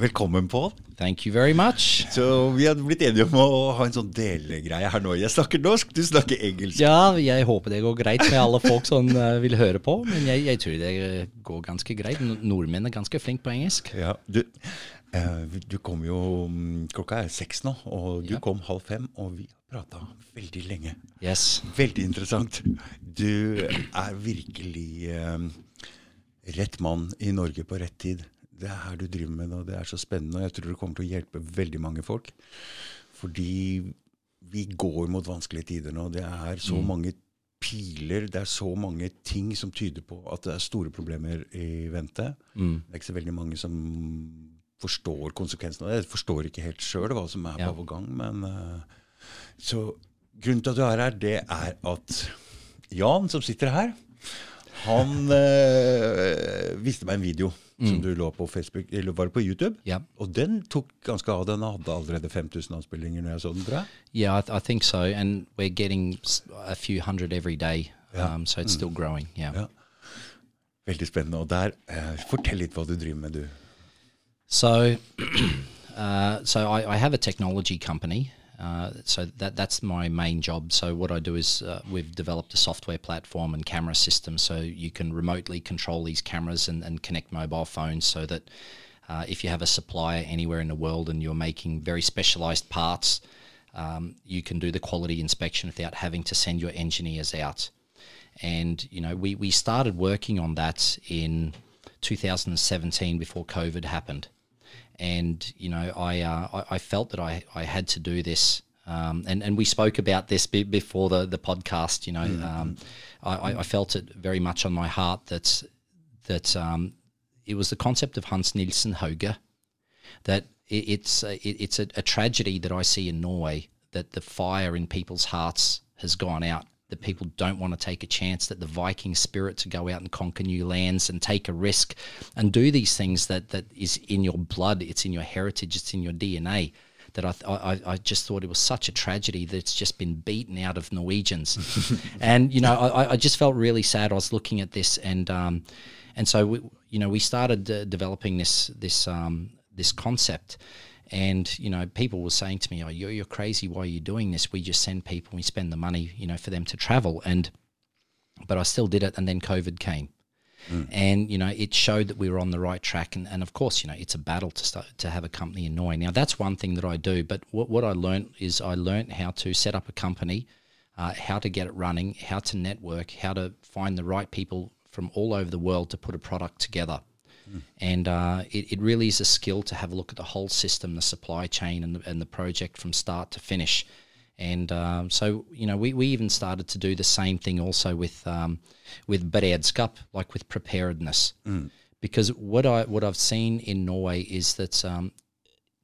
Velkommen, Pål. Thank you very much. Så vi har blitt enige om å ha en sånn delegreie her nå. Jeg snakker norsk, du snakker engelsk. Ja, jeg håper det går greit med alle folk som uh, vil høre på, men jeg, jeg, tror det går ganske greit. Nordmenn er ganske flinke på engelsk. Ja, du, uh, du kom jo mm, Klokka er seks nå, og du ja. kom halv fem, og vi har prata veldig lenge. Yes. Veldig interessant. Du er virkelig uh, rett mann i Norge på rett tid det er her du driver med det, og det er så spennende. Og jeg tror det kommer til å hjelpe veldig mange folk. Fordi vi går mot vanskelige tider nå. Det er så mm. mange piler, det er så mange ting som tyder på at det er store problemer i vente. Mm. Det er ikke så veldig mange som forstår konsekvensene av det. Jeg forstår ikke helt sjøl hva som er ja. på gang. Men, uh, så grunnen til at du er her, det er at Jan, som sitter her, han uh, viste meg en video mm. som du lå på Facebook, eller var det på YouTube? Yeah. Og den tok ganske av. Den hadde allerede 5000 avspillinger når jeg så den, tror jeg. Yeah, I, I, think so. And we're getting a few hundred every day. Yeah. Um, so it's mm. still growing. Yeah. Veldig spennende. Og der, uh, fortell litt hva du driver med, du. So, uh, so I, I have a technology company. Uh, so that that's my main job. So what I do is uh, we've developed a software platform and camera system, so you can remotely control these cameras and, and connect mobile phones, so that uh, if you have a supplier anywhere in the world and you're making very specialized parts, um, you can do the quality inspection without having to send your engineers out. And you know, we we started working on that in 2017 before COVID happened and you know I uh, I, felt that I, I had to do this. Um, and, and we spoke about this before the, the podcast. You know, mm-hmm. um, I, I, felt it very much on my heart that that um, it was the concept of Hans Nielsen Hauge that it, it's a, it, it's a, a tragedy that I see in Norway that the fire in people's hearts has gone out that people don't want to take a chance, that the Viking spirit to go out and conquer new lands and take a risk and do these things that, that is in your blood, it's in your heritage, it's in your DNA. That I, I, I just thought it was such a tragedy that it's just been beaten out of Norwegians, and you know I, I just felt really sad. I was looking at this, and um, and so we, you know we started uh, developing this this um, this concept, and you know, people were saying to me, "Oh, you're, you're crazy. Why are you doing this? We just send people, we spend the money, you know, for them to travel." And but I still did it, and then COVID came, mm. and you know, it showed that we were on the right track. And, and of course, you know, it's a battle to start to have a company in Norway. Now, that's one thing that I do. But what what I learned is I learned how to set up a company, uh, how to get it running, how to network, how to find the right people from all over the world to put a product together. And uh, it, it really is a skill to have a look at the whole system, the supply chain, and the, and the project from start to finish. And um, so, you know, we, we even started to do the same thing also with um, with beredskap, like with preparedness. Mm. Because what I what I've seen in Norway is that um,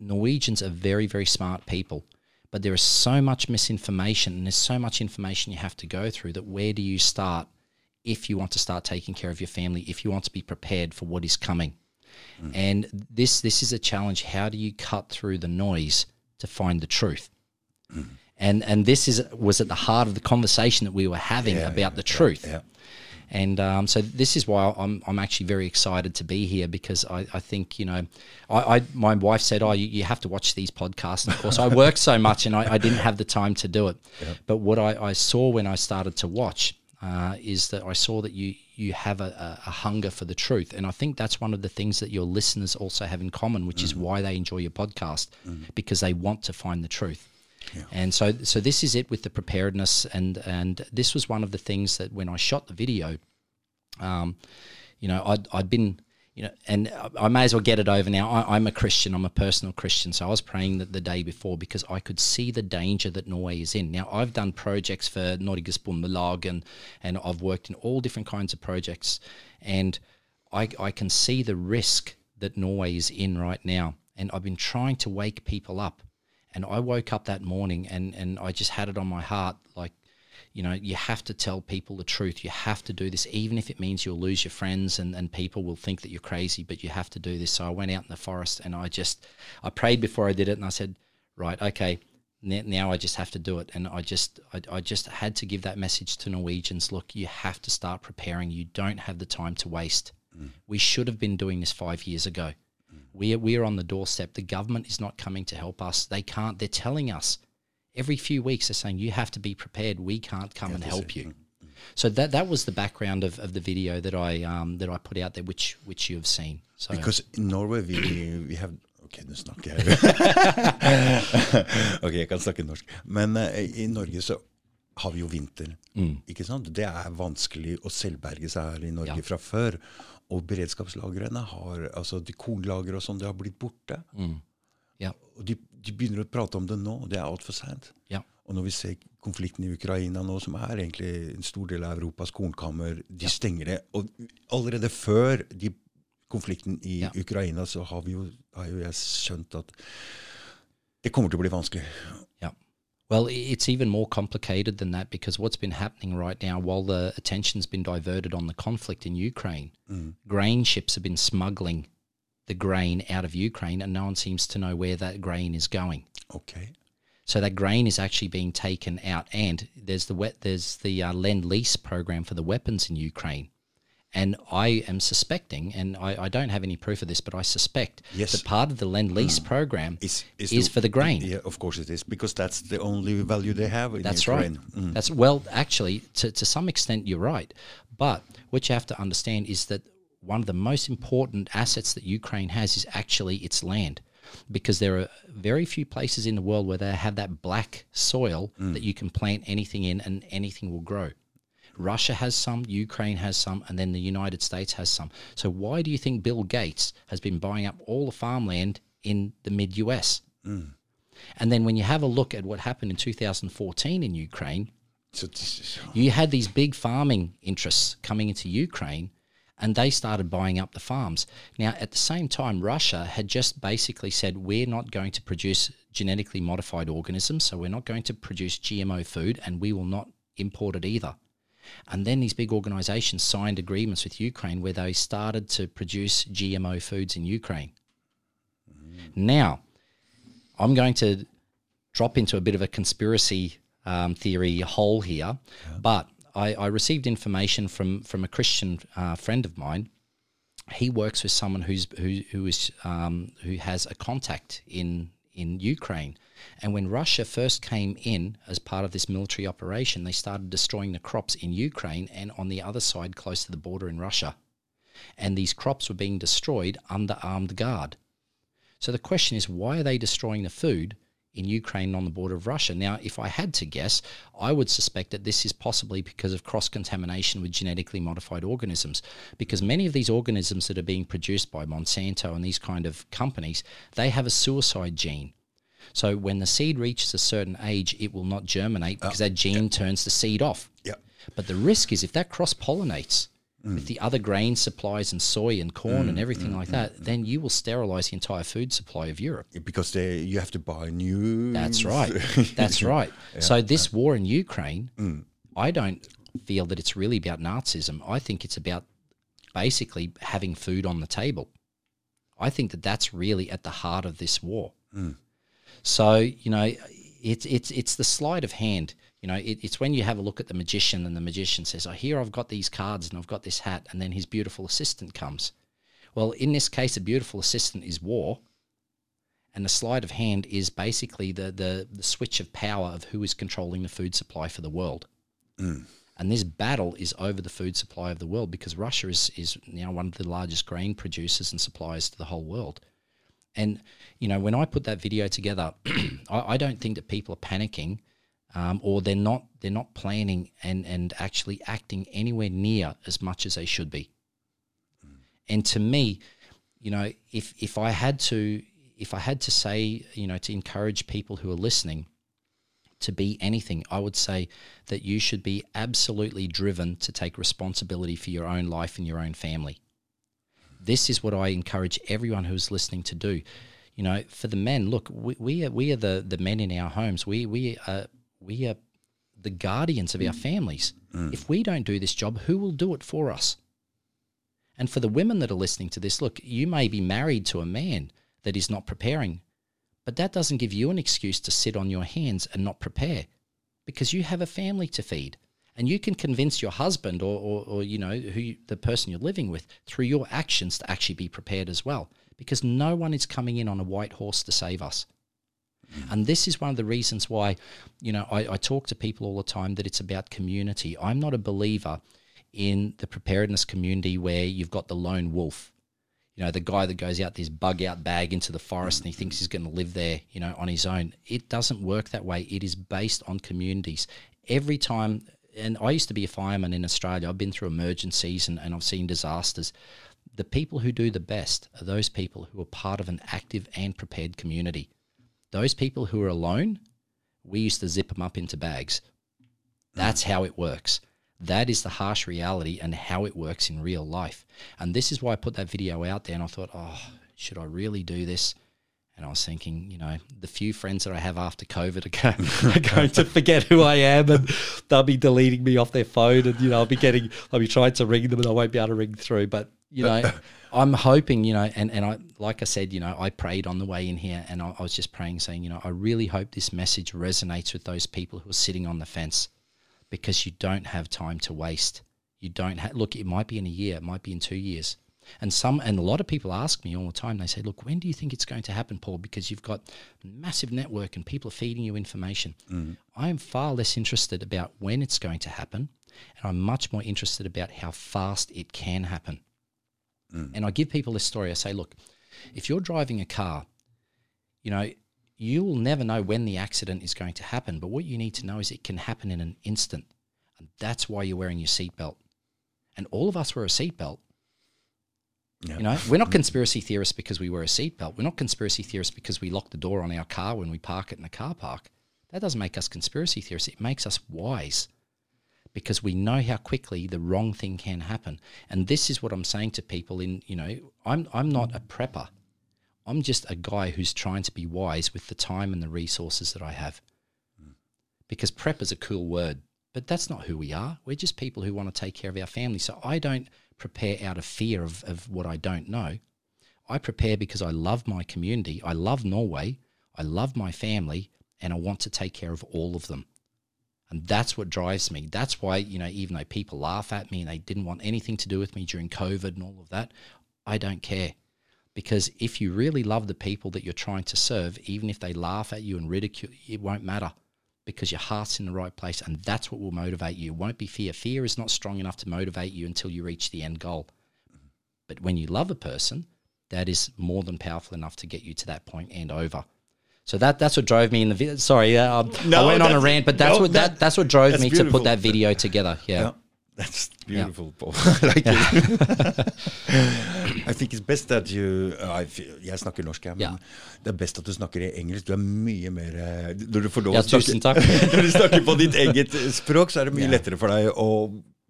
Norwegians are very very smart people, but there is so much misinformation and there's so much information you have to go through that where do you start if you want to start taking care of your family, if you want to be prepared for what is coming. Mm. And this this is a challenge. How do you cut through the noise to find the truth? Mm. And and this is was at the heart of the conversation that we were having yeah, about yeah, the truth. Yeah, and um, so this is why I'm, I'm actually very excited to be here because I, I think, you know, I, I my wife said, oh, you, you, have to watch these podcasts. And of course, I work so much and I, I, didn't have the time to do it. But what I, I saw when I started to watch uh, is that I saw that you you have a, a, hunger for the truth, and I think that's one of the things that your listeners also have in common, which mm. is why they enjoy your podcast mm. because they want to find the truth. Yeah. And so, so this is it with the preparedness, and and this was one of the things that when I shot the video, um, you know, I'd I'd been you know, and I may as well get it over now. I, am a Christian. I'm a personal Christian. So I was praying that the day before because I could see the danger that Norway is in. Now I've done projects for Norges Bondelag and and I've worked in all different kinds of projects, and I I can see the risk that Norway is in right now. And I've been trying to wake people up. And I woke up that morning and and I just had it on my heart like you know, you have to tell people the truth. You have to do this, even if it means you'll lose your friends and, and people will think that you're crazy, but you have to do this. So I went out in the forest and I just, I prayed before I did it and I said, right, okay, now I just have to do it. And I just, I, I just had to give that message to Norwegians. Look, you have to start preparing. You don't have the time to waste. Mm. We should have been doing this five years ago. We are, we are on the doorstep. The government is not coming to help us. They can't. They're telling us every few weeks. They're saying you have to be prepared. We can't come and help you. So that that was the background of, of the video that I um, that I put out there, which which you have seen. So Because in Norway we we have Ok, nå snakker jeg. ok, jeg kan snakke norsk. Men uh, i Norge så har vi jo vinter. Ikke sant? Det er vanskelig å selvberge seg her i Norge Ja. fra før. Og beredskapslagrene har altså de kornlagre og sånn, det har blitt borte. ja, Og de, de begynner å prate om det nå. Det er altfor seint. ja, Og når vi ser konflikten i Ukraina nå, som er egentlig en stor del av Europas kornkammer, de stenger det. Og allerede før de, konflikten i Ja. Ukraina, så har, vi jo, har jo jeg skjønt at det kommer til å bli vanskelig. Ja. Well, it's even more complicated than that because what's been happening right now, while the attention's been diverted on the conflict in Ukraine, grain ships have been smuggling the grain out of Ukraine, and no one seems to know where that grain is going. Ok. So that grain is actually being taken out, and there's the wet, there's the uh, lend lease program for the weapons in Ukraine, and I am suspecting, and I, I don't have any proof of this, but I suspect Yes. that part of the lend lease program Is, is, for the grain. Yeah, of course it is, because that's the only value they have in That's Ukraine. right. That's well, actually, to to some extent, you're right. But what you have to understand is that one of the most important assets that Ukraine has is actually its land, because there are very few places in the world where they have that black soil mm. that you can plant anything in and anything will grow. Russia has some, Ukraine has some, and then the United States has some. So why do you think Bill Gates has been buying up all the farmland in the mid US? Mm. And then when you have a look at what happened in 2014 in Ukraine, So this is, you had these big farming interests coming into Ukraine and they started buying up the farms. Now, at the same time, Russia had just basically said, we're not going to produce genetically modified organisms, so we're not going to produce GMO food and we will not import it either. And then these big organizations signed agreements with Ukraine where they started to produce GMO foods in Ukraine. Now, I'm going to drop into a bit of a conspiracy um, theory hole here, but I, I received information from from a Christian uh, friend of mine. He works with someone who's who who is um, who has a contact in in Ukraine, and when Russia first came in as part of this military operation, they started destroying the crops in Ukraine and on the other side, close to the border in Russia, and these crops were being destroyed under armed guard. So the question is, why are they destroying the food in Ukraine on the border of Russia? Now, if I had to guess, I would suspect that this is possibly because of cross contamination with genetically modified organisms. Because many of these organisms that are being produced by Monsanto and these kind of companies, they have a suicide gene. So when the seed reaches a certain age, it will not germinate uh, because that gene turns the seed off. yeah. But the risk is if that cross pollinates with mm. the other grain supplies and soy and corn and mm, everything mm, like that, then you will sterilize the entire food supply of Europe. Because they, you have to buy new. That's right. That's right. So this war in Ukraine, I don't feel that it's really about Nazism. I think it's about basically having food on the table. I think that that's really at the heart of this war. So you know, it's it's it's the sleight of hand. You know, it, it's when you have a look at the magician and the magician says, "Oh, here I've got these cards and I've got this hat," and then his beautiful assistant comes. Well, in this case, a beautiful assistant is war, and the sleight of hand is basically the the, the switch of power of who is controlling the food supply for the world. Mm. And this battle is over the food supply of the world because Russia is, is now one of the largest grain producers and suppliers to the whole world. And you know, when I put that video together, I, I don't think that people are panicking, um, or they're not they're not planning and and actually acting anywhere near as much as they should be. And to me, you know, if if I had to if I had to say, you know, to encourage people who are listening to be anything, I would say that you should be absolutely driven to take responsibility for your own life and your own family. This is what I encourage everyone who's listening to do. You know, for the men, look, we, we are we are the, the men in our homes. We we are we are the guardians of our mm. families. Mm. If we don't do this job, who will do it for us? And for the women that are listening to this, look, you may be married to a man that is not preparing, but that doesn't give you an excuse to sit on your hands and not prepare because you have a family to feed. And you can convince your husband or, or, or you know, who you, the person you're living with through your actions to actually be prepared as well because no one is coming in on a white horse to save us. And this is one of the reasons why, you know, I, I talk to people all the time that it's about community. I'm not a believer in the preparedness community where you've got the lone wolf. You know, the guy that goes out this bug out bag into the forest and he thinks he's going to live there, you know, on his own. It doesn't work that way. It is based on communities. Every time, and I used to be a fireman in Australia, I've been through emergencies and, and I've seen disasters. The people who do the best are those people who are part of an active and prepared community. Those people who are alone, we used to zip them up into bags. That's how it works. That is the harsh reality and how it works in real life. And this is why I put that video out there and I thought, oh, should I really do this? And I was thinking, you know, the few friends that I have after COVID are going, are going to forget who I am and they'll be deleting me off their phone and, you know, I'll be getting, I'll be trying to ring them and I won't be able to ring through. But, you know, I'm hoping, you know, and, and I, like I said, you know, I prayed on the way in here and I, I was just praying saying, you know, I really hope this message resonates with those people who are sitting on the fence because you don't have time to waste. You don't have, look, it might be in a year, it might be in two years. And some and a lot of people ask me all the time, they say, Look, when do you think it's going to happen, Paul? Because you've got massive network and people are feeding you information. Mm. I am far less interested about when it's going to happen, and I'm much more interested about how fast it can happen. Mm. And I give people this story. I say, look, if you're driving a car, you know, you will never know when the accident is going to happen. But what you need to know is it can happen in an instant. And that's why you're wearing your seatbelt. And all of us wear a seatbelt. Yeah. You know, we're not conspiracy theorists because we wear a seatbelt. We're not conspiracy theorists because we lock the door on our car when we park it in the car park. That doesn't make us conspiracy theorists. It makes us wise because we know how quickly the wrong thing can happen. And this is what I'm saying to people in, you know, I'm I'm not a prepper. I'm just a guy who's trying to be wise with the time and the resources that I have. Because prep is a cool word, but that's not who we are. We're just people who want to take care of our family. So I don't prepare out of fear of, of what I don't know. I prepare because I love my community. I love Norway. I love my family and I want to take care of all of them. And that's what drives me. That's why, you know, even though people laugh at me and they didn't want anything to do with me during COVID and all of that, I don't care. Because if you really love the people that you're trying to serve, even if they laugh at you and ridicule, it won't matter because your heart's in the right place and that's what will motivate you. It won't be fear. Fear is not strong enough to motivate you until you reach the end goal. But when you love a person, that is more than powerful enough to get you to that point and over. So that that's what drove me in the video. Sorry, uh, No, I went on a rant, but that's no, what that, that- that's what drove that's me to put that video together. Yeah. Yeah, that's beautiful, Paul. I like it. I think it's best that you uh, I feel- Jeg snakker norsk, jeg, men Ja. det er best at du snakker i engelsk. Du er mye mer eh, Når du får lov Ja, å snakke- tusen takk. Når du snakker på ditt eget språk, så er det mye Ja. lettere for deg å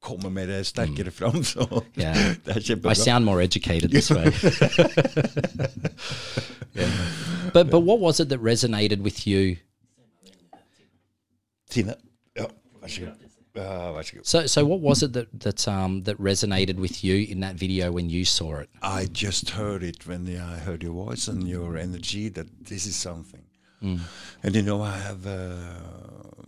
komme mer sterkere fram. Så det er I sound more educated this way. Yeah. But but what was it that resonated with you? Tine. Ja, vær så god. Vær så god. So so what was it that that um that resonated with you in that video when you saw it? I just heard it when I heard your voice and your energy that this is something. And you know, I have uh,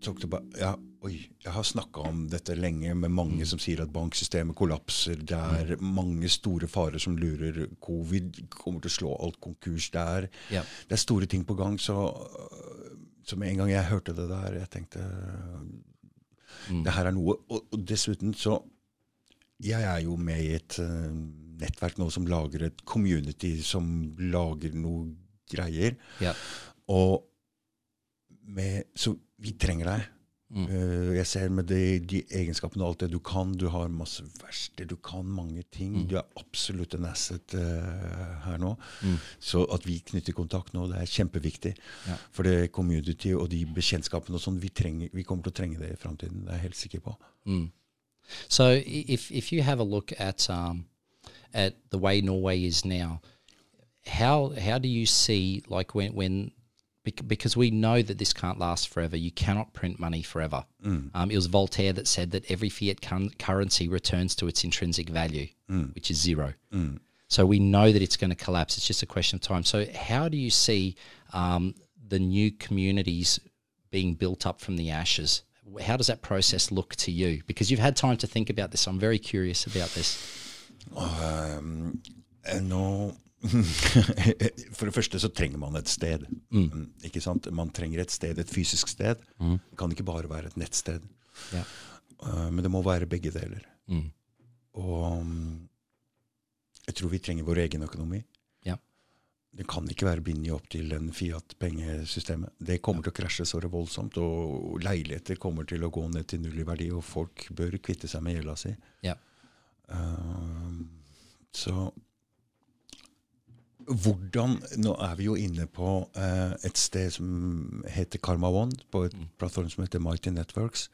talked about yeah, Oi, jeg har snakka om dette lenge med mange som sier at banksystemet kollapser. Det er mange store farer som lurer. Covid kommer til å slå alt konkurs. der. Yep. Det er store ting på gang. Så, så med en gang jeg hørte det der, jeg tenkte det her er noe. Og, og dessuten så Jeg er jo med i et uh, nettverk nå som lager et community som lager noe greier. Ja. Og med, så vi trenger deg. Eh, jeg ser med de, de egenskapene og alt det du kan. Du har masse verksted, du kan mange ting. Du er absolutt en asset uh, her nå. Så at vi knytter kontakt nå, det er kjempeviktig. Ja. For det community og de bekjentskapene og sånn, vi, vi kommer til å trenge det i framtiden. Det er jeg helt sikker på. So hvis if if you have a look at um at the way Norway is now, how how do you see like when when bec- because we know that this can't last forever. You cannot print money forever. Um, it was Voltaire that said that every fiat currency returns to its intrinsic value, which is zero. So we know that it's going to collapse. It's just a question of time. So how do you see um, the new communities being built up from the ashes? How does that process look to you? Because you've had time to think about this. I'm very curious about this. Um, eh, nå For det første så trenger man et sted. Mm, Ikke sant? Man trenger et sted, et fysisk sted. Det kan ikke bare være et nettsted. Ja. Uh, men det må være begge deler. Mm. Og um, jeg tror vi trenger vår egen økonomi. Ja. Det kan ikke være bindet opp til en Fiat-pengesystemet. Det kommer til å krasje så voldsomt, og leiligheter kommer til å gå ned til null i verdi, og folk bør kvitte seg med gjelda si. Ja. Uh, så hvordan Nå er vi jo inne på eh, et sted som heter Karma One, på et plattform som heter Mighty Networks,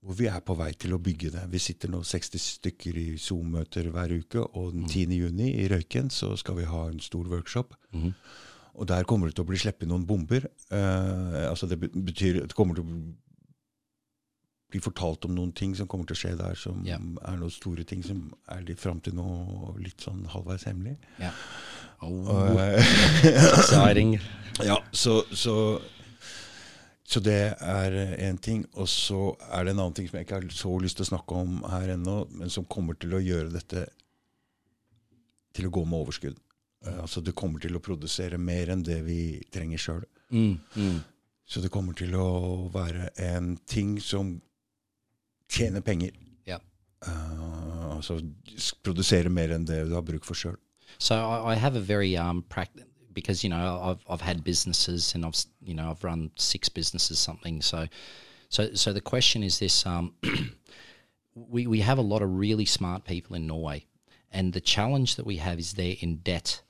hvor vi er på vei til å bygge det. Vi sitter nå 60 stykker i Zoom-møter hver uke, og den 10. juni i Røyken så skal vi ha en stor workshop. Og der kommer det til å bli sluppet noen bomber. Eh, altså det betyr Det kommer til å bli fortalt om noen ting som kommer til å skje der, som yeah. er noen store ting som er litt fram til nå litt sånn halvveis hemmelig. Yeah. Oh, eh, ja, så, så, så det er en ting. Og så er det en annen ting som jeg ikke har så lyst til å snakke om her ennå, men som kommer til å gjøre dette til å gå med overskudd. Eh, altså Det kommer til å produsere mer enn det vi trenger sjøl. Mm, mm. Så det kommer til å være en ting som tjener penger. Ja. Uh, altså produsere mer enn det du har bruk for sjøl. So I, I have a very um pract because you know I've I've had businesses and I've you know I've run six businesses something so so so the question is this um we we have a lot of really smart people in Norway and the challenge that we have is they're in debt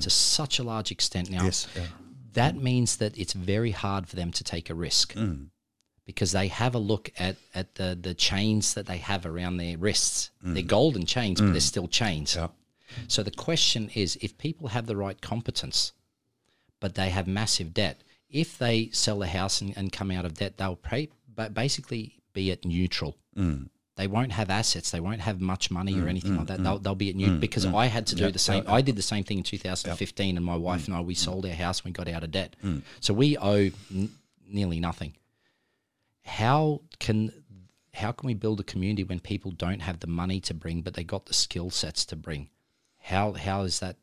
to such a large extent now Yes, yeah. that means that it's very hard for them to take a risk because they have a look at, at the, the chains that they have around their wrists. They're golden chains, but they're still chains. Ja. So the question is if people have the right competence, but they have massive debt, if they sell the house and, and come out of debt, they'll pay, but basically be at neutral. Mm. They won't have assets. They won't have much money or mm, anything mm, like that. They'll, they'll be at neutral because I had to do the same. I did the same thing in 2015, and my wife and I we sold our house and we got out of debt. So we owe n- nearly nothing. How can how can we build a community when people don't have the money to bring, but they got the skill sets to bring? How how is that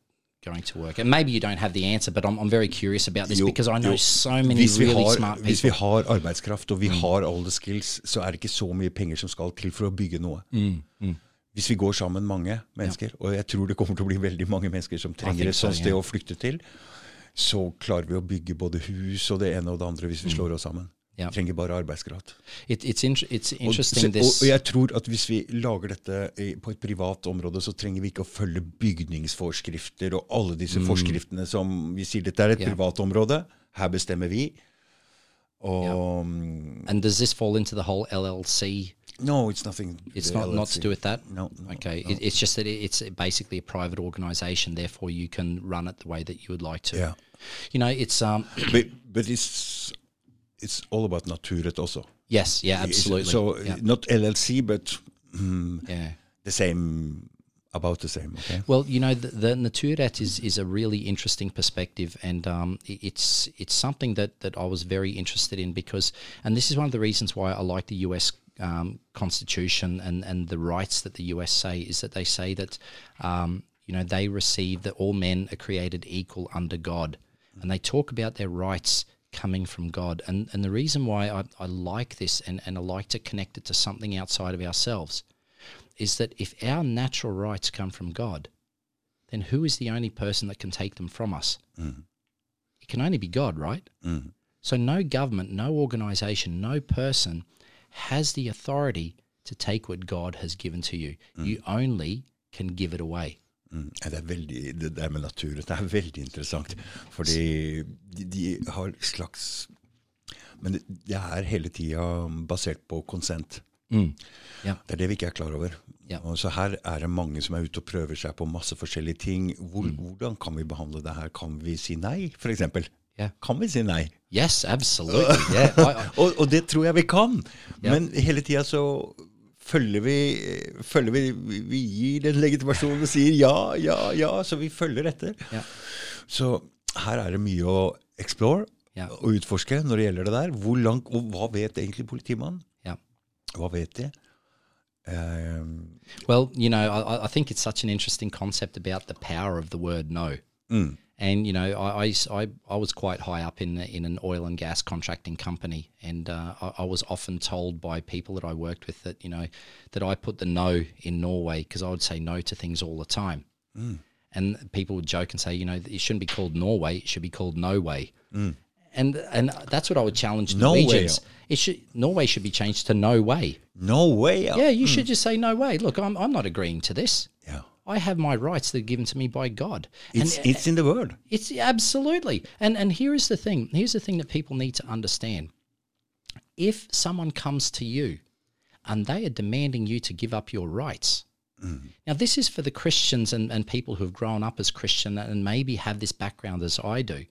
going to work? And maybe you don't have the answer, but I'm, I'm very curious about this Jo, because I know jo. so many really har, smart hvis vi people. har arbeidskraft og vi har all the skills, så er det ikke så mye penger som skal til for å bygge noe. Hvis vi går sammen mange mennesker, og jeg tror det kommer til å bli veldig mange mennesker som trenger et sånt sted å flykte til, så klarer vi å bygge både hus og det ene og det andre hvis vi slår oss sammen. Ja. Trenger bare arbeidskraft. It, it's in, it's Og, så, og, og jeg tror at hvis vi lager dette på et privat område, så trenger vi ikke å følge bygningsforskrifter og alle disse forskriftene som vi sier dette er et yeah. Privat område, her bestemmer vi. Og yeah. and does this fall into the whole LLC? No, it's nothing. It's not not to do with that. No, no, Okay. no. It, it's just that it, it's basically a private organisation. Therefore, you can run it the way that you would like to. Yeah. You know, it's um. But, but it's it's all about naturrett also. yes. Yeah. Absolutely. So yeah. not LLC, but mm, yeah. the same, about the same. Okay. Well, you know, the, the naturrett is, is a really interesting perspective, and um, it's it's something that, that I was very interested in because, and this is one of the reasons why I like the U.S. Um, Constitution and, and the rights that the U.S. say is that they say that, um, you know, they receive that all men are created equal under God, and they talk about their rights coming from God, and and the reason why I, I like this and, and I like to connect it to something outside of ourselves is that if our natural rights come from God, then who is the only person that can take them from us? It can only be God, right? Mm. So no government, no organization, no person has the authority to take what God has given to you. You only can give it away. Mm. Det, er veldig, det der med naturen det er veldig interessant. Fordi de, de har slags Men det, det er hele tida basert på konsent. Ja. Det er det vi ikke er klar over. Ja. Så her er det mange som er ute og prøver seg på masse forskjellige ting. Hvor, Mm. Hvordan kan vi behandle det her? Kan vi si nei, f.eks.? Yeah. Kan vi si nei? Yes, absolutely. yeah. Og, og det tror jeg vi kan. Yeah. Men hele tida så følger vi, følger vi Vi gir den legitimasjonen og sier ja, ja, ja, så vi følger etter. Ja. Så her er det mye å explore Ja. og utforske når det gjelder det der. Hvor langt, og hva vet egentlig politimannen? ja. Hva vet de? Um, Well, you know, I, I think it's such an interesting concept about the power of the word no. And you know, I, I, I, was quite high up in in an oil and gas contracting company, and uh, I, I was often told by people that I worked with that you know that I put the no in Norway because I would say no to things all the time, and people would joke and say, you know, it shouldn't be called Norway; it should be called No Way. And and that's what I would challenge No. Norwegians. It should Norway should be changed to No Way. no way. Yeah, you should just say no way. Look, I'm I'm not agreeing to this. Yeah. I have my rights that are given to me by God. It's, and it's in the word. it's absolutely. And and here is the thing. Here's the thing that people need to understand. If someone comes to you and they are demanding you to give up your rights. Mm. Now this is for the Christians and, and people who have grown up as Christian and maybe have this background as I do.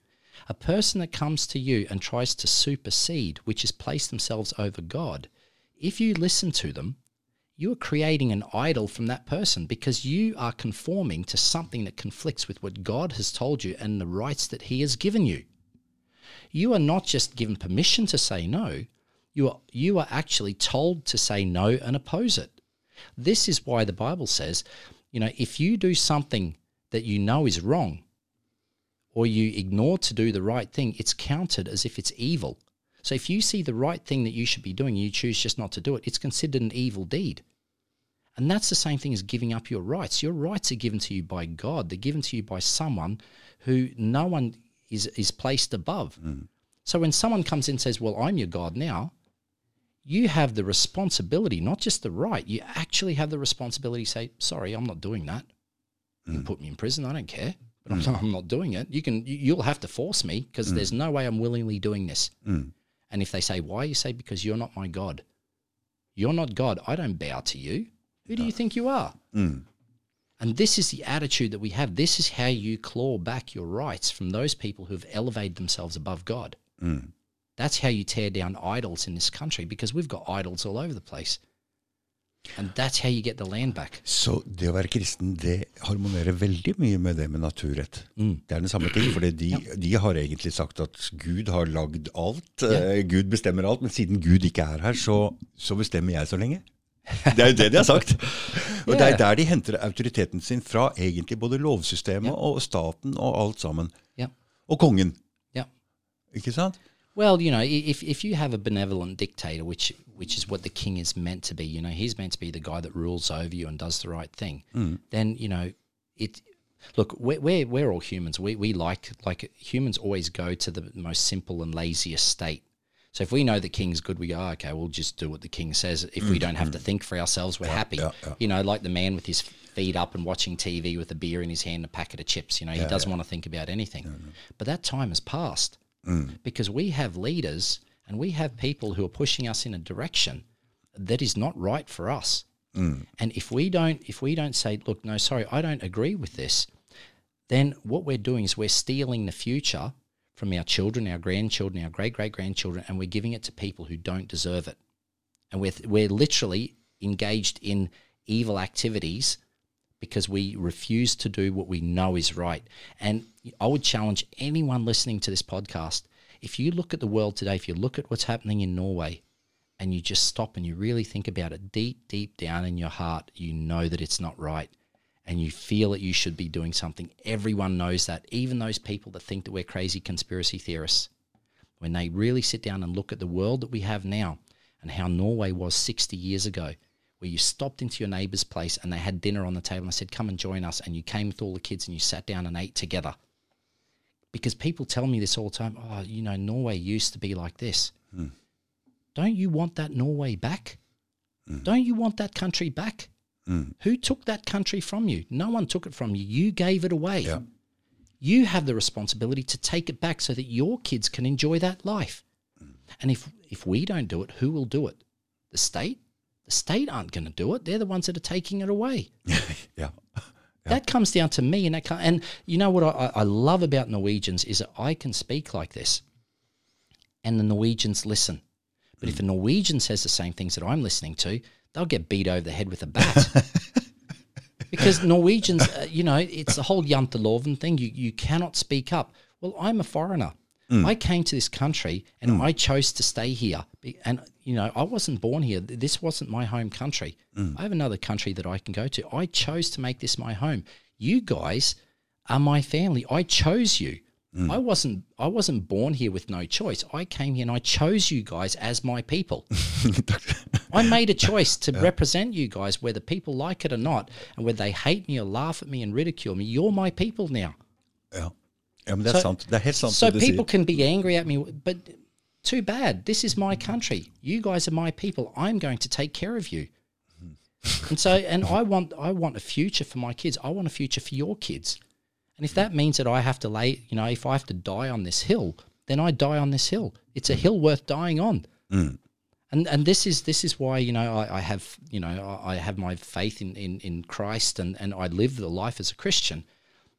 A person that comes to you and tries to supersede, which is place themselves over God, if you listen to them, you are creating an idol from that person because you are conforming to something that conflicts with what God has told you and the rights that He has given you. You are not just given permission to say no, you are, you are actually told to say no and oppose it. This is why the Bible says, you know, if you do something that you know is wrong, or you ignore to do the right thing, it's counted as if it's evil. So if you see the right thing that you should be doing you choose just not to do it, it's considered an evil deed. And that's the same thing as giving up your rights. Your rights are given to you by God. They're given to you by someone who no one is is placed above. Hmm. So when someone comes in and says, "Well, I'm your God now," you have the responsibility, not just the right. You actually have the responsibility to say, "Sorry, I'm not doing that. You can put me in prison. I don't care." But I'm, hmm. I'm not doing it. You can. you- You'll have to force me because there's no way I'm willingly doing this. And if they say why, you say because you're not my God. You're not God. I don't bow to you. Who do you think you are? And this is the attitude that we have. This is how you claw back your rights from those people who've elevated themselves above God. That's how you tear down idols in this country because we've got idols all over the place. And that's how you get the land back. Så det å være kristen, det harmonerer veldig mye med det med naturrett. Det er den samme ting, for de, de har egentlig sagt at Gud har lagd alt. eh, Gud bestemmer alt, men siden Gud ikke er her, så, så bestemmer jeg så lenge. Det er jo det de har sagt. Og det er der de henter autoriteten sin fra, egentlig både lovsystemet og staten og alt sammen. Og kongen, ikke sant? Well, you know, if if you have a benevolent dictator, which which is what the king is meant to be, you know, he's meant to be the guy that rules over you and does the right thing. Then you know, it. Look, we're we're, we're all humans. We we like like humans always go to the most simple and laziest state. So if we know the king's good, we go, "Oh, okay, we'll just do what the king says. If we mm. don't have to mm. think for ourselves, we're happy. yeah, yeah. You know, like the man with his feet up and watching TV with a beer in his hand and a packet of chips. You know, he doesn't want to think about anything. But that time has passed mm. because we have leaders and we have people who are pushing us in a direction that is not right for us. And if we don't if we don't say, look, no, sorry, I don't agree with this, then what we're doing is we're stealing the future from our children, our grandchildren, our great great grandchildren, and we're giving it to people who don't deserve it. And we're we're literally engaged in evil activities because we refuse to do what we know is right. And I would challenge anyone listening to this podcast if you look at the world today, if you look at what's happening in Norway, and you just stop and you really think about it deep, deep down in your heart, you know that it's not right. And you feel that you should be doing something. Everyone knows that, even those people that think that we're crazy conspiracy theorists. When they really sit down and look at the world that we have now and how Norway was 60 years ago, where you stopped into your neighbour's place and they had dinner on the table and they said, Come and join us. And you came with all the kids and you sat down and ate together. Because people tell me this all the time oh, you know, Norway used to be like this. Hmm. Don't you want that Norway back? Hmm. Don't you want that country back? Mm. Who took that country from you? No one took it from you. You gave it away. Yeah. You have the responsibility to take it back so that your kids can enjoy that life. Mm. And if if we don't do it, who will do it? The state? The state aren't going to do it. They're the ones that are taking it away. Ja. That comes down to me, and that and you know what I, I love about Norwegians is that I can speak like this, and the Norwegians listen. But if mm. a Norwegian says the same things that I'm listening to, they'll get beat over the head with a bat. because Norwegians, uh, you know, it's the whole janteloven thing. You you cannot speak up. Well, I'm a foreigner. Mm. I came to this country and mm. I chose to stay here. And, you know, I wasn't born here. This wasn't my home country. Mm. I have another country that I can go to. I chose to make this my home. You guys are my family. I chose you. I wasn't I wasn't born here with no choice. I came here and I chose you guys as my people. I made a choice to represent you guys, whether people like it or not, and whether they hate me or laugh at me and ridicule me. You're my people now. Men det er Så- sant. Det er helt sant So people can be angry at me, but too bad. This is my country. You guys are my people. I'm going to take care of you. And so, and I want, I want a future for my kids. I want a future for your kids. And if that means that I have to lay, you know, if I have to die on this hill, then I die on this hill. It's a mm. hill worth dying on. Mm. And and this is this is why you know I, I have you know I, I have my faith in, in, in Christ and, and I live the life as a Christian,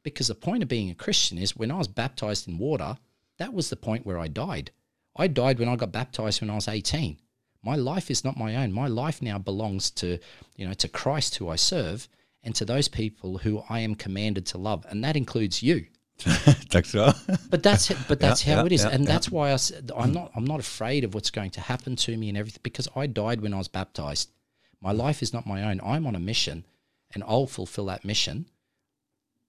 because the point of being a Christian is when I was baptized in water, that was the point where I died. I died when I got baptized when I was eighteen. My life is not my own. My life now belongs to you know to Christ who I serve and to those people who I am commanded to love, and that includes you. Du ha. But that's but that's Yeah, how yeah, it is, yeah, and that's why I I'm not I'm not afraid of what's going to happen to me and everything because I died when I was baptized. My life is not my own. I'm on a mission, and I'll fulfill that mission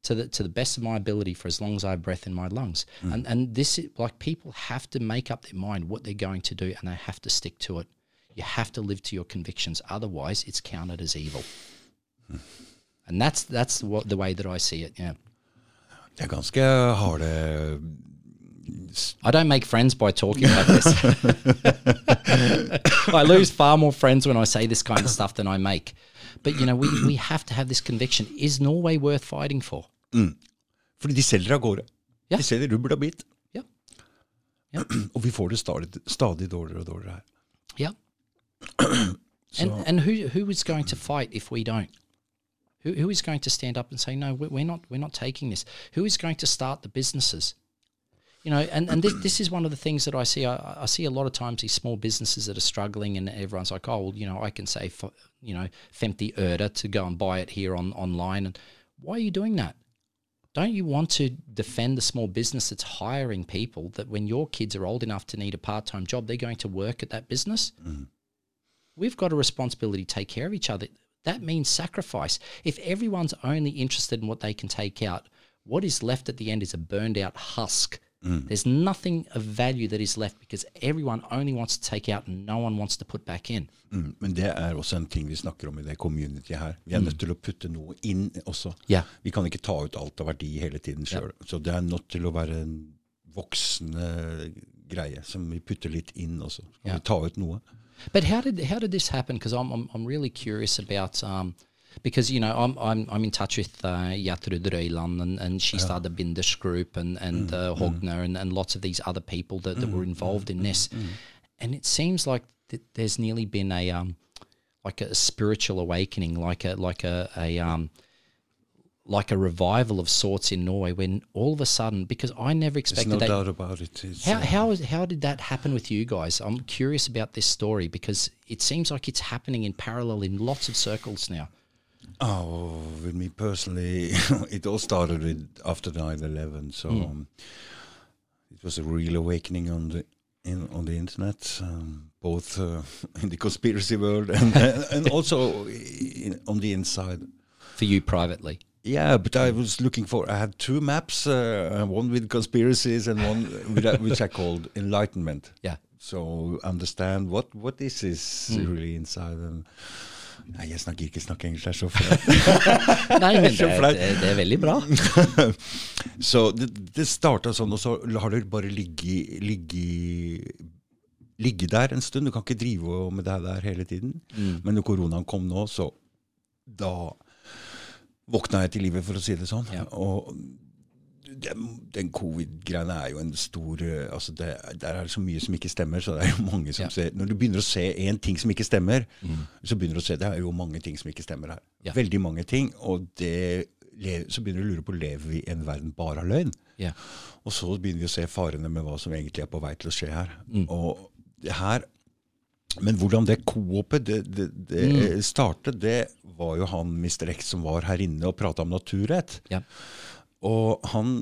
to the to the best of my ability for as long as I have breath in my lungs. Mm. And and this is like people have to make up their mind what they're going to do, and they have to stick to it. You have to live to your convictions, otherwise, it's counted as evil. Mm. And that's that's what the way that I see it. Yeah. Det er ganske harde I don't make friends by talking like this. I lose far more friends when I say this kind of stuff than I make. But you know, we, we have to have this conviction. Is Norway worth fighting for? Fordi de selger av gårde. Yeah. De selger rubbel og bit. Yeah. Yeah. Og vi får det stadig, stadig dårligere og dårligere her. Yeah. and and who who is going to fight if we don't? Who who is going to stand up and say no? We're, we're not we're not taking this. Who is going to start the businesses? You know, and, and this, this is one of the things that I see. I, I see a lot of times these small businesses that are struggling, and everyone's like, "Oh, well, you know, I can say, f- you know, femty öre to go and buy it here on online." And why are you doing that? Don't you want to defend the small business that's hiring people that when your kids are old enough to need a part time job, they're going to work at that business? Mm. We've got a responsibility to take care of each other. That means sacrifice. If everyone's only interested in what they can take out, what is left at the end is a burned out husk. There's nothing of value that is left because everyone only wants to take out and no one wants to put back in. Mm, men det er også en ting vi snakker om i det community her. Vi er nødt til å putte noe inn også. Yeah. Vi kan ikke ta ut alt av verdi hele tiden sjøl. Så det er nødt til å være en voksende greie som vi putter litt inn også. Så kan yeah. vi ta ut noe. But how did how did this happen? Because I'm, I'm I'm really curious about um, because you know I'm I'm I'm in touch with uh, Gertrud Røyland and, and she started the Binders group and and uh, Hogner and, and lots of these other people that, that were involved in this, and it seems like th- there's nearly been a um like a spiritual awakening, like a like a a um like a revival of sorts in Norway when all of a sudden because I never expected There's no that doubt about it. It's, how uh, how is how did that happen with you guys? I'm curious about this story because it seems like it's happening in parallel in lots of circles now. Oh, with me personally, it all started with after 9/11. So um, it was a real awakening on the in, on the internet, um, both uh, in the conspiracy world and and also in, on the inside. For you privately, Yeah, but I was looking for. I had two maps, uh, one with conspiracies and one with, which I called enlightenment. yeah, So understand what what this is really inside. And, Nei, jeg snakker ikke snakke engelsk, det er så flaut. Nei, men det, det, det er veldig bra. Så det, det starta sånn, og så har det bare ligget ligge, ligge der en stund. Du kan ikke drive med det der hele tiden. Men når koronaen kom nå, så da våkna jeg til livet, for å si det sånn. Ja. Og den, den covid-greiene er jo en stor eh, altså det, Der er det så mye som ikke stemmer. så det er jo mange som Ja. ser, Når du begynner å se én ting som ikke stemmer, så begynner du å se det er jo mange ting som ikke stemmer her. Ja. Veldig mange ting. Og det, så begynner du å lure på lever vi i en verden bare av løgn. Ja, Og så begynner vi å se farene med hva som egentlig er på vei til å skje her. Mm. Og det her men hvordan det coopet det, det, det Mm. startet, det var jo han Mr. X som var her inne og prata om naturrett. ja, Og han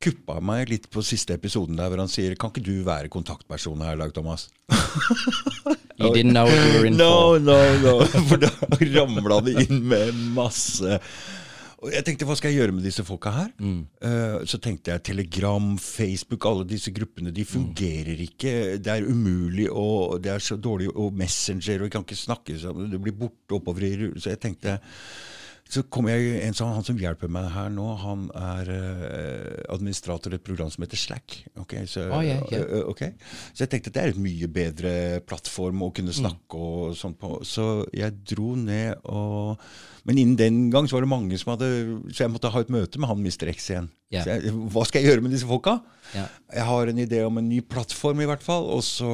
kuppa meg litt på siste episoden der hvor han sier Kan ikke du være kontaktperson her, Dag Thomas? You didn't know what you were in No, for. no, no. For da ramla det inn med masse og jeg tenkte, hva skal jeg gjøre med disse folka her? Eh, så tenkte jeg Telegram, Facebook, alle disse gruppene, de fungerer ikke. Det er umulig, og det er så dårlig, og Messenger, og vi kan ikke snakke sammen. Det blir borte oppover i Så jeg tenkte så kom jeg, en Han som hjelper meg her nå, han er eh, administrator i et program som heter Slack. Ok, så, oh, yeah, yeah. Okay. så jeg tenkte at det er et mye bedre plattform å kunne snakke og sånn på. Så jeg dro ned og Men innen den gang så var det mange som hadde Så jeg måtte ha et møte med han Mr. X igjen. Yeah. Så jeg, hva skal jeg gjøre med disse folka? Jeg har en idé om en ny plattform, i hvert fall. Og så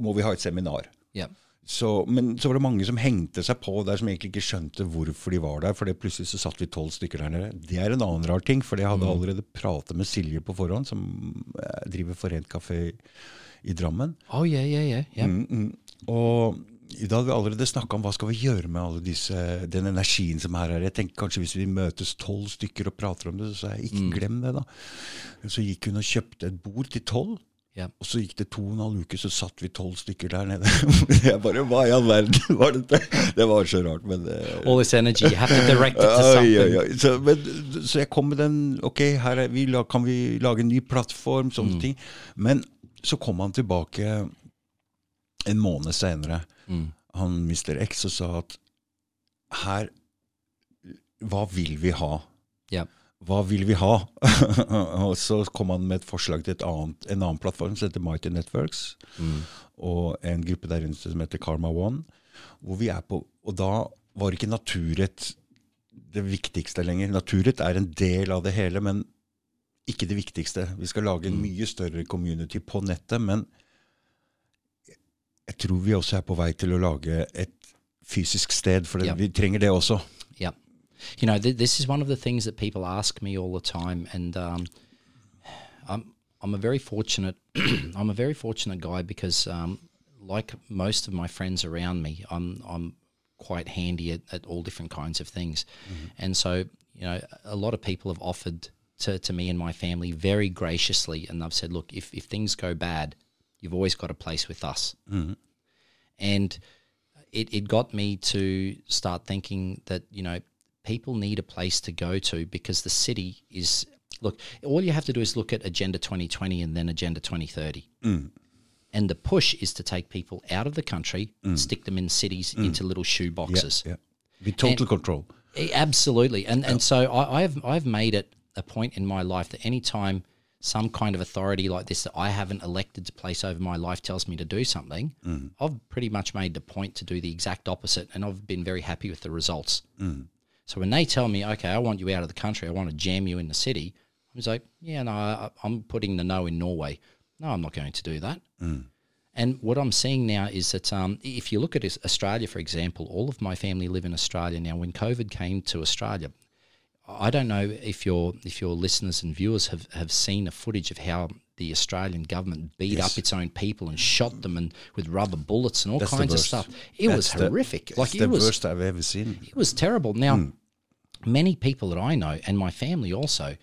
må vi ha et seminar. Yeah. Så, men så var det mange som hengte seg på der, som egentlig ikke skjønte hvorfor de var der. For plutselig så satt vi tolv stykker der nede. Det er en annen rar ting, for jeg hadde allerede pratet med Silje på forhånd, som eh, driver Forent kafé i Drammen. Oh yeah, yeah, yeah, yeah. Mm, mm. Og da hadde vi allerede snakka om hva skal vi gjøre med alle disse, den energien som er her. Jeg tenker kanskje Hvis vi møtes tolv stykker og prater om det, så sa jeg ikke glem det, da. Så gikk hun og kjøpte et bord til tolv. Yeah. Og så gikk det to og en halv uke, så satt vi tolv stykker der nede. jeg bare Hva i all verden var dette? Det var så rart, men eh, All this energy, you have to direct it to something. Ja, ja, Så, men, så jeg kom med den Ok, her er vi, kan vi lage en ny plattform, sånne ting. Men så kom han tilbake en måned seinere, han Mr. X, og sa at her Hva vil vi ha? Yeah. Hva vil vi ha? og så kom han med et forslag til et annet, en annen plattform som heter Mighty Networks, og en gruppe der inne som heter Karma One. Hvor vi er på, og da var ikke naturrett det viktigste lenger. Naturrett er en del av det hele, men ikke det viktigste. Vi skal lage en mye større community på nettet, men jeg tror vi også er på vei til å lage et fysisk sted, for Ja. vi trenger det også. Yeah. You know, th- this is one of the things that people ask me all the time, and um, I'm I'm a very fortunate I'm a very fortunate guy because, um, like most of my friends around me, I'm I'm quite handy at, at all different kinds of things, and so you know, a lot of people have offered to, to me and my family very graciously, and they've said, look, if if things go bad, you've always got a place with us, and it, it got me to start thinking that you know people need a place to go to because the city is look all you have to do is look at agenda 2020 and then agenda 2030 mm. and the push is to take people out of the country mm. stick them in cities mm. into little shoe boxes. yeah. With total control. Eh, Absolutely, and and so I, I've I've made it a point in my life that any time some kind of authority like this that I haven't elected to place over my life tells me to do something, I've pretty much made the point to do the exact opposite, and I've been very happy with the results. So when they tell me, okay, I want you out of the country, I want to jam you in the city, I was like, yeah, no, I, I'm putting the no in Norway. No, I'm not going to do that. And what I'm seeing now is that um, if you look at Australia, for example, all of my family live in Australia now. When COVID came to Australia, I don't know if your if your listeners and viewers have, have seen a footage of how the Australian government beat Yes. up its own people and shot them and with rubber bullets and all That's kinds of stuff. It was That's the- horrific. It's like the it was worst I've ever seen. it was terrible. Now, many people that I know and my family also,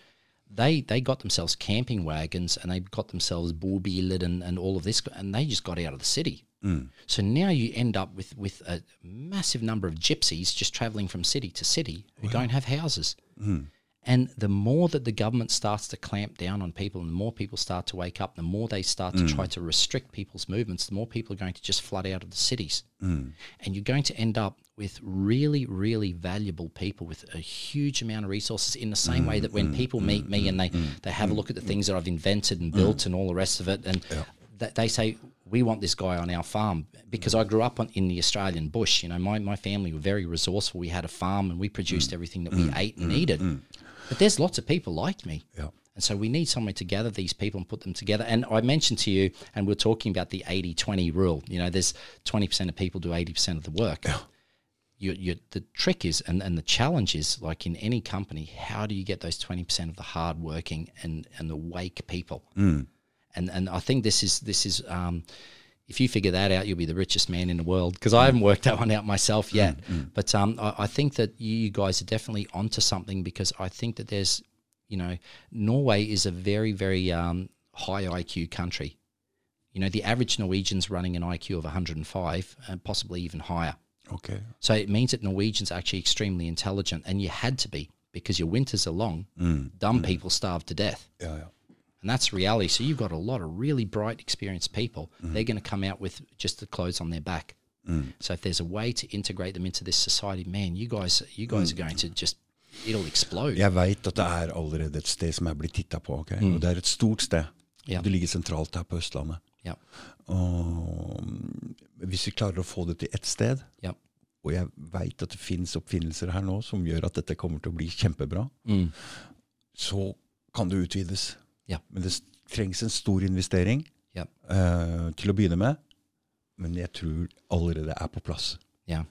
they they got themselves camping wagons and they got themselves bobiler and, and all of this, and they just got out of the city. Mm. So now you end up with with a massive number of gypsies just traveling from city to city who don't have houses. Mm. And the more that the government starts to clamp down on people and the more people start to wake up, the more they start to try mm. to restrict people's movements, the more people are going to just flood out of the cities. Mm. And you're going to end up with really, really valuable people with a huge amount of resources in the same mm, way that when people meet me and they, they have a look at the things that I've invented and built and all the rest of it, and that they say, we want this guy on our farm because I grew up on, in the Australian bush. You know, my, my family were very resourceful. We had a farm and we produced everything that we ate and needed. But there's lots of people like me. Yeah. And so we need somewhere to gather these people and put them together. And I mentioned to you, and we're talking about the 80 20 rule. You know, there's 20% of people do 80% of the work. You, you, the trick is, and, and the challenge is, like in any company, how do you get those 20% of the hardworking and, and the wake people? And, and I think this is, this is, um, if you figure that out, you'll be the richest man in the world. Because I haven't worked that one out myself yet. Mm, mm. But um, I, I think that you guys are definitely onto something because I think that there's You know, Norway is a very, very um, high IQ country. You know, the average Norwegian's running an IQ of 105 and uh, possibly even higher. Okay. So it means that Norwegians are actually extremely intelligent, and you had to be because your winters are long. Mm, Dumb people starve to death. Ja, ja. And that's reality. So you've got a lot of really bright, experienced people. They're going to come out with just the clothes on their back. So if there's a way to integrate them into this society, man, you guys, you guys are going to just, it'll explode. Jeg veit at det er allerede et sted som er blitt titta på. ok? Og det er et stort sted. Ja. Det ligger sentralt her på Østlandet. Yeah. Og mm, hvis vi klarer å få det til ett sted, Yeah. og jeg veit at det finnes oppfinnelser her nå som gjør at dette kommer til å bli kjempebra, Mm. så kan det utvides. Ja. Men det trengs en stor investering ja. uh, til å begynne med. Men jeg tror allerede er på plass. Ja.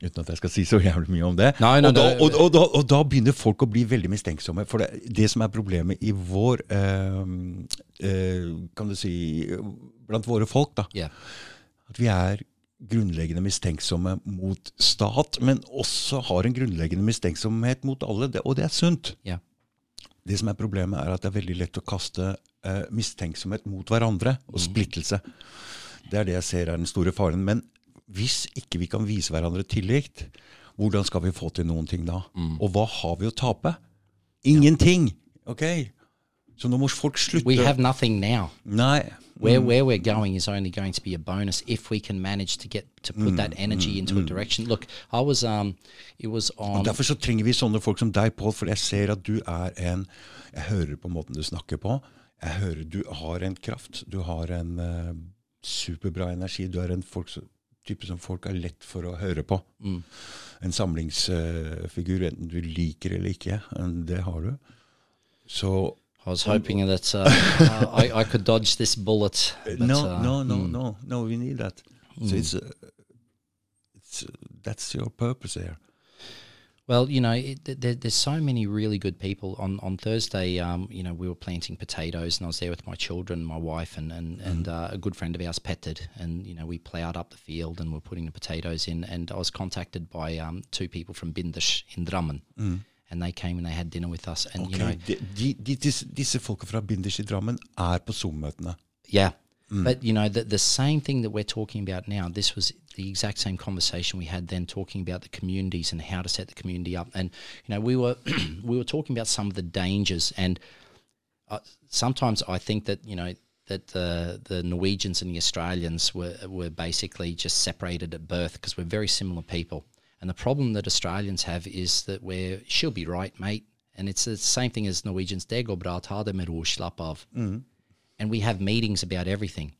Uten at jeg skal si så jævlig mye om det. Nei, nei, og, da, og, og, da, og da begynner folk å bli veldig mistenksomme. For det, det som er problemet i vår uh, uh, Kan du si Blant våre folk, da. Yeah. At vi er grunnleggende mistenksomme mot stat, men også har en grunnleggende mistenksomhet mot alle. Det, og det er sunt. Yeah. Det som er problemet, er at det er veldig lett å kaste eh, mistenksomhet mot hverandre, og splittelse. Det er det jeg ser er den store faren. Men hvis ikke vi kan vise hverandre tillit, hvordan skal vi få til noen ting da? Og hva har vi å tape? Ingenting! Ok? Så nå må folk slutte We have nothing now. Nei. Where where we're going is only going to be a bonus if we can manage to get to put that energy into a direction. Look, I was um, it was on. Og Derfor så trenger vi sånne folk som deg, Pål, for jeg ser at du er en Jeg hører på måten du snakker på. Jeg hører Du har en kraft. Du har en uh, superbra energi. Du er en folk, som- type som folk er lett for å høre på. En samlingsfigur, enten du liker eller ikke. Det har du. Så I was hoping that uh, I, I could dodge this bullet. But, No, uh, no, no, no, no. We need that. So it's, uh, it's uh, that's your purpose there. Well, you know, it, there, there's so many really good people. On on Thursday, um, you know, we were planting potatoes, and I was there with my children, my wife, and and, and uh, a good friend of ours, Petted, and you know, we ploughed up the field and we're putting the potatoes in. And I was contacted by um, two people from Bindish in Drammen, and they came and they had dinner with us. And Ok, you know, de, de, disse, disse folka fra Binders i Drammen er på Zoom-møtene. Yeah. But you know the the same thing that we're talking about now. This was the exact same conversation we had then, talking about the communities and how to set the community up. And you know we were we were talking about some of the dangers. And uh, sometimes I think that you know that the the Norwegians and the Australians were were basically just separated at birth because we're very similar people. And the problem that Australians have is that we're she'll be right, mate. And it's the same thing as Norwegians. Det går bra, ta det med ro, slapp av and we have meetings about everything.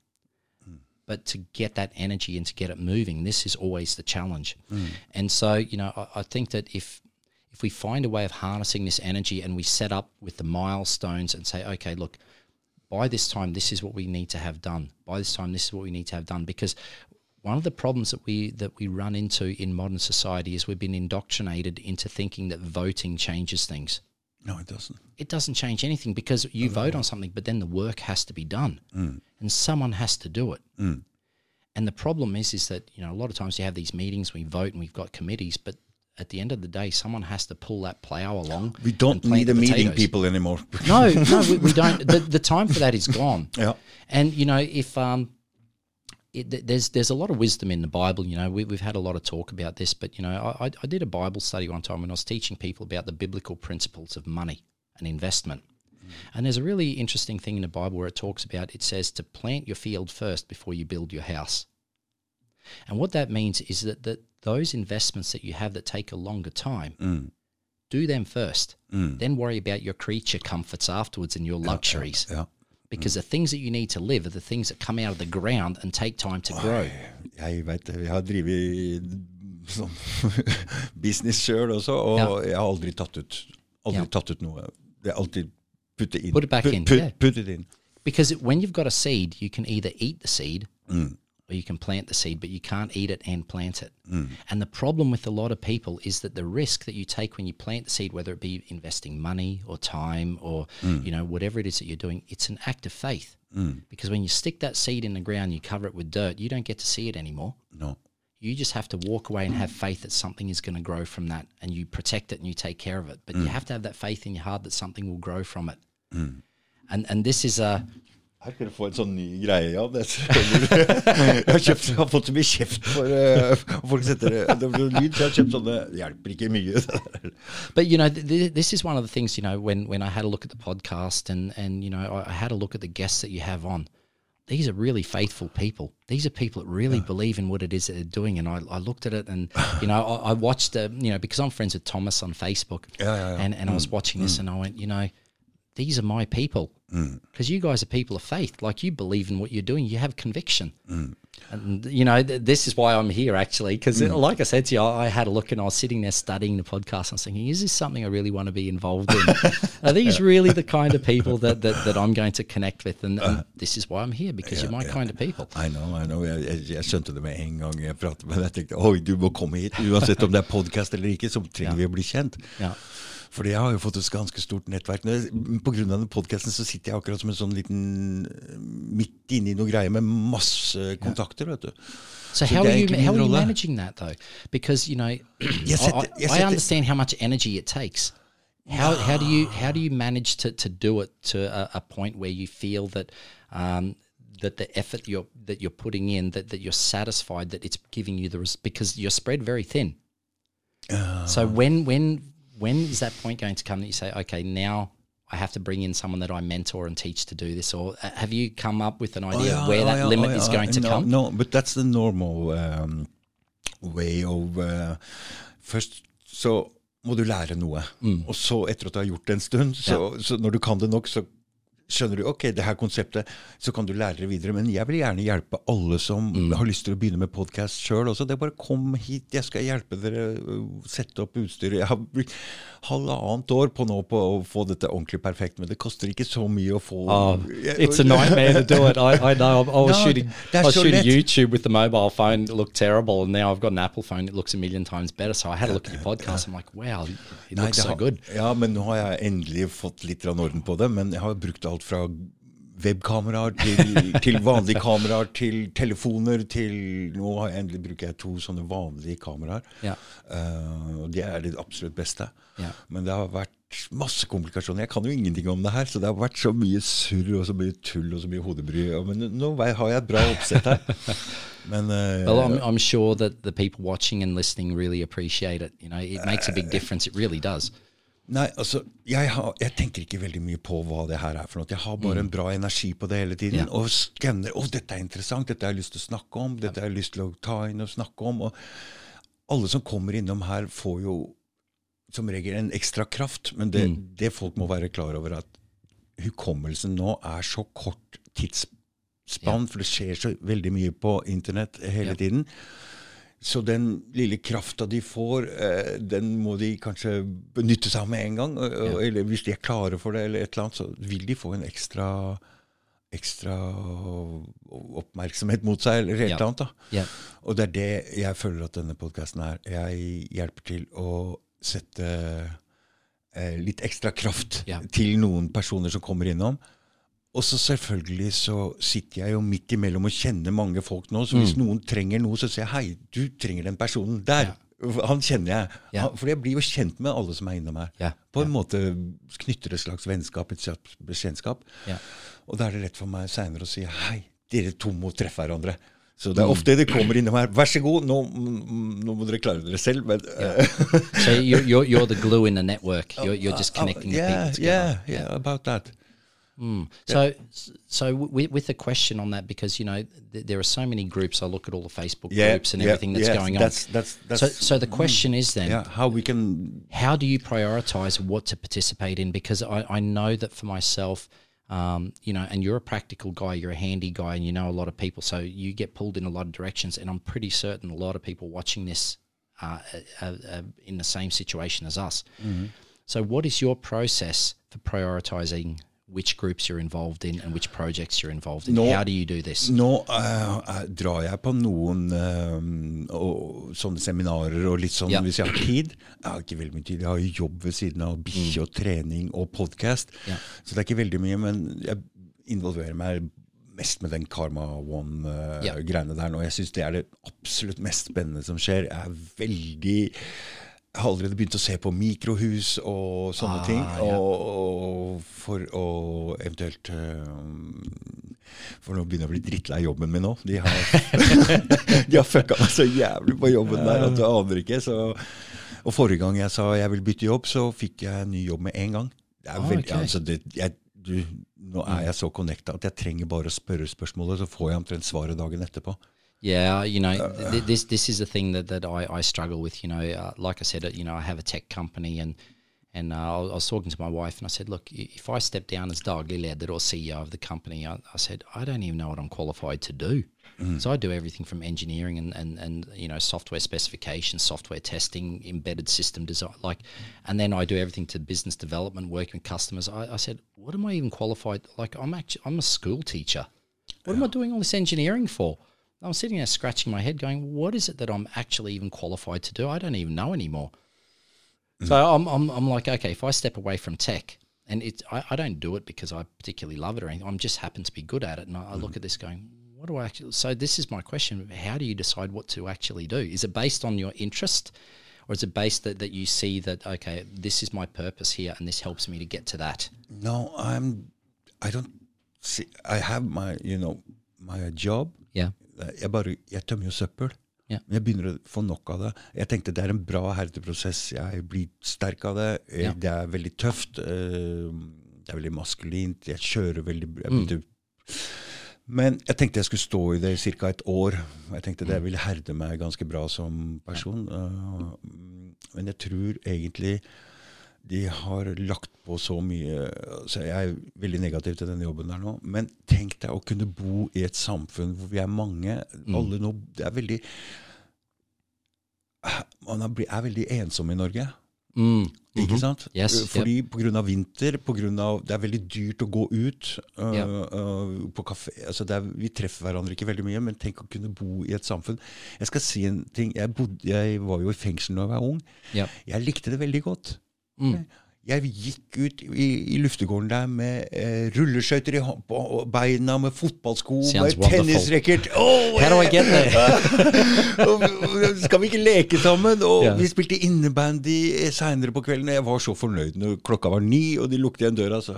But to get that energy and to get it moving, this is always the challenge. Mm. And so, you know, I, I think that if if we find a way of harnessing this energy and we set up with the milestones and say, okay, look, by this time, this is what we need to have done. By this time, this is what we need to have done. Because one of the problems that we that we run into in modern society is we've been indoctrinated into thinking that voting changes things No, it doesn't. it doesn't change anything because you vote on something, but then the work has to be done, and someone has to do it. And the problem is, is that you know a lot of times you have these meetings, we vote, and we've got committees, but at the end of the day, someone has to pull that plough along. We don't need a the meeting people anymore. No, no, we, we don't. The, the time for that is gone. Ja. And you know, if um, it, there's there's a lot of wisdom in the Bible. You know, we, we've had a lot of talk about this, but you know, I, I- I did a Bible study one time when I was teaching people about the biblical principles of money and investment. Mm. And there's a really interesting thing in the Bible where it talks about it says to plant your field first before you build your house. And what that means is that, that those investments that you have that take a longer time, mm. do them first. Mm. Then worry about your creature comforts afterwards and your luxuries Ja. Because the things that you need to live are the things that come out of the ground and take time to grow. Jeg vet det. Jeg har drevet sånn business sjøl også, og jeg har aldri tatt ut Aldri Ja. tatt ut noe. Det er alltid putte inn. Put it back Put- in, Put, yeah. put it in. Because when you've got a seed, you can either eat the seed or you can plant the seed, but you can't eat it and plant it. Mm. And the problem with a lot of people is that the risk that you take when you plant the seed, whether it be investing money or time or mm. you know whatever it is that you're doing, it's an act of faith. Mm. Because when you stick that seed in the ground, you cover it with dirt, you don't get to see it anymore. No. You just have to walk away and have faith that something is going to grow from that, and you protect it and you take care of it. But you have to have that faith in your heart that something will grow from it. And and this is a Her skal du få en sånn ny greie, ja. Det jeg har, kjøpt, jeg har fått så mye kjeft for uh, folk setter det lyd, så jeg har kjøpt sånne Det hjelper ikke mye. But you know, th- th- this is one of the things. You know, when when I had a look at the podcast and and you know, I, had a look at the guests that you have on. These are really faithful people. These are people that really believe in what it is that they're doing. And I, I looked at it, and you know, I, I watched. Uh, you know, because I'm friends with Thomas on Facebook, Yeah, yeah, yeah. and and I was watching this, and I went, you know, these are my people mm. because you guys are people of faith. Like you believe in what you're doing. You have conviction. Mm. And you know, th- this is why I'm here actually, because mm. like I said to you, I I had a look and I was sitting there studying the podcast. and I was thinking, is this something I really want to be involved in? are these really the kind of people that, that, that I'm going to connect with? And, and uh-huh. this is why I'm here because you're my kind of people. I know, I know. Jeg, jeg, jeg skjønte det med en gang jeg pratet med deg. Jeg tenkte oi, du må komme hit. Uansett om det er podkast eller ikke, så trenger vi å bli kjent. Ja. Fordi jeg har jo fått et ganske stort nettverk. Når jeg- På grunn av den podkasten så sitter jeg akkurat som en sånn liten eh, Midt inni noe greier med masse kontakter, vet du. So how are er you how are you managing that though? Because you know, I, I- I understand how much energy it takes. How how do you how do you manage to, to do it to a, a point where you feel that um, that the effort you're that you're putting in that, that you're satisfied that it's giving you the res- because you're spread very thin. so when when when is that point going to come that you say, okay, now I have to bring in someone that I mentor and teach to do this, or uh, have you come up with an idea of where oh, that yeah, limit oh, is yeah, going to no, come? No, but that's the normal um, way of uh, Først så må du lære noe. Mm. Og så, etter at du har gjort det en stund, så, så når du kan det nok, så skjønner du ok, det her konseptet, så kan du lære det videre. Men jeg vil gjerne hjelpe alle som Mm. har lyst til å begynne med podkast sjøl også. Det er bare kom hit, jeg skal hjelpe dere sette opp utstyr. Jeg har brukt halvannet år på nå på å få dette ordentlig perfekt, men det koster ikke så mye å få Oh, it's a nightmare to do it. I, I know. I was No, shooting. I was shooting. YouTube with the mobile phone. It looked terrible, and now I've got an Apple phone. It looks a million times better. So I had a look at your podcast. I'm like, wow, it Nei, looks so har- good. Ja, men nå har jeg endelig fått litt orden på det. Men jeg har brukt alt fra webkameraer til, til vanlige kameraer, til telefoner, til Nå endelig bruker jeg to sånne vanlige kameraer. Ja. Uh, og det er det absolutt beste. Ja. Men det har vært masse komplikasjoner. Jeg kan jo ingenting om det her, så det har vært så mye surr og så mye tull og så mye hodebry. Men nå har jeg et bra oppsett her. Men uh, Well, I'm, I'm sure that the people watching and listening really appreciate it. You know, it makes a big difference. It really does. Nei, altså, jeg, har, jeg tenker ikke veldig mye på hva det her er for noe. Jeg har bare en bra energi på det hele tiden. Ja. Og skanner. 'Å, dette er interessant. Dette har jeg lyst til å snakke om. Dette har jeg lyst til å ta inn og snakke om.' Og alle som kommer innom her, får jo som regel en ekstra kraft. Men det, det folk må være klar over, at hukommelsen nå er så kort tidsspann, for det skjer så veldig mye på internett hele Ja. tiden. Så den lille krafta de får, eh, den må de kanskje benytte seg av med en gang. og- Eller hvis de er klare for det, eller et eller annet, så vil de få en ekstra ekstra oppmerksomhet mot seg, eller et Ja. eller annet. da. Ja. Og det er det jeg føler at denne podkasten er. Jeg hjelper til å sette eh, litt ekstra kraft Ja. til noen personer som kommer innom. Og så selvfølgelig så sitter jeg jo midt imellom og kjenner mange folk nå. Så Mm. hvis noen trenger noe, så sier jeg hei, du trenger den personen der. Han kjenner jeg. Ja. Han, for jeg blir jo kjent med alle som er innom her. Ja. På en måte knytter et slags vennskap, et slags bekjentskap. Ja. Og da er det lett for meg seinere å si hei, dere to må treffe hverandre. Så det er ofte det kommer innom her. Vær så god, nå, mm, nå må dere klare dere selv. Men, yeah. So you're, you're you're the glue in the network. You're you're just uh, connecting the yeah, people together. yeah, yeah, about that. Mm. So, so with, with the question on that, because you know th- there are so many groups. I look at all the Facebook Yeah, groups and yeah, everything that's going on. that's- that's- that's- so, so the question is then, how we can how do you prioritize what to participate in? Because I, I know that for myself, um, you know, and you're a practical guy, you're a handy guy, and you know a lot of people, so you get pulled in a lot of directions. And I'm pretty certain a lot of people watching this are, are, are in the same situation as us. Mm-hmm. So, what is your process for prioritizing which groups you're involved in and which projects you're involved in? Nå, How do you do this? Nå eh, drar jeg på noen eh, og, sånne seminarer og litt sånn Ja. hvis jeg har tid. Jeg har ikke veldig mye tid. Jeg har jo jobb ved siden av bikkje og trening og podkast. Ja. Så det er ikke veldig mye, men jeg involverer meg mest med den Karma One-greiene der nå. Jeg syns det er det absolutt mest spennende som skjer. Jeg er veldig jeg har allerede begynt å se på mikrohus og sånne Ah, ting. ja. Og, og for å eventuelt eh, For nå begynner jeg å bli drittlei jobben min nå. De har, de har fucka meg så jævlig på jobben der at du aner ikke. Så, og forrige gang jeg sa jeg vil bytte jobb, så fikk jeg ny jobb med en gang. Det er Ah, veldig, okay. altså det, jeg, du, nå er jeg så connecta at jeg trenger bare å spørre spørsmålet, så får jeg omtrent svaret dagen etterpå. Yeah, you know, th- this this is a thing that, that I, I struggle with. You know, uh, like I said, uh, you know, I have a tech company, and and uh, I was- talking to my wife, and I said, look, if I step down as daglig leder or CEO of the company, I, I said I don't even know what I'm qualified to do. So I do everything from engineering and, and, and you know software specification, software testing, embedded system design, like, and then I do everything to business development, working with customers. I, I said, what am I even qualified? Like, I'm actually I'm a school teacher. What am I doing all this engineering for? I'm sitting there scratching my head, going, "What is it that I'm actually even qualified to do? I don't even know anymore." Mm. So I'm, I'm, I'm like, okay, if I step away from tech, and it's, I, I don't do it because I particularly love it or anything. I'm just happen to be good at it, and I, I look mm. at this going, "What do I actually?" So this is my question: How do you decide what to actually do? Is it based on your interest, or is it based that, that you see that okay, this is my purpose here, and this helps me to get to that? No, I'm. I don't see. I have my, you know, my job. Yeah, Jeg bare, jeg tømmer jo søppel. Ja. Men Jeg begynner å få nok av det. Jeg tenkte det er en bra herdeprosess. Jeg blir sterk av det. Eh, Ja. Det er veldig tøft. eh, Det er veldig maskulint. Jeg kjører veldig jeg Mm. Men jeg tenkte jeg skulle stå i det i ca. et år. Jeg tenkte Mm. det ville herde meg ganske bra som person. eh, Men jeg tror egentlig de har lagt på så mye så Jeg er veldig negativ til denne jobben der nå. Men tenk deg å kunne bo i et samfunn hvor vi er mange. Mm. Alle nå Det er veldig Man er, er veldig ensom i Norge. mm. Ikke mhm. sant? Yes, Fordi på grunn av vinter, på grunn av, det er veldig dyrt å gå ut uh, yep. uh, på kafé. Altså er, vi treffer hverandre ikke veldig mye, men tenk å kunne bo i et samfunn. Jeg skal si en ting. Jeg, bodde, jeg var jo i fengsel da jeg var ung. Yep. Jeg likte det veldig godt. Mm. Jeg gikk ut i, i luftegården der med eh, rulleskøyter i på beina, med fotballsko, Sounds med tennisracket. Oh, skal vi ikke leke sammen? Og yeah. vi spilte innebandy seinere på kvelden. Jeg var så fornøyd når klokka var ni, og de lukket igjen døra. Så,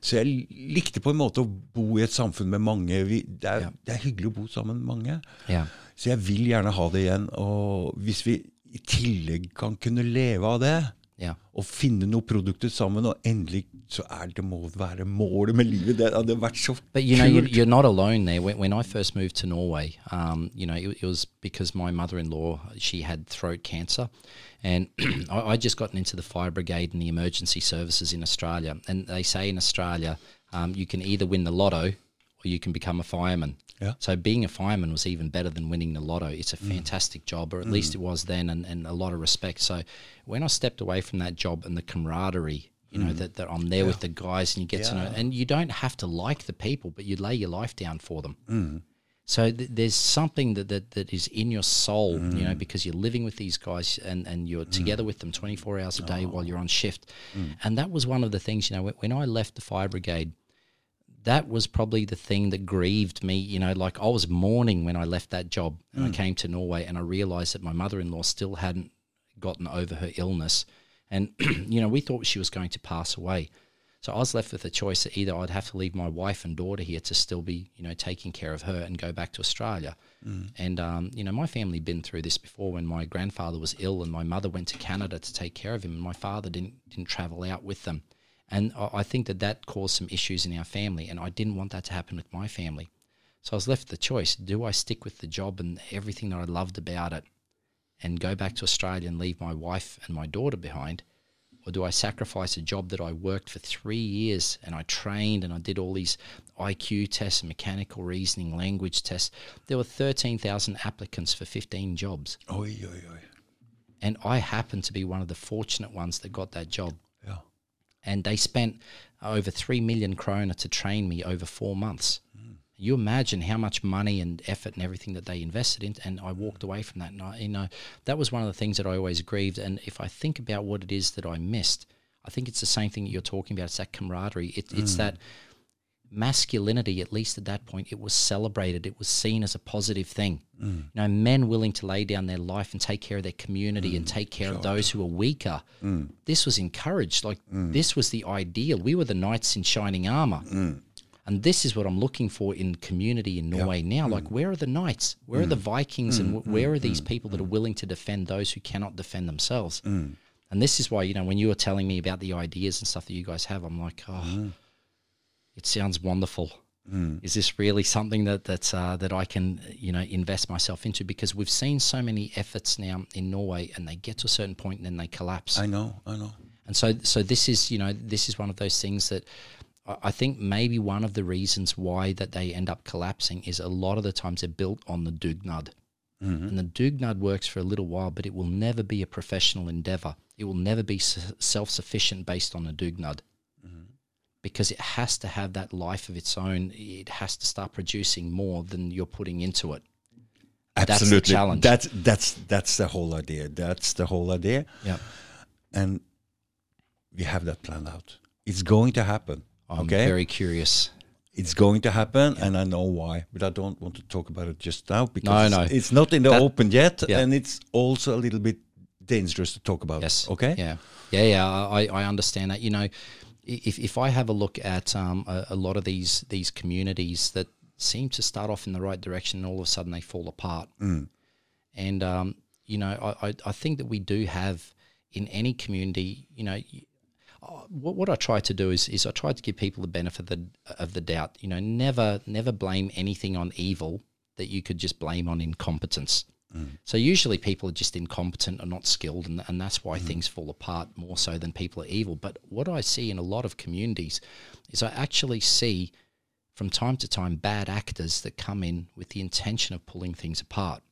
så jeg likte på en måte å bo i et samfunn med mange. Vi, det, er, yeah. det er hyggelig å bo sammen med mange. Yeah. Så jeg vil gjerne ha det igjen. Og hvis vi i tillegg kan kunne leve av det, Yeah. og finne noe sammen, og endelig så er det må være målet med livet. Det hadde vært så But you know, you, kult. you're not alone there. When, when I first moved to Norway, um, you know, it, it was because my mother-in-law she had throat cancer, and I, I just gotten into the fire brigade and the emergency services in Australia. And they say in Australia, um, you can either win the lotto or you can become a fireman. Yeah. So being a fireman was even better than winning the lotto. It's a mm. fantastic job, or at mm. least it was then, and, and a lot of respect. So when I stepped away from that job and the camaraderie, you know, mm. that, that I'm there with the guys and you get to know, and you don't have to like the people, but you lay your life down for them. So th- there's something that, that, that is in your soul, you know, because you're living with these guys and, and you're together with them 24 hours a day oh. while you're on shift. And that was one of the things, you know, when, when I left the fire brigade, that was probably the thing that grieved me. You know, like I was mourning when I left that job and I came to Norway and I realized that my mother in law still hadn't gotten over her illness. And, you know, we thought she was going to pass away. So I was left with a choice that either I'd have to leave my wife and daughter here to still be, you know, taking care of her and go back to Australia. And, um, you know, my family had been through this before when my grandfather was ill and my mother went to Canada to take care of him and my father didn't, didn't travel out with them. And I, I think that that caused some issues in our family and I didn't want that to happen with my family. So I was left with the choice. Do I stick with the job and everything that I loved about it and go back to Australia and leave my wife and my daughter behind? Or do I sacrifice a job that I worked for three years and I trained and I did all these IQ tests, mechanical reasoning, language tests? There were 13,000 applicants for 15 jobs. Oi, oi, oi. And I happened to be one of the fortunate ones that got that job. And they spent uh, over 3 million kroner to train me over four months. You imagine how much money and effort and everything that they invested in, and I walked away from that. And I, you know, that was one of the things that I always grieved. And if I think about what it is that I missed, I think it's the same thing that you're talking about. It's that camaraderie. It, It's mm. that masculinity, at least at that point, it was celebrated. It was seen as a positive thing. Mm. You know, men willing to lay down their life and take care of their community and mm. take care of those who are weaker. Mm. This was encouraged. Like this was the ideal. We were the knights in shining armor. And this is what I'm looking for in community in Norway now. Like, where are the knights? Where are the Vikings? And wh- where are these people that are willing to defend those who cannot defend themselves? And this is why, you know, when you were telling me about the ideas and stuff that you guys have, I'm like, oh, it sounds wonderful. Is this really something that that's uh, that I can you know invest myself into? Because we've seen so many efforts now in Norway, and they get to a certain point and then they collapse. I know, I know. And so, so this is, you know, this is one of those things that I I think maybe one of the reasons why that they end up collapsing is a lot of the times they're built on the dugnad. And the dugnad works for a little while, but it will never be a professional endeavor. It will never be self-sufficient based on the dugnad. Because it has to have that life of its own. It has to start producing more than you're putting into it. That's the Absolutely. challenge. That's that's that's the whole idea. That's the whole idea. Yeah. And we have that planned out. It's going to happen. I'm okay. very curious. it's going to happen, and I know why, but I don't want to talk about it just now because no. it's, it's not in the That- open yet, Yeah. and it's also a little bit dangerous to talk about. Yes. Okay. Yeah. Yeah. Yeah. I, I understand that. You know, if if I have a look at um, a, a lot of these these communities that seem to start off in the right direction, and all of a sudden they fall apart. And um, you know, I, I I think that we do have in any community, you know. uh, What, what I try to do is, is I try to give people the benefit of the, of the doubt. You know, never never blame anything on evil that you could just blame on incompetence. Mm. So usually people are just incompetent or not skilled, and, and that's why mm. things fall apart more so than people are evil. But what I see in a lot of communities is I actually see from time to time bad actors that come in with the intention of pulling things apart.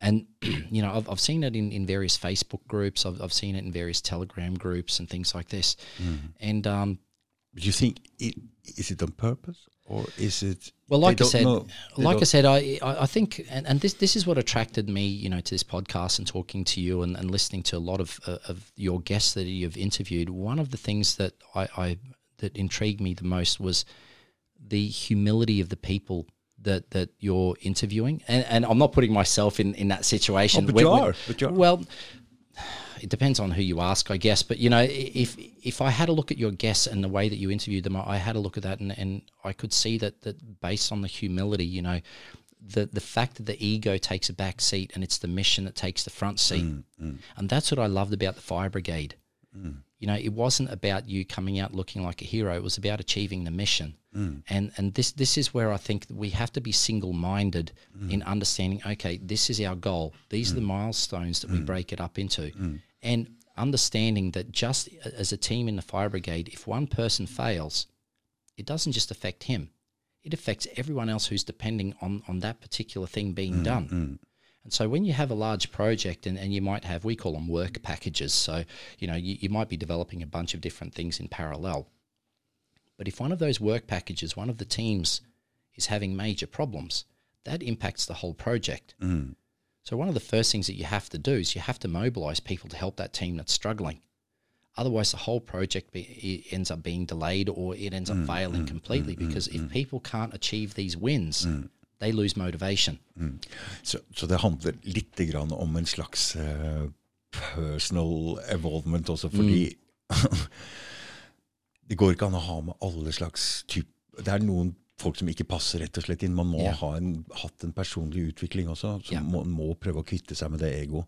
And, you know, I've, I've seen it in, in various Facebook groups, I've, I've seen it in various Telegram groups and things like this. Mm. And um, Do you think it, is it on purpose or is it? Well, like I said, like I said, I I think, and, and this this is what attracted me, you know, to this podcast and talking to you and, and listening to a lot of uh, of your guests that you've interviewed. One of the things that I, I that intrigued me the most was the humility of the people that that you're interviewing, and, and I'm not putting myself in in that situation. Oh, but When- you are, but you are. Well, it depends on who you ask, I guess. But you know, if if I had a look at your guests and the way that you interviewed them, I had a look at that, and, and I could see that that based on the humility, you know, the the fact that the ego takes a back seat and it's the mission that takes the front seat, mm, mm. and that's what I loved about the fire brigade. Mm. You know, it wasn't about you coming out looking like a hero. It was about achieving the mission. Mm. And and this this is where I think we have to be single minded mm. in understanding. Okay, this is our goal. These are the mm. milestones that we break it up into, and understanding that just as a team in the fire brigade, if one person fails, it doesn't just affect him; it affects everyone else who's depending on on that particular thing being done. And so when you have a large project and, and you might have, we call them work packages. So, you know, you, you might be developing a bunch of different things in parallel. But if one of those work packages, one of the teams is having major problems, that impacts the whole project. Mm. So one of the first things that you have to do is you have to mobilize people to help that team that's struggling. Otherwise, the whole project be, ends up being delayed or it ends up mm, failing mm, completely because if people can't achieve these wins, they lose motivation. Så, så det handler litt om en slags uh, personal evolvement også, fordi det går ikke an å ha med alle slags typ Det er noen folk som ikke passer rett og slett inn. Man må yeah. ha en, hatt en personlig utvikling også, så yeah. man må prøve å kvitte seg med det ego.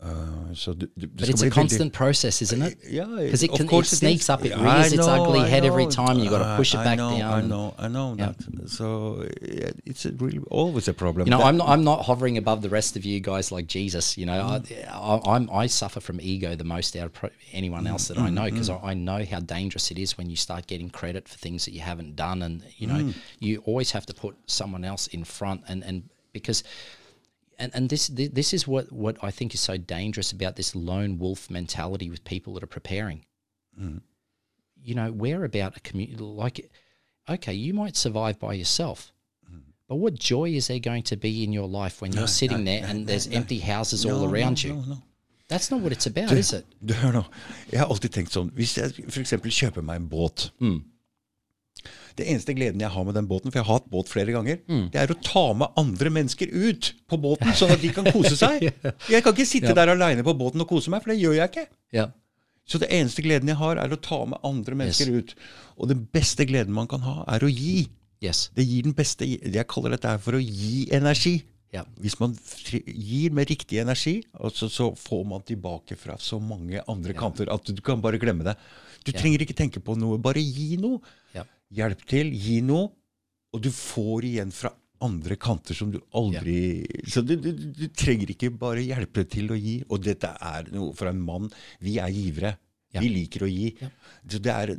Eh, så du, du, But it's a constant process, isn't it? Yeah, Because it, of can, it course sneaks up, it I rears its ugly I head every know. time. You got to push it I back know, down. I know, I know Yeah. that. So yeah, it's a really always a problem. You know, That- I'm not, I'm not hovering above the rest of you guys like Jesus. You know, Mm. I, I, I'm, I suffer from ego the most out of anyone else that I Mm, know because I, I know how dangerous it is when you start getting credit for things that you haven't done, and you know, Mm. you always have to put someone else in front, and and because. And, and this this is what, what I think is so dangerous about this lone wolf mentality with people that are preparing. Mm. You know, we're about a community. Like, okay, you might survive by yourself, but what joy is there going to be in your life when you're sitting there and there's empty houses all around no, you? no, no. That's not what it's about, is it? Du, hør nå. Jeg har alltid tenkt sånn Hvis jeg f.eks. kjøper meg en båt Mm. Det eneste gleden jeg har med den båten, for jeg har hatt båt flere ganger, det er å ta med andre mennesker ut på båten, sånn at de kan kose seg. Jeg kan ikke sitte der aleine på båten og kose meg, for det gjør jeg ikke. Ja. Så det eneste gleden jeg har, er å ta med andre mennesker ut. Og den beste gleden man kan ha, er å gi. Yes. Det gir den beste Jeg kaller dette her for å gi energi. Ja. Hvis man gir med riktig energi, altså, så får man tilbake fra så mange andre kanter at du kan bare glemme det. Du trenger ikke tenke på noe, bare gi noe. Hjelp til, gi noe, og du får igjen fra andre kanter som du aldri Så du, du, du trenger ikke bare hjelpe til å gi. Og dette er noe for en mann. Vi er givere. Ja. Vi liker å gi. Ja. Så det er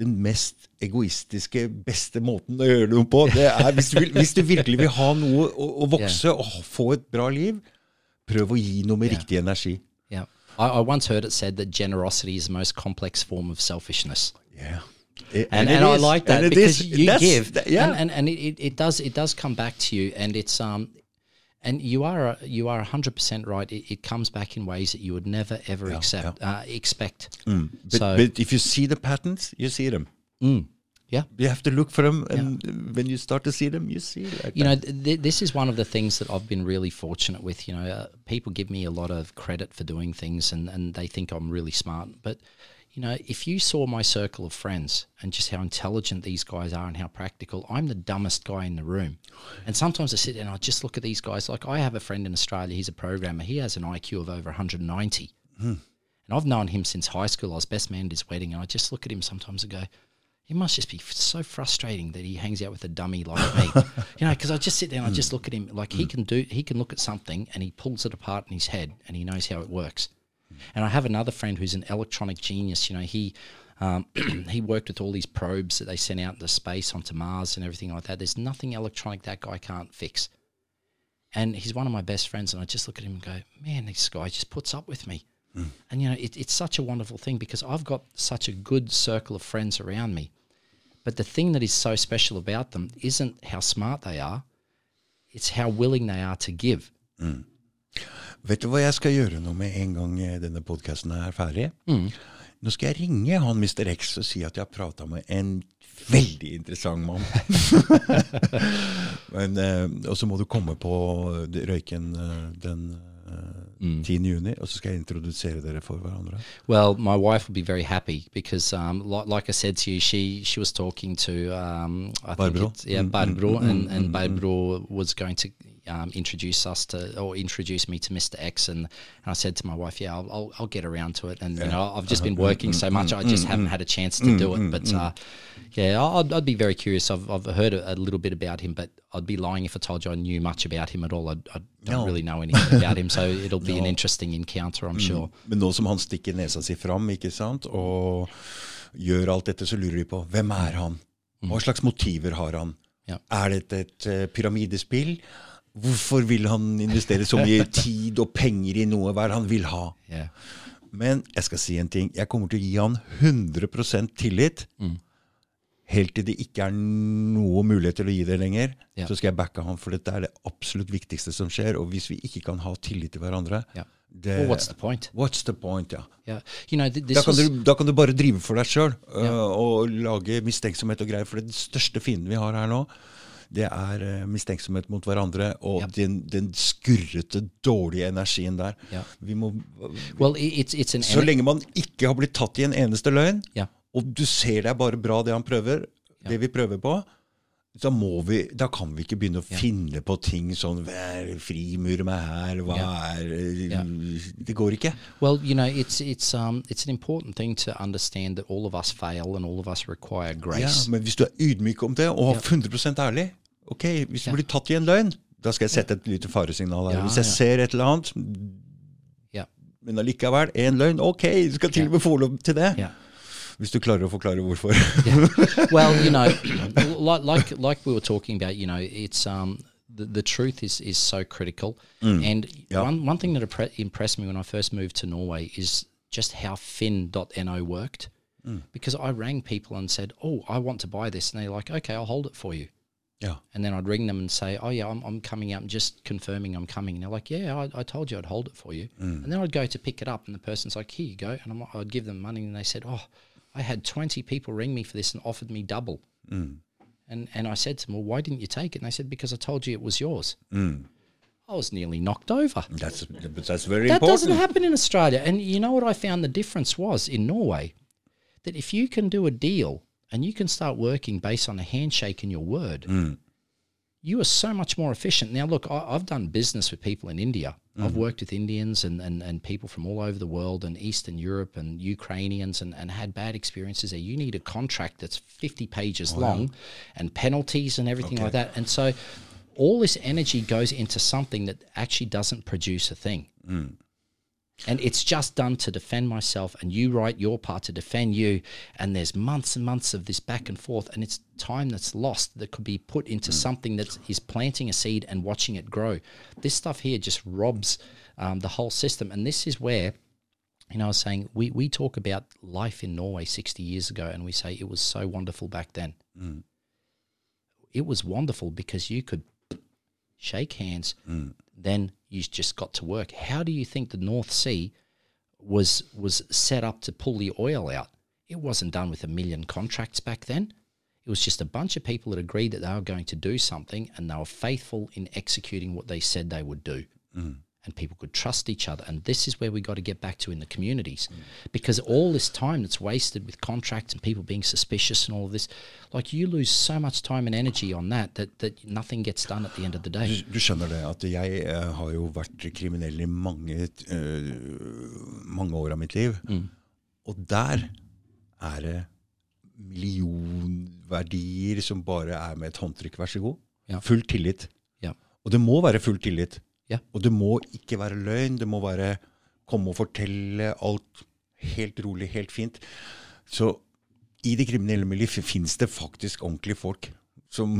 den mest egoistiske, beste måten å gjøre noe på. Det er hvis du, vil, hvis du virkelig vil ha noe å, å vokse og få et bra liv, prøv å gi noe med Ja. riktig energi. Ja. I, I once heard it said that generosity is the most complex form of selfishness. Yeah. And, it and I is. like that And it because is. you give, that- yeah. and, and, and it, it- does it does come back to you, and it's um, and you are you are hundred percent right. It, it comes back in ways that you would never ever accept uh, expect. but, so but if you see the patterns, you see them. mm, yeah, You have to look for them, and when you start to see them, you see like you know, that. th- th- this is one of the things that I've been really fortunate with. You know, uh, people give me a lot of credit for doing things, and and they think I'm really smart. But you know, if you saw my circle of friends and just how intelligent these guys are and how practical, I'm the dumbest guy in the room. And sometimes I sit there and I just look at these guys. Like I have a friend in Australia. He's a programmer. He has an IQ of over 190. Hmm. And I've known him since high school. I was best man at his wedding, and I just look at him sometimes and go, it must just be f- so frustrating that he hangs out with a dummy like me. you know, because I just sit there and I hmm. just look at him like he hmm. can do, he can look at something and he pulls it apart in his head and he knows how it works. And I have another friend who's an electronic genius. You know, he um, he worked with all these probes that they sent out into space onto Mars and everything like that. There's nothing electronic that guy can't fix. And he's one of my best friends, and I just look at him and go, "Man, this guy just puts up with me." And you know, it, it's such a wonderful thing because I've got such a good circle of friends around me. But the thing that is so special about them isn't how smart they are; it's how willing they are to give. Vet du hva jeg skal gjøre nå med en gang eh, denne podkasten er ferdig? Mm. Nå skal jeg ringe han Mr. X og si at jeg har prata med en veldig interessant mann. Men, eh, og så må du komme på Røyken eh, den eh, Mm. 10. juni, og så skal jeg introdusere dere for hverandre. Well, my wife will be very happy because, um, like, like I said to you, she she was talking to um, I think Barbro. it's, yeah, Mm, mm, and and Barbro was going to um, introduce us to or introduce me to Mr. X, and, and I said to my wife, yeah, I'll, I'll, I'll get around to it, and you know, I've just been working so much, I just haven't had a chance to do it, but. Uh, yeah, I'd, I'd be very curious. I've, I've heard a, a little bit about him, but I'd be lying if I told you I knew much about him at all. I, I don't No. really know anything about him, so it'll be an interesting encounter, I'm sure. Men nå som han stikker nesa si fram ikke sant, og gjør alt dette, så lurer de på hvem er han? Hva slags motiver har han? Ja. Er dette et eh, pyramidespill? Hvorfor vil han investere så mye tid og penger i noe? Hva er det han vil ha? Yeah. Men jeg skal si en ting. Jeg kommer til å gi han 100% tillit. Helt til det ikke er noe mulighet til å gi det lenger, Yeah. så skal jeg backe han. For dette er det absolutt viktigste som skjer. Og hvis vi ikke kan ha tillit til hverandre Yeah. det, Well, what's the point? What's the point, ja. You know, Da kan, was, du, da kan du bare drive for deg sjøl og lage mistenksomhet og greier. For det største fienden vi har her nå, det er eh, mistenksomhet mot hverandre og Ja. den, den skurrete, dårlige energien der. Ja. Vi må, well, it's it's så lenge man ikke har blitt tatt i en eneste løgn, yeah, og du ser det er bare bra det han prøver, det vi prøver på, da, vi, da kan vi ikke begynne å finne på ting sånn Hva er frimur meg her? Hva Ja. er eh, Det går ikke. well, you know, it's it's um it's an important thing to understand that all of us fail and all of us require Ja, men hvis du er ydmyk om det, og 100% ærlig Ok, hvis du blir tatt i en løgn, da skal jeg sette et lite faresignal her. Hvis jeg ser et eller annet, Yeah, men allikevel, en løgn, ok, du skal til og med få lov til det. yeah. Hvis du klarer å forklare hvorfor. well, you know, like like like we were talking about, you know, it's um the, the truth is is so critical, and Yeah. one one thing that impressed me when I first moved to Norway is just how finn.no worked, because I rang people and said, "Oh, I want to buy this," and they're like, "Okay, I'll hold it for you." Ja. And then I'd ring them and say, "Oh yeah, I'm, I'm coming out and just confirming I'm coming." And they're like, "Yeah, I, I told you I'd hold it for you." Mm. And then I'd go to pick it up, and the person's like, "Here you go," and I'm, I'd give them money, and they said, "Oh, I had 20 people ring me for this and offered me double. Mm. And, and I said to them, well, why didn't you take it? And they said, because I told you it was yours. Mm. I was nearly knocked over. That's that's very That important. doesn't happen in Australia. And you know what I found the difference was in Norway? That if you can do a deal and you can start working based on a handshake and your word, mm. you are so much more efficient. Now, look, I, I've done business with people in India. I've mm. worked with Indians and, and, and people from all over the world and Eastern Europe and Ukrainians and, and had bad experiences there. You need a contract that's 50 pages long and penalties and everything like that. And so all this energy goes into something that actually doesn't produce a thing. Mm. And it's just done to defend myself, and you write your part to defend you. And there's months and months of this back and forth, and it's time that's lost that could be put into hmm. something that is planting a seed and watching it grow. This stuff here just robs um, the whole system. And this is where, you know, I was saying we, we talk about life in Norway 60 years ago, and we say it was so wonderful back then. Hmm. It was wonderful because you could shake hands, hmm. then you just got to work. How do you think the North Sea was was set up to pull the oil out? It wasn't done with a million contracts back then. It was just a bunch of people that agreed that they were going to do something and they were faithful in executing what they said they would do. Mm. And people could trust each other. And this is where we got to get back to in the communities. Because all this time that's wasted with contracts and people being suspicious and all of this, like you lose so much time and energy on that that, that nothing gets done at the end of the day. Du, du skjønner det at jeg uh, har jo vært kriminell i mange, uh, mange år av mitt liv. Og der er det millionverdier som bare er med et håndtrykk, vær så god. Ja. Full tillit. Ja. Og det må være full tillit. Ja. Og det må ikke være løgn. Det må være komme og fortelle alt helt rolig, helt fint. Så i det kriminelle miljøet fins det faktisk ordentlige folk som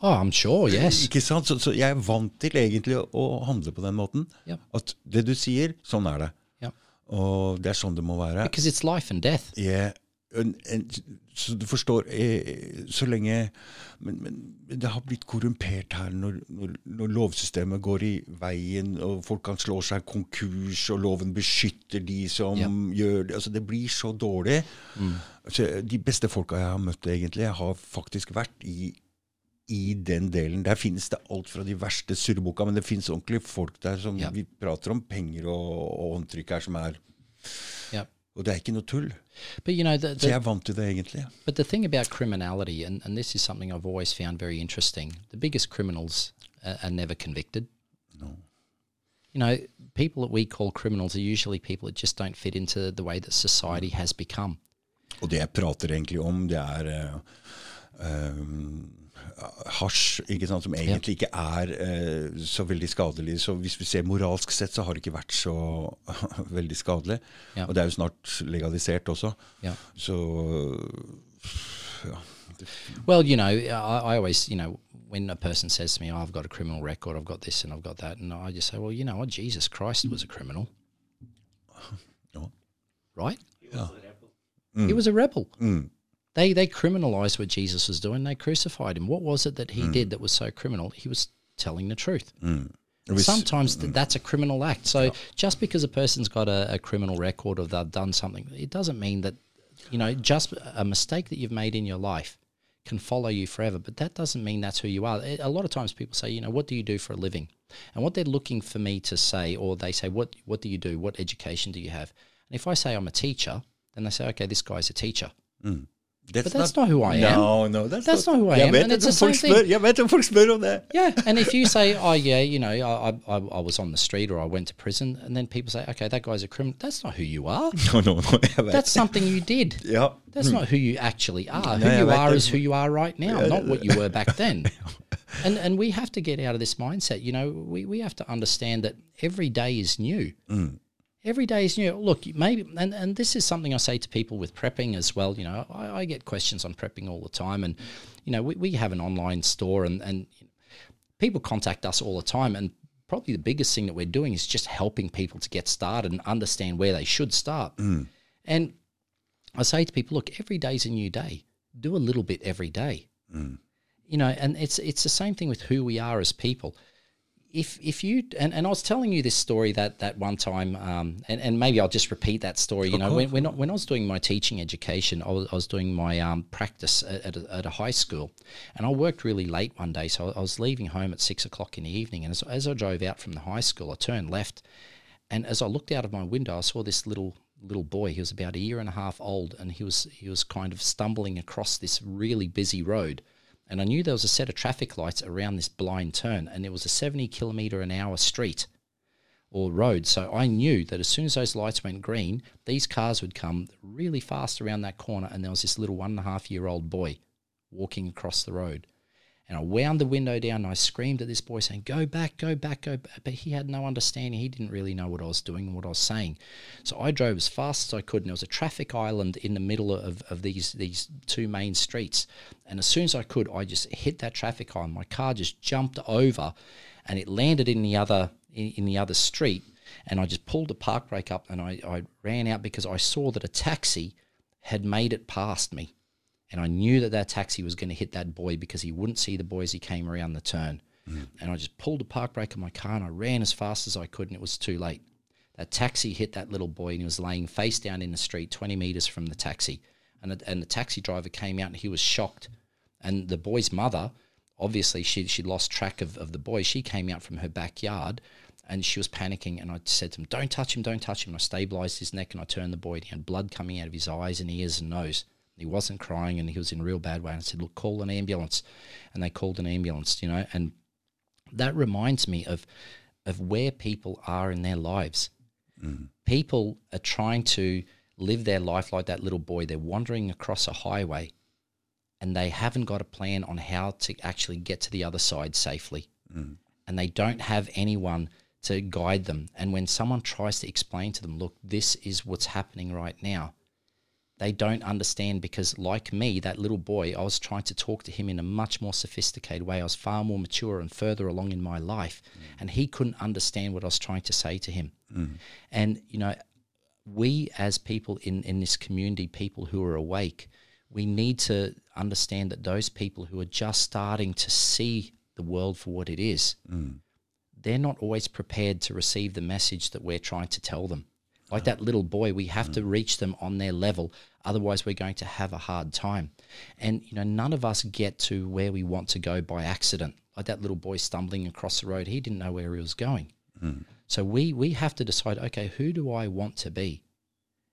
Oh, I'm sure, yes. ikke sant? Så, så jeg er vant til egentlig å, handle på den måten. Yeah. At det du sier, sånn er det. Yeah. Og det er sånn det må være. Because it's life and death. Jeg, en, en, så du forstår eh, Så lenge men, men det har blitt korrumpert her når, når, når lovsystemet går i veien, og folk kan slå seg konkurs, og loven beskytter de som Ja. gjør det. Altså, det blir så dårlig. Altså, de beste folka jeg har møtt, egentlig, har faktisk vært i i den delen. Der finnes det alt fra de verste surrebukka, men det finnes ordentlige folk der som Ja. vi prater om penger og, og håndtrykk her, som er Yeah. Og det er ikke noe tull. But you know, the, Så jeg er vant til det, egentlig. but the thing about criminality, and, and this is something I've always found very interesting, the biggest criminals are, are never convicted. No. You know, people that we call criminals are usually people that just don't fit into the way that society has become. Og det jeg prater egentlig om, det er uh, eh, hasj, ikke sant, som egentlig ikke er eh, så veldig skadelig. Så hvis vi ser moralsk sett, så har det ikke vært så veldig skadelig. Ja. Og det er jo snart legalisert også. Ja. Så ja. Well, you know, I, I always, you know, when a person says to me, oh, I've got a criminal record, I've got this and I've got that, and I just say, well, you know what, Jesus Christ was a criminal, No. right? Ja. He was a rebel. Mm. They they criminalized what Jesus was doing. They crucified him. What was it that he hmm. did that was so criminal? He was telling the truth. Hmm. Hvis- Sometimes th- that's a criminal act. So just because a person's got a, a criminal record or they've done something, it doesn't mean that you know just a mistake that you've made in your life can follow you forever. But that doesn't mean that's who you are. A lot of times people say, you know, what do you do for a living? And what they're looking for me to say, or they say, what what do you do? What education do you have? And if I say I'm a teacher, then they say, okay, this guy's a teacher. But that's not who I am. No, no, that's, That's not who I am, and it's the same thing. jeg vet at folk spør om det. Yeah, and if you say, "Oh yeah, you know, I, I I was on the street or I went to prison," and then people say, "Okay, that guy's a criminal," that's not who you are. No, no, no. That's something you did. ja. That's not who you actually are. Who No, you are is who you are right now, not what you were back then. And and we have to get out of this mindset. You know, we, we have to understand that every day is new. Every day is new. Look, maybe, and, and this is something I say to people with prepping as well. You know, I, I get questions on prepping all the time, and you know, we, we have an online store, and and people contact us all the time, and probably the biggest thing that we're doing is just helping people to get started and understand where they should start. Mm. And I say to people, look, every day's a new day. Do a little bit every day. Mm. You know, and it's it's the same thing with who we are as people. If if you and, and I was telling you this story that that one time, um, and, and maybe I'll just repeat that story. You know, when when I, when I was doing my teaching education, I was, I was doing my um, practice at, at, a, at a high school, and I worked really late one day. So I was leaving home at six o'clock in the evening, and as, as I drove out from the high school, I turned left, and as I looked out of my window, I saw this little little boy. He was about a year and a half old, and he was he was kind of stumbling across this really busy road and I knew there was a set of traffic lights around this blind turn, and it was a 70 kilometre an hour street or road. So I knew that as soon as those lights went green, these cars would come really fast around that corner, and there was this little one and a half year old boy walking across the road. And I wound the window down and I screamed at this boy saying, Go back, go back, go back. But he had no understanding. He didn't really know what I was doing and what I was saying. So I drove as fast as I could. And there was a traffic island in the middle of, of these, these two main streets. And as soon as I could, I just hit that traffic island. My car just jumped over and it landed in the other in, in the other street. And I just pulled the park brake up and I, I ran out because I saw that a taxi had made it past me and I knew that that taxi was going to hit that boy because he wouldn't see the boy as he came around the turn. Mm. And I just pulled the park brake on my car and I ran as fast as I could, and it was too late. That taxi hit that little boy, and he was laying face down in the street, 20 meters from the taxi. And the, and the taxi driver came out and he was shocked. And the boy's mother, obviously, she she lost track of, of the boy. She came out from her backyard and she was panicking. And I said to him, Don't touch him, don't touch him. And I stabilized his neck and I turned the boy. And he had blood coming out of his eyes and ears and nose. He wasn't crying and he was in a real bad way. And I said, Look, call an ambulance. And they called an ambulance, you know. And that reminds me of, of where people are in their lives. Mm. People are trying to live their life like that little boy. They're wandering across a highway and they haven't got a plan on how to actually get to the other side safely. Mm. And they don't have anyone to guide them. And when someone tries to explain to them, look, this is what's happening right now, they don't understand because, like me, that little boy, I was trying to talk to him in a much more sophisticated way. I was far more mature and further along in my life, mm. and he couldn't understand what I was trying to say to him. Mm. And, you know, we as people in, in this community, people who are awake, we need to understand that those people who are just starting to see the world for what it is, mm. they're not always prepared to receive the message that we're trying to tell them. Like that little boy, we have mm. to reach them on their level. Otherwise, we're going to have a hard time. And, you know, none of us get to where we want to go by accident. Like that little boy stumbling across the road, he didn't know where he was going. Mm. So we, we have to decide okay, who do I want to be?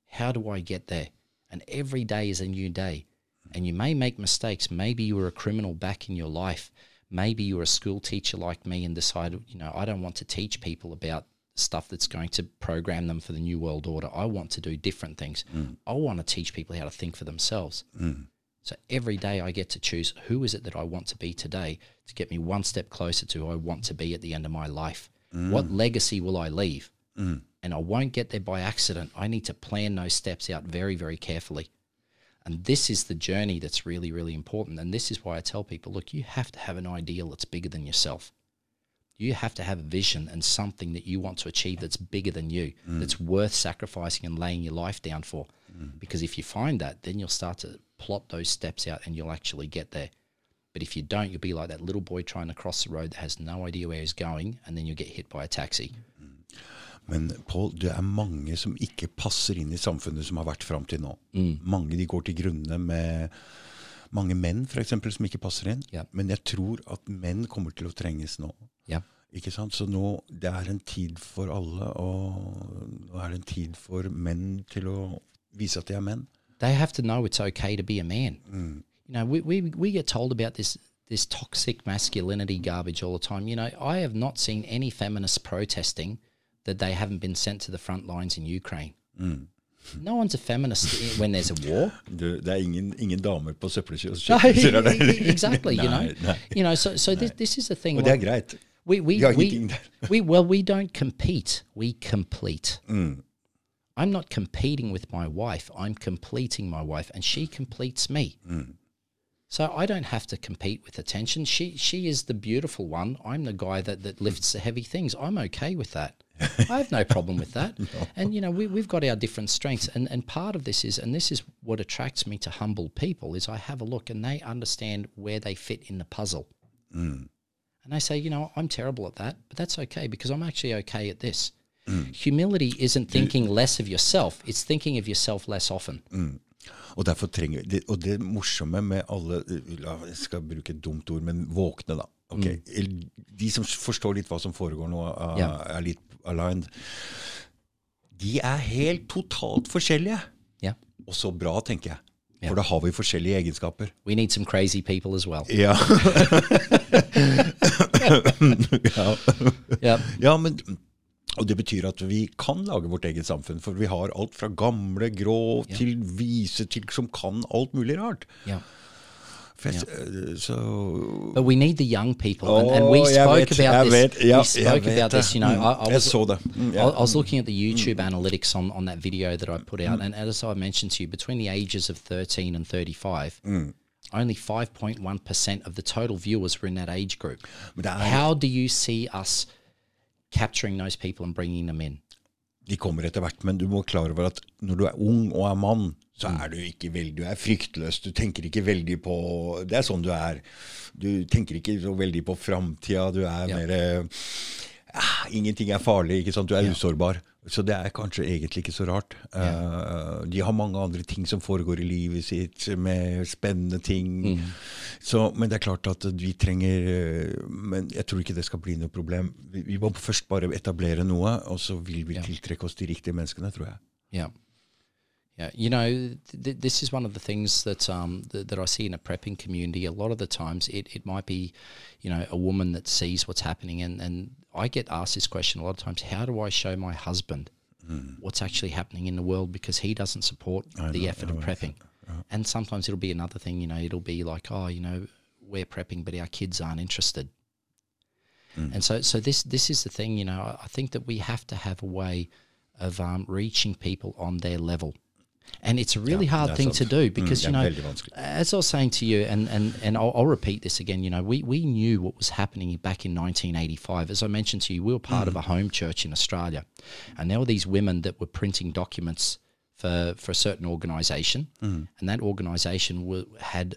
How do I get there? And every day is a new day. And you may make mistakes. Maybe you were a criminal back in your life. Maybe you were a school teacher like me and decided, you know, I don't want to teach people about stuff that's going to program them for the new world order. I want to do different things. Mm. I want to teach people how to think for themselves. Mm. So every day I get to choose who is it that I want to be today to get me one step closer to who I want to be at the end of my life. Mm. What legacy will I leave? Mm. And I won't get there by accident. I need to plan those steps out very, very carefully. And this is the journey that's really, really important. And this is why I tell people look, you have to have an ideal that's bigger than yourself you have to have a vision and something that you want to achieve that's bigger than you, mm. that's worth sacrificing and laying your life down for. Mm. Because if you find that, then you'll start to plot those steps out and you'll actually get there. But if you don't, you'll be like that little boy trying to cross the road that has no idea where he's going, and then you'll get hit by a taxi. Mm. Men Paul, det er mange som ikke passer inn i samfunnet som har vært fram til nå. Mm. Mange de går til grunne med mange menn for eksempel, som ikke passer inn. Ja. Men jeg tror at menn kommer til å trenges nå. Ja. Ikke sant? Så nå det er en tid for alle, og nå er det en tid for menn til å vise at de er menn. They have to know it's okay to be a man. Mm. You know, we, we, we get told about this this toxic masculinity garbage all the time. You know, I have not seen any feminists protesting that they haven't been sent to the front lines in Ukraine. Mm. No one's a feminist when there's a war. Du, det er ingen, ingen damer på exactly, you know. Nei, You know, so, so this, this is the thing. Og det er greit. We, we, we, we, well, we don't compete. We complete. Mm. I'm not competing with my wife. I'm completing my wife, and she completes me. Mm. So I don't have to compete with attention. She she is the beautiful one. I'm the guy that, that lifts the heavy things. I'm okay with that. I have no problem with that. no. And you know, we we've got our different strengths and, and part of this is and this is what attracts me to humble people is I have a look and they understand where they fit in the puzzle. Mm. And they say, you know, I'm terrible at that, but that's okay because I'm actually okay at this. Humility isn't thinking less of yourself, it's thinking of yourself less often. Og derfor trenger det, Og det morsomme med alle la, Jeg skal bruke et dumt ord, men våkne, da. Ok, Eller De som forstår litt hva som foregår nå, er, Ja. er litt aligned. De er helt totalt forskjellige. Yeah. Og så bra, tenker jeg. Ja. For da har vi forskjellige egenskaper. We need some crazy people as well. Ja. ja. Yeah. ja, men og det betyr at vi kan lage vårt eget samfunn. For vi har alt fra gamle, grå til vise til som kan alt mulig rart. Yeah. Jeg, eh, Så But we need the young people, and, and we spoke vet, about jeg this. we spoke about this. You know, det. I, I Mm, was. Mm, I. I was looking at the YouTube analytics on, on that video that I put out, and as I mentioned to you, between the ages of 13 and 35, only 5.1% of the total viewers were in that age group. How do you see us capturing those people and bringing them in? De kommer etter hvert, men du må klar over at når du er ung og er mann, så er du ikke veldig Du er fryktløs. Du tenker ikke veldig på Det er sånn du er. Du tenker ikke så veldig på framtida. Du er Ja. mer eh, ah, Ingenting er farlig. ikke sant? Du er usårbar. Så det er kanskje egentlig ikke så rart. Eh, de har mange andre ting som foregår i livet sitt, med spennende ting. Så, men det er klart at vi trenger eh, Men jeg tror ikke det skal bli noe problem. Vi, vi må først bare etablere noe, og så vil vi tiltrekke oss de riktige menneskene, tror jeg. Yeah. Yeah, you know, th- this is one of the things that um, th- that I see in a prepping community. A lot of the times, it, it might be, you know, a woman that sees what's happening, and, and I get asked this question a lot of times: How do I show my husband what's actually happening in the world because he doesn't support the effort of prepping? And sometimes it'll be another thing. You know, it'll be like, oh, you know, we're prepping, but our kids aren't interested. And so, so this this is the thing. You know, I- I think that we have to have a way of um, reaching people on their level. And it's a really hard thing to do because det you know, as I was saying to you, and and and I'll, I'll repeat this again. You know, we we knew what was happening back in 1985. As I mentioned to you, we were part of a home church in Australia, and there were these women that were printing documents for for a certain organisation, and that organisation wa had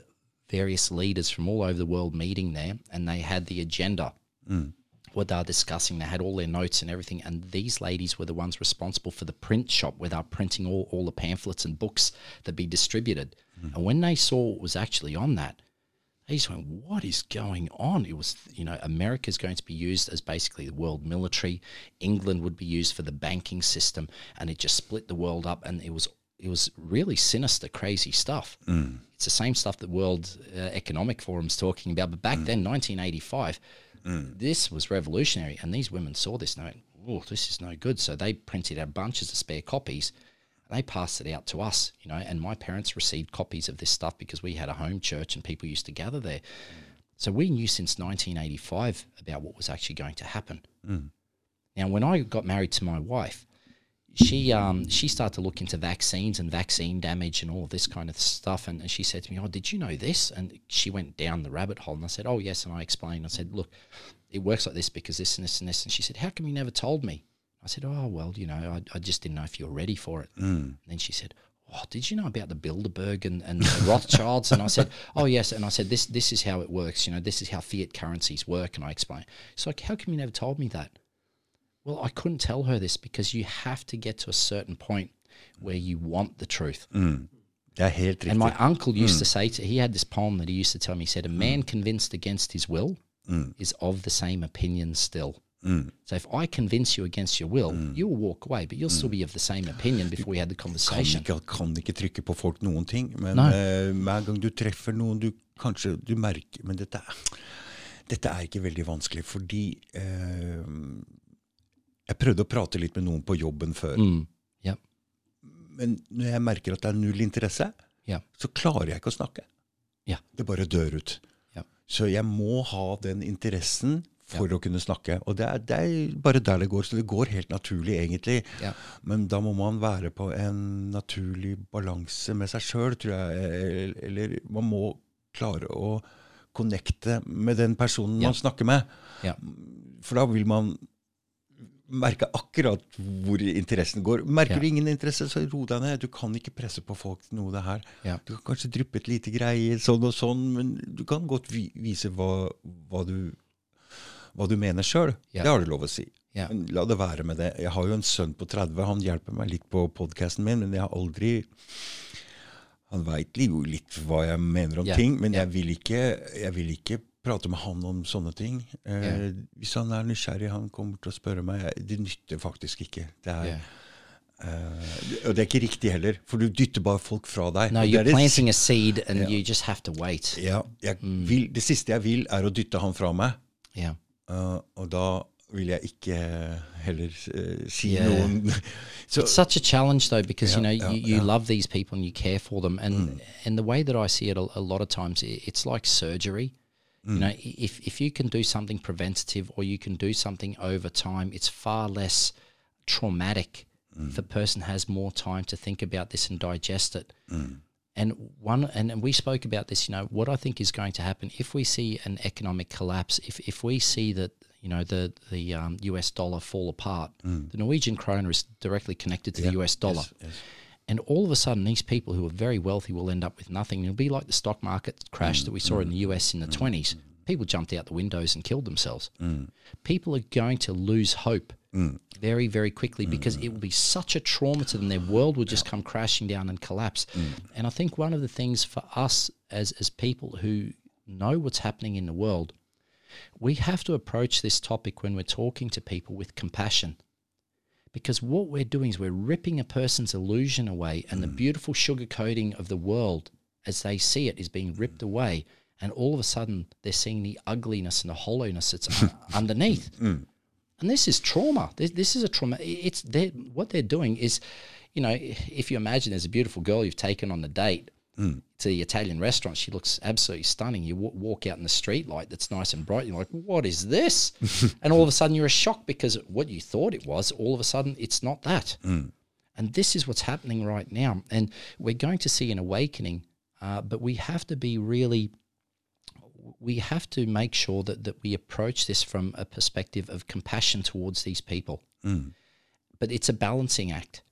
various leaders from all over the world meeting there, and they had the agenda what they were discussing. They had all their notes and everything. And these ladies were the ones responsible for the print shop where they were printing all, all the pamphlets and books that be distributed. Mm-hmm. And when they saw what was actually on that, they just went, What is going on? It was, you know, America's going to be used as basically the world military. England would be used for the banking system. And it just split the world up. And it was it was really sinister, crazy stuff. Mm. It's the same stuff that World uh, Economic Forum's talking about. But back mm. then, 1985, this was revolutionary. And these women saw this and they went, oh, this is no good. So they printed out bunches of spare copies and they passed it out to us, you know. And my parents received copies of this stuff because we had a home church and people used to gather there. So we knew since 1985 about what was actually going to happen. Mm. Now, when I got married to my wife, she um, she started to look into vaccines and vaccine damage and all this kind of stuff. And, and she said to me, "Oh, did you know this?" And she went down the rabbit hole. And I said, "Oh, yes." And I explained. I said, "Look, it works like this because this and this and this." And she said, "How come you never told me?" I said, "Oh, well, you know, I, I just didn't know if you were ready for it." And then she said, "Oh, did you know about the Bilderberg and, and the Rothschilds?" and I said, "Oh, yes." And I said, "This this is how it works. You know, this is how fiat currencies work." And I explained. She's like, "How come you never told me that?" Well, I couldn't tell her this because you have to get to a certain point where you want the truth. Er And my uncle used to say to he had this poem that he used to tell me. He said, "A man convinced against his will is of the same opinion still." So if I convince you against your will, you will walk away, but you'll still be of the same opinion before we had the kan conversation. ikke, kan ikke trykke på folk noen ting, men eh, hver gang du treffer noen du kanskje du merker Men dette, er- dette er ikke veldig vanskelig, fordi eh, Jeg prøvde å prate litt med noen på jobben før, Mm. Yeah, men når jeg merker at det er null interesse, yeah, så klarer jeg ikke å snakke. Ja. Det bare dør ut. Ja. Så jeg må ha den interessen for å kunne snakke. Og det er, det er bare der det går. Så det går helt naturlig, egentlig. Ja. Men da må man være på en naturlig balanse med seg sjøl, tror jeg. Eller man må klare å connecte med den personen Ja. man snakker med. For da vil man merke akkurat hvor interessen går. Merker Ja. du ingen interesse, så ro deg ned. Du kan ikke presse på folk til noe det her. Ja. Du kan kanskje dryppe et lite greie, sånn og sånn, men du kan godt vi vise hva, hva du hva du mener sjøl. Ja. Det har du lov å si. Men la det være med det. Jeg har jo en sønn på 30. Han hjelper meg litt på podkasten min, men jeg har aldri Han veit jo litt hva jeg mener om ting, men jeg, vil ikke, jeg vil ikke prate med han om sånne ting. Eh, yeah. Hvis han er nysgjerrig, han kommer til å spørre meg. Det nytter faktisk ikke. Det er, Yeah. eh, og det er ikke riktig heller, for du dytter bare folk fra deg. No, you're planting a seed, and you just have to wait. ja, Mm. vil, det siste jeg vil, er å dytte han fra meg. Yeah. Uh, og da vil jeg ikke heller uh, si Yeah. noen so, It's such a challenge though because you know Yeah, you, yeah, you yeah. love these people and you care for them and and the way that I see it a, a lot of times it's like surgery. You mm. know, if if you can do something preventative or you can do something over time, it's far less traumatic if a mm. person has more time to think about this and digest it. Mm. And one, and, and we spoke about this. You know, what I think is going to happen if we see an economic collapse, if if we see that you know the the um, U.S. dollar fall apart, the Norwegian kroner is directly connected to the U.S. dollar, Yes, yes. And all of a sudden these people who are very wealthy will end up with nothing. It'll be like the stock market crash that we saw in the U.S. in the mm. twenties. People jumped out the windows and killed themselves. Mm. People are going to lose hope mm. very, very quickly because it will be such a trauma to them. Their world will just come crashing down and collapse. And I think one of the things for us as, as people who know what's happening in the world, we have to approach this topic when we're talking to people with compassion. Because what we're doing is we're ripping a person's illusion away, and the hmm. beautiful sugar coating of the world as they see it is being ripped hmm. away. And all of a sudden, they're seeing the ugliness and the hollowness that's un- underneath. Hmm. And this is trauma. This, this is a trauma. It's they're, what they're doing is, you know, if you imagine there's a beautiful girl you've taken on the date Mm. to the Italian restaurant, she looks absolutely stunning. You w- walk out in the street light that's nice and bright. You're like, what is this? and all of a sudden you're a shock because what you thought it was, all of a sudden it's not that. Mm. And this is what's happening right now. And we're going to see an awakening, uh, but we have to be really we have to make sure that, that we approach this from a perspective of compassion towards these people. Mm. But it's a balancing act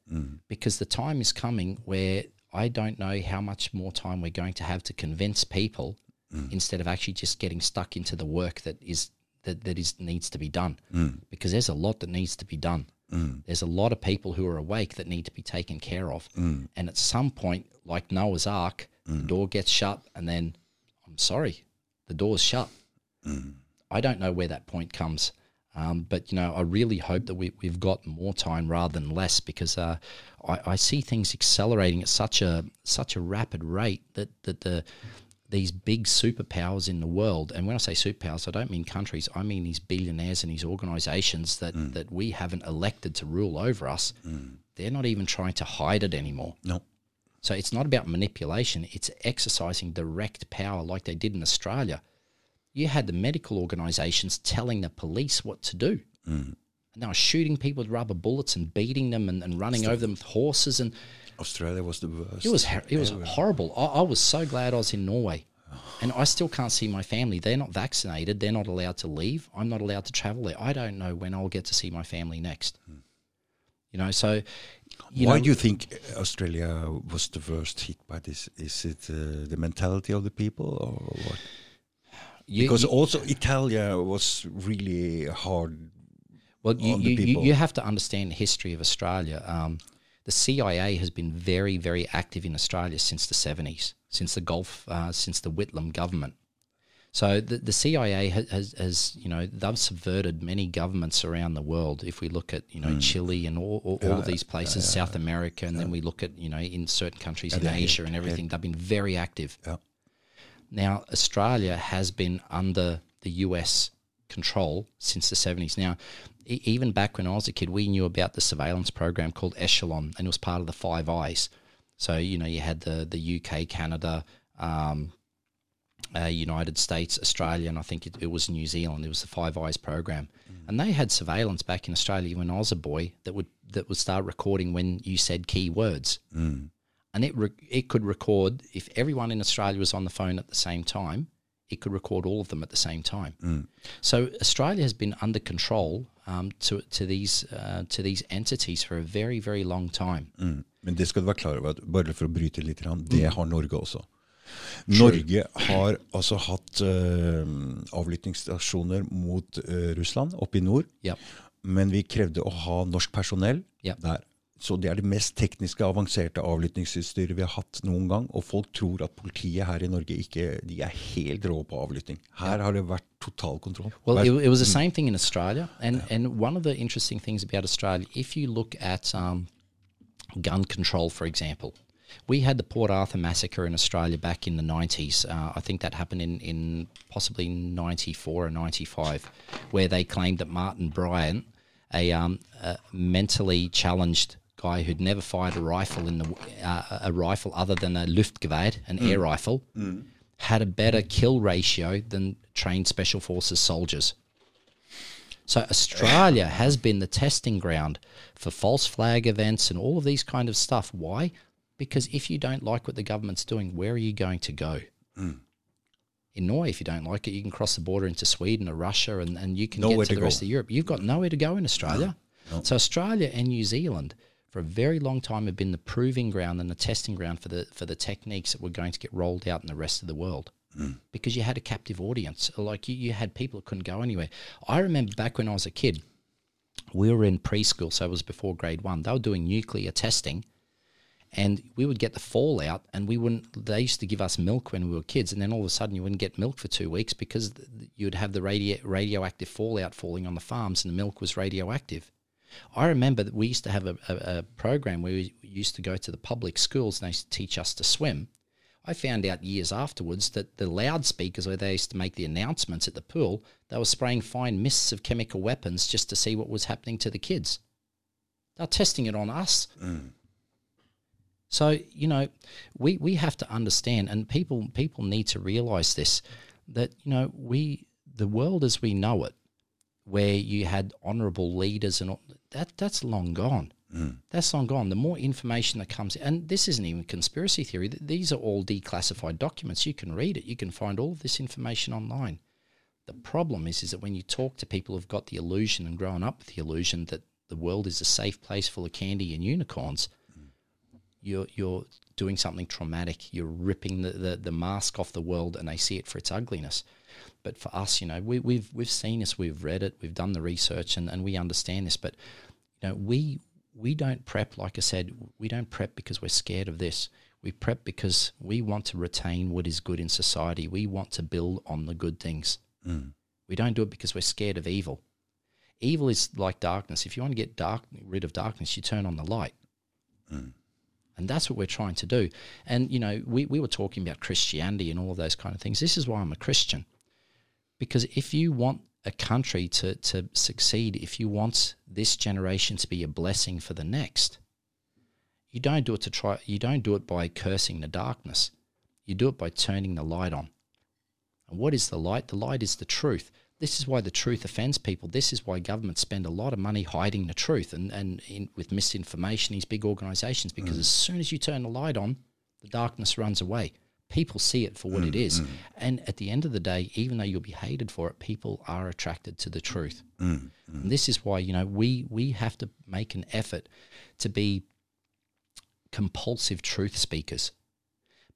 because the time is coming where I don't know how much more time we're going to have to convince people mm. instead of actually just getting stuck into the work that is that, that is needs to be done. Mm. Because there's a lot that needs to be done. Mm. There's a lot of people who are awake that need to be taken care of. And at some point, like Noah's Ark, the door gets shut and then I'm sorry, the door's shut. I don't know where that point comes. Um, but you know, I really hope that we, we've got more time rather than less because uh, I, I see things accelerating at such a such a rapid rate that that the these big superpowers in the world, and when I say superpowers, I don't mean countries. I mean these billionaires and these organisations that mm. that we haven't elected to rule over us. Mm. They're not even trying to hide it anymore. No. So it's not about manipulation, it's exercising direct power like they did in Australia. You had the medical organisations telling the police what to do. Mm. And they were shooting people with rubber bullets and beating them and, and running over them with horses. And Australia was the worst. it was, it was horrible. I, I was so glad I was in Norway. And I still can't see my family. They're not vaccinated. They're not allowed to leave. I'm not allowed to travel there. I don't know when I'll get to see my family next. You know, so you Why know, do you think Australia was the worst hit by this? Is it uh, the mentality of the people or what? you- Because you- also Italia was really hard. Well, you, you, you, have to understand the history of Australia. Um, the CIA has been very, very active in Australia since the 70s, since the Gough, uh, since the Whitlam government. So the, the CIA has, has, has, you know, they've subverted many governments around the world. If we look at, you know, Chile and all, all, all of these places, South America, and then we look at, you know, in certain countries in Asia and everything, they've been very active. Yeah. Now, Australia has been under the US control since the 70s. Now, even back when I was a kid, we knew about the surveillance program called Echelon, and it was part of the Five Eyes. So, you know, you had the, the UK, Canada, um, uh, United States, Australia, and I think it, it was New Zealand. It was the Five Eyes program, and they had surveillance back in Australia when I was a boy that would that would start recording when you said key words, and it re- it could record if everyone in Australia was on the phone at the same time. It could record all of them at the same time. So Australia has been under control um, to to these uh, to these entities for a very very long time. Mm. Men det skal du være klar over, bare for å bryte litt, det har Norge også. Norge har altså hatt uh, avlyttingsstasjoner mot uh, Russland oppe i nord. Yep. Men vi krevde å ha norsk personell Yep. der. Så det er det mest tekniske, avanserte avlyttingsutstyret vi har hatt noen gang. Og folk tror at politiet her i Norge ikke de er helt rå på avlytting. Her har det vært total kontroll. Well, it, it was the same thing in Australia, and and one of the interesting things about Australia, if you look at um, gun control, for example, we had the Port Arthur massacre in Australia back in the nineties. Uh, I think that happened in in possibly ninety four or ninety five, where they claimed that Martin Bryant, a, um, a mentally challenged guy who'd never fired a rifle in the uh, a rifle other than a Luftgewehr, an mm. air rifle, mm. had a better kill ratio than trained special forces soldiers. So Australia has been the testing ground for false flag events and all of these kind of stuff. Why? Because if you don't like what the government's doing, where are you going to go? Mm. In Norway, if you don't like it, you can cross the border into Sweden or Russia, and, and you can Nowhere get to to the rest of Europe. You've got nowhere to go in Australia. So Australia and New Zealand, for a very long time, have been the proving ground and the testing ground for the for the techniques that were going to get rolled out in the rest of the world hmm. because you had a captive audience. Like you, you had people that couldn't go anywhere. I remember back when I was a kid, we were in preschool, so it was before grade one. They were doing nuclear testing, and we would get the fallout, and we wouldn't. They used to give us milk when we were kids, and then all of a sudden you wouldn't get milk for two weeks because you'd have the radio, radioactive fallout falling on the farms, and the milk was radioactive. I remember that we used to have a, a, a program where we used to go to the public schools and they used to teach us to swim. I found out years afterwards that the loudspeakers where they used to make the announcements at the pool, they were spraying fine mists of chemical weapons just to see what was happening to the kids. They're testing it on us. Mm. So, you know, we, we have to understand and people people need to realize this that, you know, we the world as we know it, where you had honorable leaders and all, that that's long gone. Mm. That's long gone. The more information that comes, and this isn't even conspiracy theory. These are all declassified documents. You can read it. You can find all of this information online. The problem is, is that when you talk to people who've got the illusion and grown up with the illusion that the world is a safe place full of candy and unicorns, you're you're doing something traumatic. You're ripping the, the, the mask off the world, and they see it for its ugliness. But for us, you know, we, we've we've seen this, we've read it, we've done the research, and, and we understand this. But you know, we we don't prep, like I said, we don't prep because we're scared of this. We prep because we want to retain what is good in society. We want to build on the good things. Mm. We don't do it because we're scared of evil. Evil is like darkness. If you want to get dark rid of darkness, you turn on the light. Mm. And that's what we're trying to do. And, you know, we, we were talking about Christianity and all of those kind of things. This is why I'm a Christian. Because if you want a country to, to succeed, if you want this generation to be a blessing for the next, you don't do it to try you don't do it by cursing the darkness. You do it by turning the light on. And what is the light? The light is the truth. This is why the truth offends people. This is why governments spend a lot of money hiding the truth and, and in, with misinformation, these big organizations, because mm. as soon as you turn the light on, the darkness runs away. People see it for what it mm, is. Mm. And at the end of the day, even though you'll be hated for it, people are attracted to the truth. And this is why, you know, we, we have to make an effort to be compulsive truth speakers.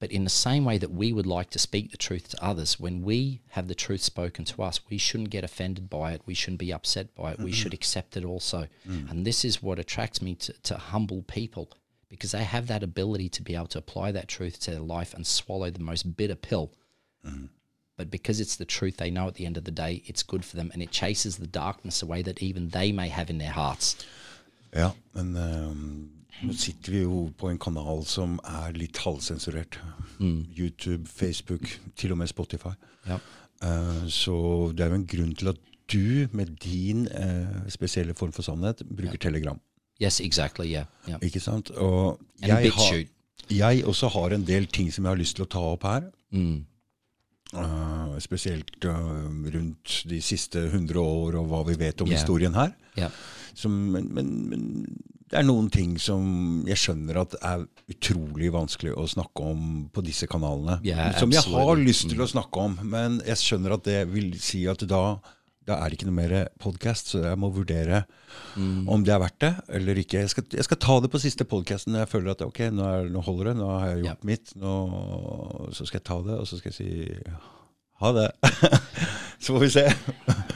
But in the same way that we would like to speak the truth to others, when we have the truth spoken to us, we shouldn't get offended by it. We shouldn't be upset by it. We should accept it also. Mm. And this is what attracts me to, to humble people because they have that ability to be able to apply that truth to their life and swallow the most bitter pill. Mm. But because it's the truth, they know at the end of the day it's good for them and it chases the darkness away that even they may have in their hearts. Yeah. And ehm, nå sitter vi jo på en kanal som er litt halvsensurert. YouTube, Facebook, til og med Spotify. Ja. Uh, så det er jo en grunn til at du, med din uh, spesielle form for sannhet, bruker Telegram. Yes, exactly. Yeah. Yeah. Ikke sant? Og jeg, har, jeg også har en del ting som jeg har lyst til å ta opp her. Mm. Uh, spesielt uh, rundt de siste 100 år og hva vi vet om yeah. historien her. Yeah. Som, men, men det er noen ting som jeg skjønner at er utrolig vanskelig å snakke om på disse kanalene. Yeah, som jeg har lyst til å snakke om, men jeg skjønner at det vil si at da Da er det ikke noe mer podkast, så jeg må vurdere om det er verdt det eller ikke. Jeg skal, jeg skal ta det på siste podkasten når jeg føler at ok, nå, er, nå holder det, nå har jeg gjort yeah. mitt. Nå, så skal jeg ta det, og så skal jeg si ha det. så får vi se.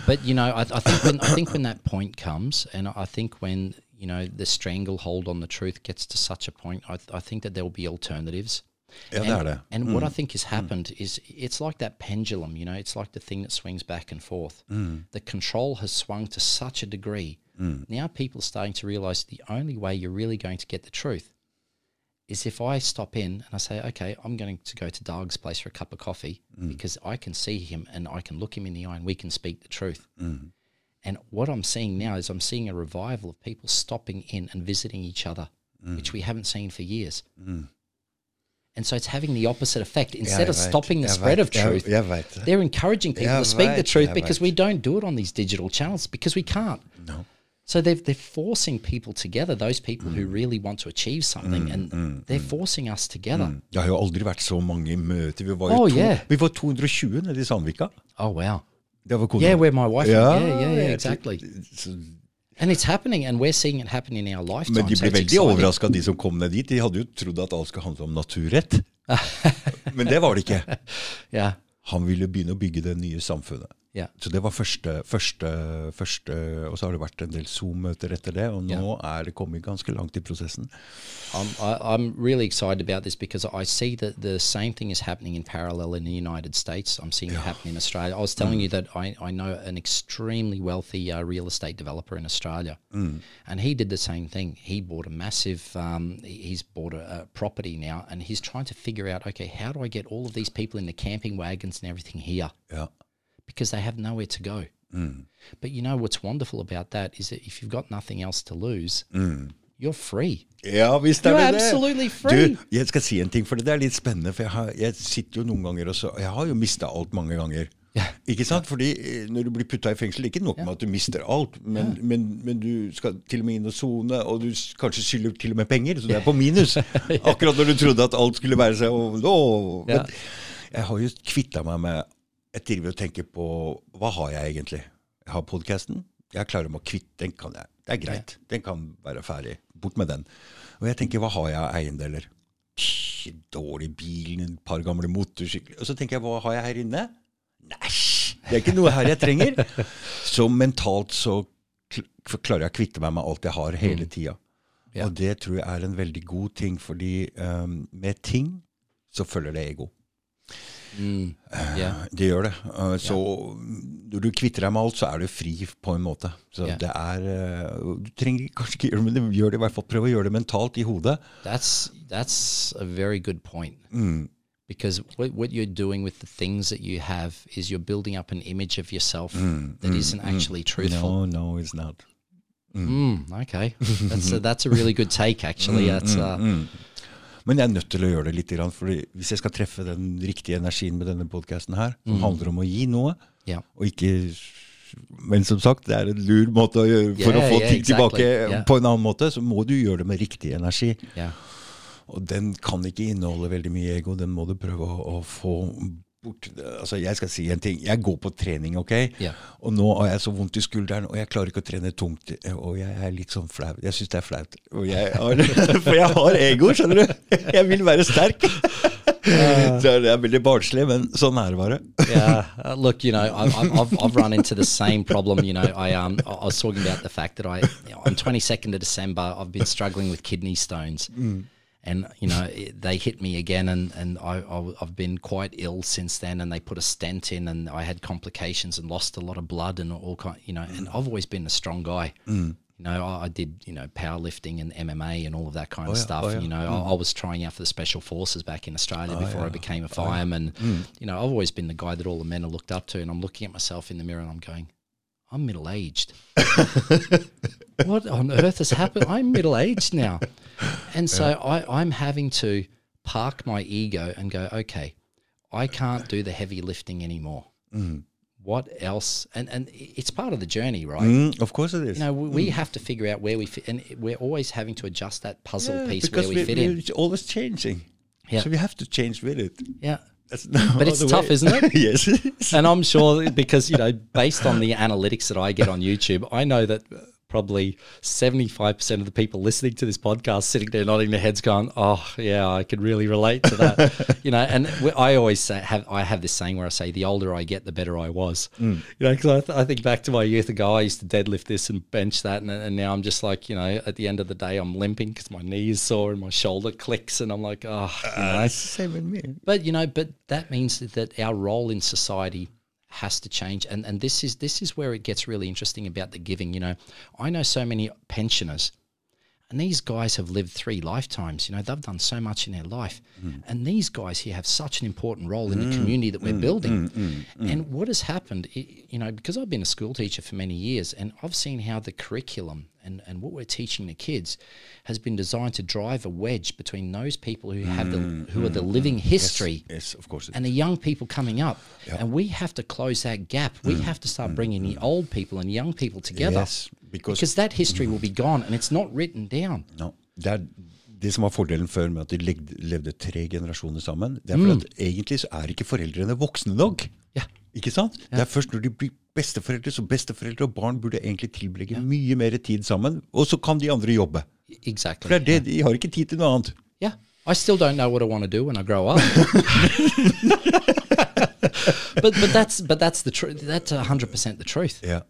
But you know, I, I think when I think when that point comes, and I think when you know the stranglehold on the truth gets to such a point, I, I think that there will be alternatives. Det and. And what I mm. think has mm. happened is it's like that pendulum, you know, it's like the thing that swings back and forth. Mm. The control has swung to such a degree. Now people are starting to realize the only way you're really going to get the truth is if I stop in and I say, okay, I'm going to go to Doug's place for a cup of coffee because I can see him and I can look him in the eye and we can speak the truth. And what I'm seeing now is I'm seeing a revival of people stopping in and visiting each other, mm. which we haven't seen for years. Mm. And so it's having the opposite effect. Instead jeg of stopping the jeg spread of truth, vet they're encouraging people to speak the truth because we don't do it on these digital channels because we can't. No. So they've, they're forcing people together, those people who mm. really want to achieve something, and they're forcing us together. Det har jo aldri vært så mange møter. Vi var, jo Oh, to, yeah. vi var 220 nede i Sandvika. Oh, wow. Det var kona. Yeah, where my wife. Ja, Yeah, yeah, yeah, jeg- exactly. And it's happening, and we're seeing it happen in our lifetime. Men de ble veldig overraska, de som kom ned dit. De hadde jo trodd at alt skulle handle om naturrett. Men det var det ikke. Yeah, Han ville begynne å bygge det nye samfunnet. Yeah. Så det var første, første, første Og så har det vært en del Zoom-møter etter det, og nå er det kommet ganske langt i prosessen. I'm, I, I'm really excited about this because I see that the same thing is happening in parallel in the United States. I'm seeing it happen in Australia. I was telling you that I, I know an extremely wealthy uh, real estate developer in Australia, and he did the same thing. He bought a massive, um, he's bought a, a property now, and he's trying to figure out, okay, how do I get all of these people in the camping wagons and everything here? Ja. Because they have nowhere to go. But you know what's wonderful about that is that if you've got nothing else to lose, you're free. Ja, visst er You're det absolutely free. Du, jeg skal si en ting, for det er litt spennende. For jeg, har, jeg sitter jo noen ganger og så Jeg har jo mista alt mange ganger. Ja. Ikke sant? Fordi eh, når du blir putta i fengsel, ikke nok med at du mister alt, men, men, men du skal til og med inn og sone, og du kanskje skylder til og med penger, så du er på minus. Akkurat når du trodde at alt skulle være seg og, å, Ja. Men jeg har jo kvitta meg med Jeg driver og tenker på Hva har jeg egentlig? Jeg har podkasten. Jeg klarer meg å kvitte Den kan jeg. Det er greit. Den kan være ferdig. Bort med den. Og jeg tenker, hva har jeg av eiendeler? Psh, Dårlig bil, et par gamle motorsykler Og så tenker jeg, hva har jeg her inne? Næsj! Det er ikke noe her jeg trenger. Så mentalt så klarer jeg å kvitte meg med alt jeg har, hele tida. Ja. Og det tror jeg er en veldig god ting, fordi um, med ting så følger det ego. Yeah. Det gjør det. Uh, så når du kvitter deg med alt, så er du fri på en måte. Så yeah. det er uh, Du trenger kanskje ikke gjøre det, men gjør det i hvert fall. Prøv å gjøre det mentalt i hodet. That's that's a very good point. Because what, what you're doing with the things that you have is you're building up an image of yourself that not actually truthful. No, no, it's not. Mm, okay, that's a, that's a really good take. Actually, that's uh, Men jeg er nødt til å gjøre det litt. Fordi hvis jeg skal treffe den riktige energien med denne podkasten her, som handler om å gi noe, ja. og ikke Men som sagt, det er en lur måte å gjøre for Yeah, å få yeah, ting exactly. tilbake Yeah. på en annen måte. Så må du gjøre det med riktig energi. Og den kan ikke inneholde veldig mye ego. Den må du prøve å, å få bort. Altså, jeg skal si en ting. Jeg går på trening, ok? Ja. Og nå har jeg så vondt i skulderen, og jeg klarer ikke å trene tungt. Og jeg er litt sånn flau. Jeg syns det er flaut. Jeg har, for jeg har ego, skjønner du. Jeg vil være sterk. Så det er veldig barnslig, men sånn er det bare. yeah. Uh, look, you know, I, I've, I've run into the same problem. You know, I um, I was talking about the fact that I, you know, on 22nd of December, I've been struggling with kidney stones, and you know, it, they hit me again, and and I, I I've been quite ill since then, and they put a stent in, and I had complications and lost a lot of blood and all kind, you know, and mm. I've always been a strong guy. Mm. You know, I, I did, you know, powerlifting and MMA and all of that kind oh, of yeah, stuff. oh, yeah. You know, mm. I, I was trying out for the special forces back in Australia oh, before I became a oh, fireman. You know, I've always been the guy that all the men are looked up to, and I'm looking at myself in the mirror and I'm going, I'm middle aged. what on earth has happened? I'm middle aged now. And so I, I'm having to park my ego and go, okay, I can't do the heavy lifting anymore. What else? And, and it's part of the journey, right? Mm, of course it is. You know, we, we have to figure out where we fit, and we're always having to adjust that puzzle Yeah, piece because where we fit in. It's always changing. Yeah. So we have to change with it. Yeah. That's no But it's tough, way. isn't it? yes. and I'm sure because you know, based on the analytics that I get on YouTube, I know that probably 75% of the people listening to this podcast sitting there nodding their heads going oh yeah i could really relate to that. You know and i always say have i have this saying where i say the older i get the better i was. You know because I, th- I think back to my youth ago i used to deadlift this and bench that and, and now i'm just like you know at the end of the day i'm limping because my knee is sore and my shoulder clicks and i'm like oh you know, Uh, it's the same with me. but you know, but that means that our role in society has to change, and and this is this is where it gets really interesting about the giving. You know, I know so many pensioners, and these guys have lived three lifetimes. You know, they've done so much in their life, mm. and these guys here have such an important role in the mm. community that we're mm. building. And what has happened, you know, because I've been a school teacher for many years, and I've seen how the curriculum and, and what we're teaching the kids has been designed to drive a wedge between those people who have the mm, who are the mm, living mm. history Yes, of course. And the young people coming up. And we have to close that gap. We have to start bringing the old people and young people together. Yes, because- because that history will be gone and it's not written down. No, det er det som var fordelen før med at de levde tre generasjoner sammen. Det er fordi at egentlig så er ikke foreldrene voksne nok. Ja. Ikke sant? Det er først når de blir besteforeldre, så besteforeldre og barn burde egentlig tilbringe mye mer tid sammen. Og så kan de andre jobbe. Exactly. For det er de har ikke tid til noe annet. Yeah. I still don't know what I want to do when I grow up. but but that's but that's the truth. That's hundred percent the truth. Yeah.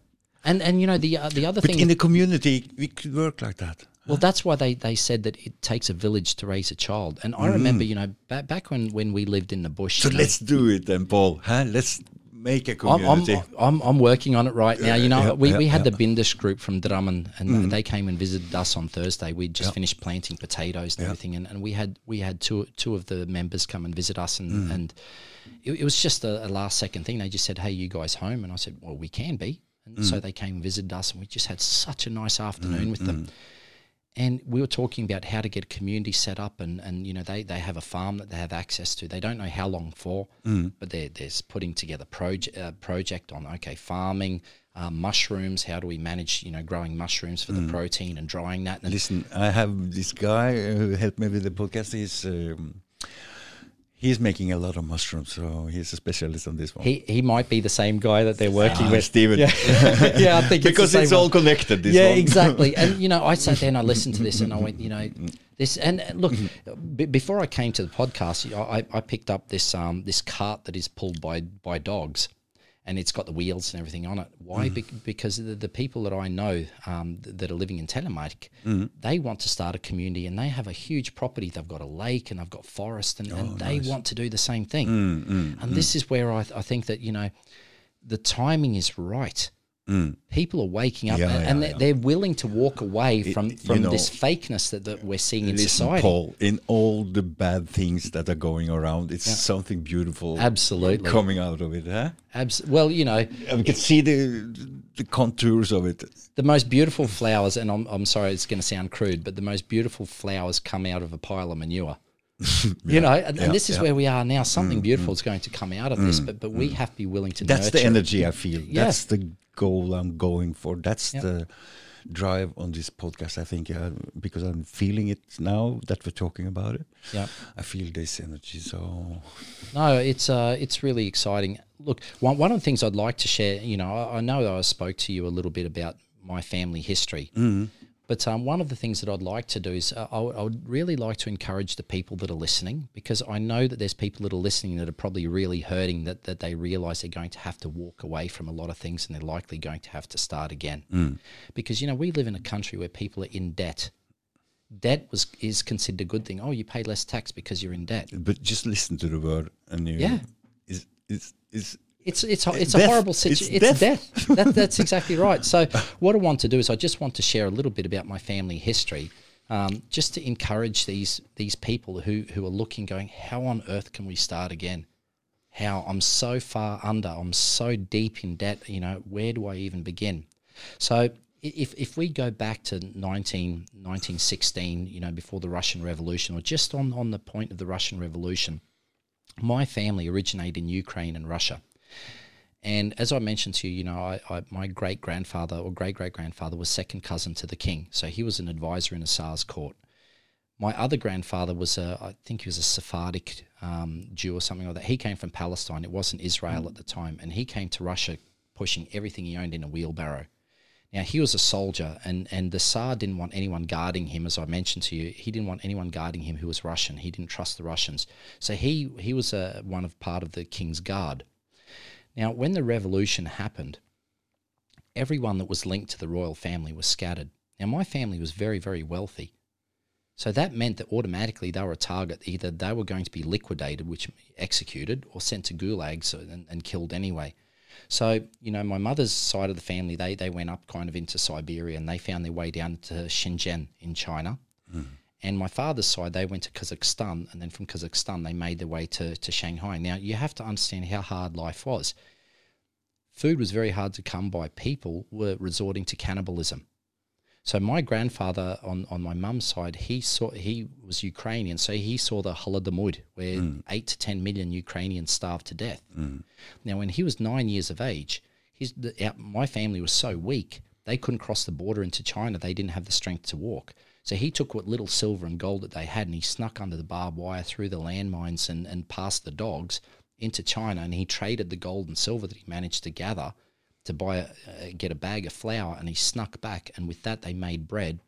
And and you know the uh, the other But thing. in the community, we could work like that. Well, that's why they, they said that it takes a village to raise a child. And I remember, you know, back, back when, when we lived in the bush. So you know, let's do it then, Paul. Huh? Let's make a I'm, I'm, community. I'm, I'm working on it right now. You know, Yeah, we, yeah, we had yeah. the Bindish group from Drammen, and mm. they came and visited us on Thursday. We'd just finished planting potatoes and everything, and, and we had we had two two of the members come and visit us, and mm. and it, it was just a, a last second thing. They just said, "Hey, you guys home?" And I said, "Well, we can be." And so mm. they came and visited us, and we just had such a nice afternoon with them. And we were talking about how to get a community set up, and, and you know they, they have a farm that they have access to. They don't know how long for, but they're they're putting together project uh, project on okay farming, um, mushrooms. How do we manage you know growing mushrooms for the protein and drying that? And Listen, I have this guy who helped me with the podcast. He's um, he's making a lot of mushrooms, so he's a specialist on this one. he he might be the same guy that they're working Ah, with. Steven. Yeah, yeah, I think because it's, the it's all connected. This yeah, one. exactly. And you know, I sat there and I listened to this, and I went, you know, this. And look, b- before I came to the podcast, I, I picked up this um this cart that is pulled by by dogs, and it's got the wheels and everything on it. Why? Mm. Bec- because the, the people that I know um, th- that are living in Telemark, mm. they want to start a community, and they have a huge property. They've got a lake and they've got forest, and, and oh, they want to do the same thing. Mm, and this is where I, I think that you know, the timing is right. Mm. People are waking up Yeah, and, yeah, and they're, yeah. they're willing to walk away from, you from know, this fakeness that, that we're seeing in Listen, society. Paul, in all the bad things that are going around, it's something beautiful Absolutely. coming out of it. Huh? Abs- well, you know, we can see the the contours of it. the most beautiful flowers, and I'm, I'm sorry, it's going to sound crude, but the most beautiful flowers come out of a pile of manure. you know, and, yeah, and this is yeah. Mm, where we are now. Something mm, beautiful mm. is going to come out of this, but but we have to be willing to That's nurture. the energy I feel. That's the goal I'm going for. That's Yeah. the drive on this podcast. I think uh, because I'm feeling it now that we're talking about it. Yeah. I feel this energy. So No, it's uh, it's really exciting. Look, one one of the things I'd like to share, you know, I, I know I spoke to you a little bit about my family history, but um, one of the things that I'd like to do is uh, I, would- I would really like to encourage the people that are listening because I know that there's people that are listening that are probably really hurting that that they realize they're going to have to walk away from a lot of things and they're likely going to have to start again, because you know we live in a country where people are in debt. Debt was is considered a good thing. Oh, you pay less tax because you're in debt. but just listen to the word and you Yeah. is is is It's it's it's a death. horrible situation. It's, death. death. that, that's exactly right. So what I want to do is I just want to share a little bit about my family history, um, just to encourage these these people who who are looking, going, how on earth can we start again? How I'm so far under, I'm so deep in debt. You know, where do I even begin? So if if we go back to 19, 1916, you know, before the Russian Revolution, or just on on the point of the Russian Revolution, my family originated in Ukraine and Russia. And as I mentioned to you, you know, I, I, my great grandfather or great great grandfather was second cousin to the king. So he was an advisor in a Tsar's court. My other grandfather was a, I think he was a Sephardic um, Jew or something like that. He came from Palestine. It wasn't Israel at the time, and he came to Russia pushing everything he owned in a wheelbarrow. Now he was a soldier, and and the Tsar didn't want anyone guarding him, as I mentioned to you. He didn't want anyone guarding him who was Russian. He didn't trust the Russians, so he he was a one of part of the king's guard. Now, when the revolution happened, everyone that was linked to the royal family was scattered. Now, my family was very very wealthy, so that meant that automatically they were a target. Either they were going to be liquidated, which executed, or sent to gulags and, and killed anyway. So, you know, my mother's side of the family, they, they went up kind of into Siberia and they found their way down to Shenzhen in China. Mm. And my father's side, they went to Kazakhstan. And then from Kazakhstan, they made their way to, to Shanghai. Now, you have to understand how hard life was. Food was very hard to come by. People were resorting to cannibalism. So my grandfather on, on my mum's side, he saw he was Ukrainian, so he saw the Holodomor, where mm. eight to ten million Ukrainians starved to death. Mm. Now, when he was nine years of age, his the, our, my family was so weak they couldn't cross the border into China. They didn't have the strength to walk. So he took what little silver and gold that they had, and he snuck under the barbed wire through the landmines and and past the dogs into China, and he traded the gold and silver that he managed to gather to buy a, uh, get a bag of flour, and he snuck back, and with that they made bread,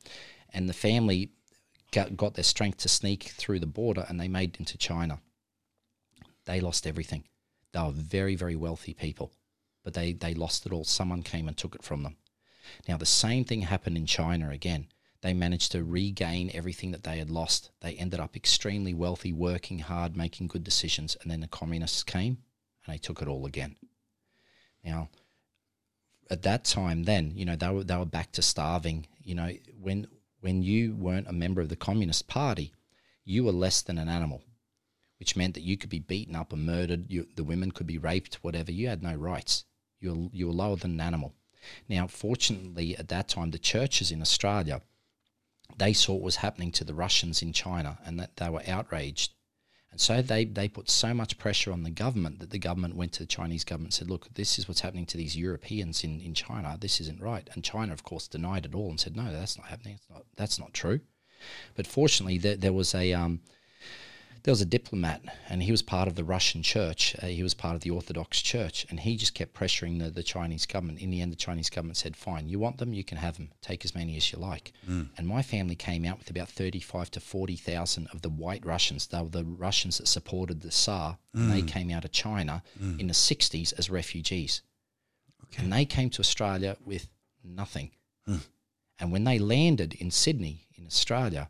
and the family got, got their strength to sneak through the border, and they made into China. They lost everything. They were very very wealthy people, but they they lost it all. Someone came and took it from them. Now the same thing happened in China again. They managed to regain everything that they had lost. They ended up extremely wealthy, working hard, making good decisions, and then the communists came and they took it all again. Now, at that time then you know they were they were back to starving you know when when you weren't a member of the communist party you were less than an animal which meant that you could be beaten up and murdered you, the women could be raped whatever you had no rights you were, you were lower than an animal now fortunately at that time the churches in australia they saw what was happening to the russians in china and that they were outraged and so they, they put so much pressure on the government that the government went to the Chinese government and said, look, this is what's happening to these Europeans in, in China. This isn't right. And China, of course, denied it all and said, no, that's not happening. It's not, that's not true. But fortunately, there, there was a, um, there was a diplomat, and he was part of the Russian church. Uh, he was part of the Orthodox Church, and he just kept pressuring the, the Chinese government. In the end, the Chinese government said, "Fine, you want them, you can have them. Take as many as you like." Mm. And my family came out with about thirty-five to forty thousand of the white Russians. They were the Russians that supported the Tsar, mm. and they mm. came out of China mm. in the '60s as refugees. Okay. And they came to Australia with nothing. Mm. And when they landed in Sydney, in Australia,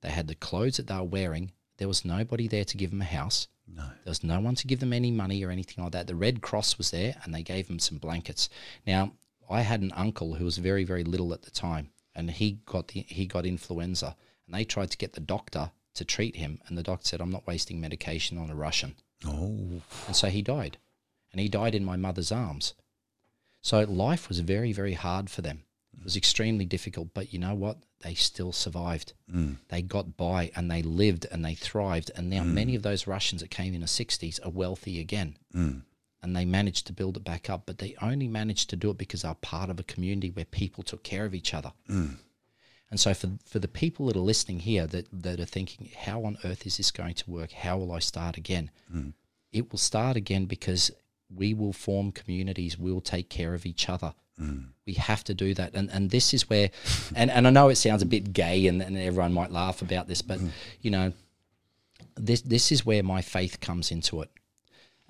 they had the clothes that they were wearing there was nobody there to give them a house. No. There was no one to give them any money or anything like that. The Red Cross was there and they gave them some blankets. Now, I had an uncle who was very, very little at the time and he got the, he got influenza and they tried to get the doctor to treat him and the doctor said, I'm not wasting medication on a Russian. Oh. And so he died. And he died in my mother's arms. So life was very, very hard for them. It was extremely difficult, but you know what? They still survived. Mm. They got by and they lived and they thrived. And now mm. many of those Russians that came in the 60s are wealthy again. Mm. And they managed to build it back up, but they only managed to do it because they're part of a community where people took care of each other. Mm. And so, for, for the people that are listening here that, that are thinking, how on earth is this going to work? How will I start again? Mm. It will start again because we will form communities, we'll take care of each other. Mm. We have to do that. And and this is where and, and I know it sounds a bit gay and, and everyone might laugh about this, but mm. you know, this this is where my faith comes into it.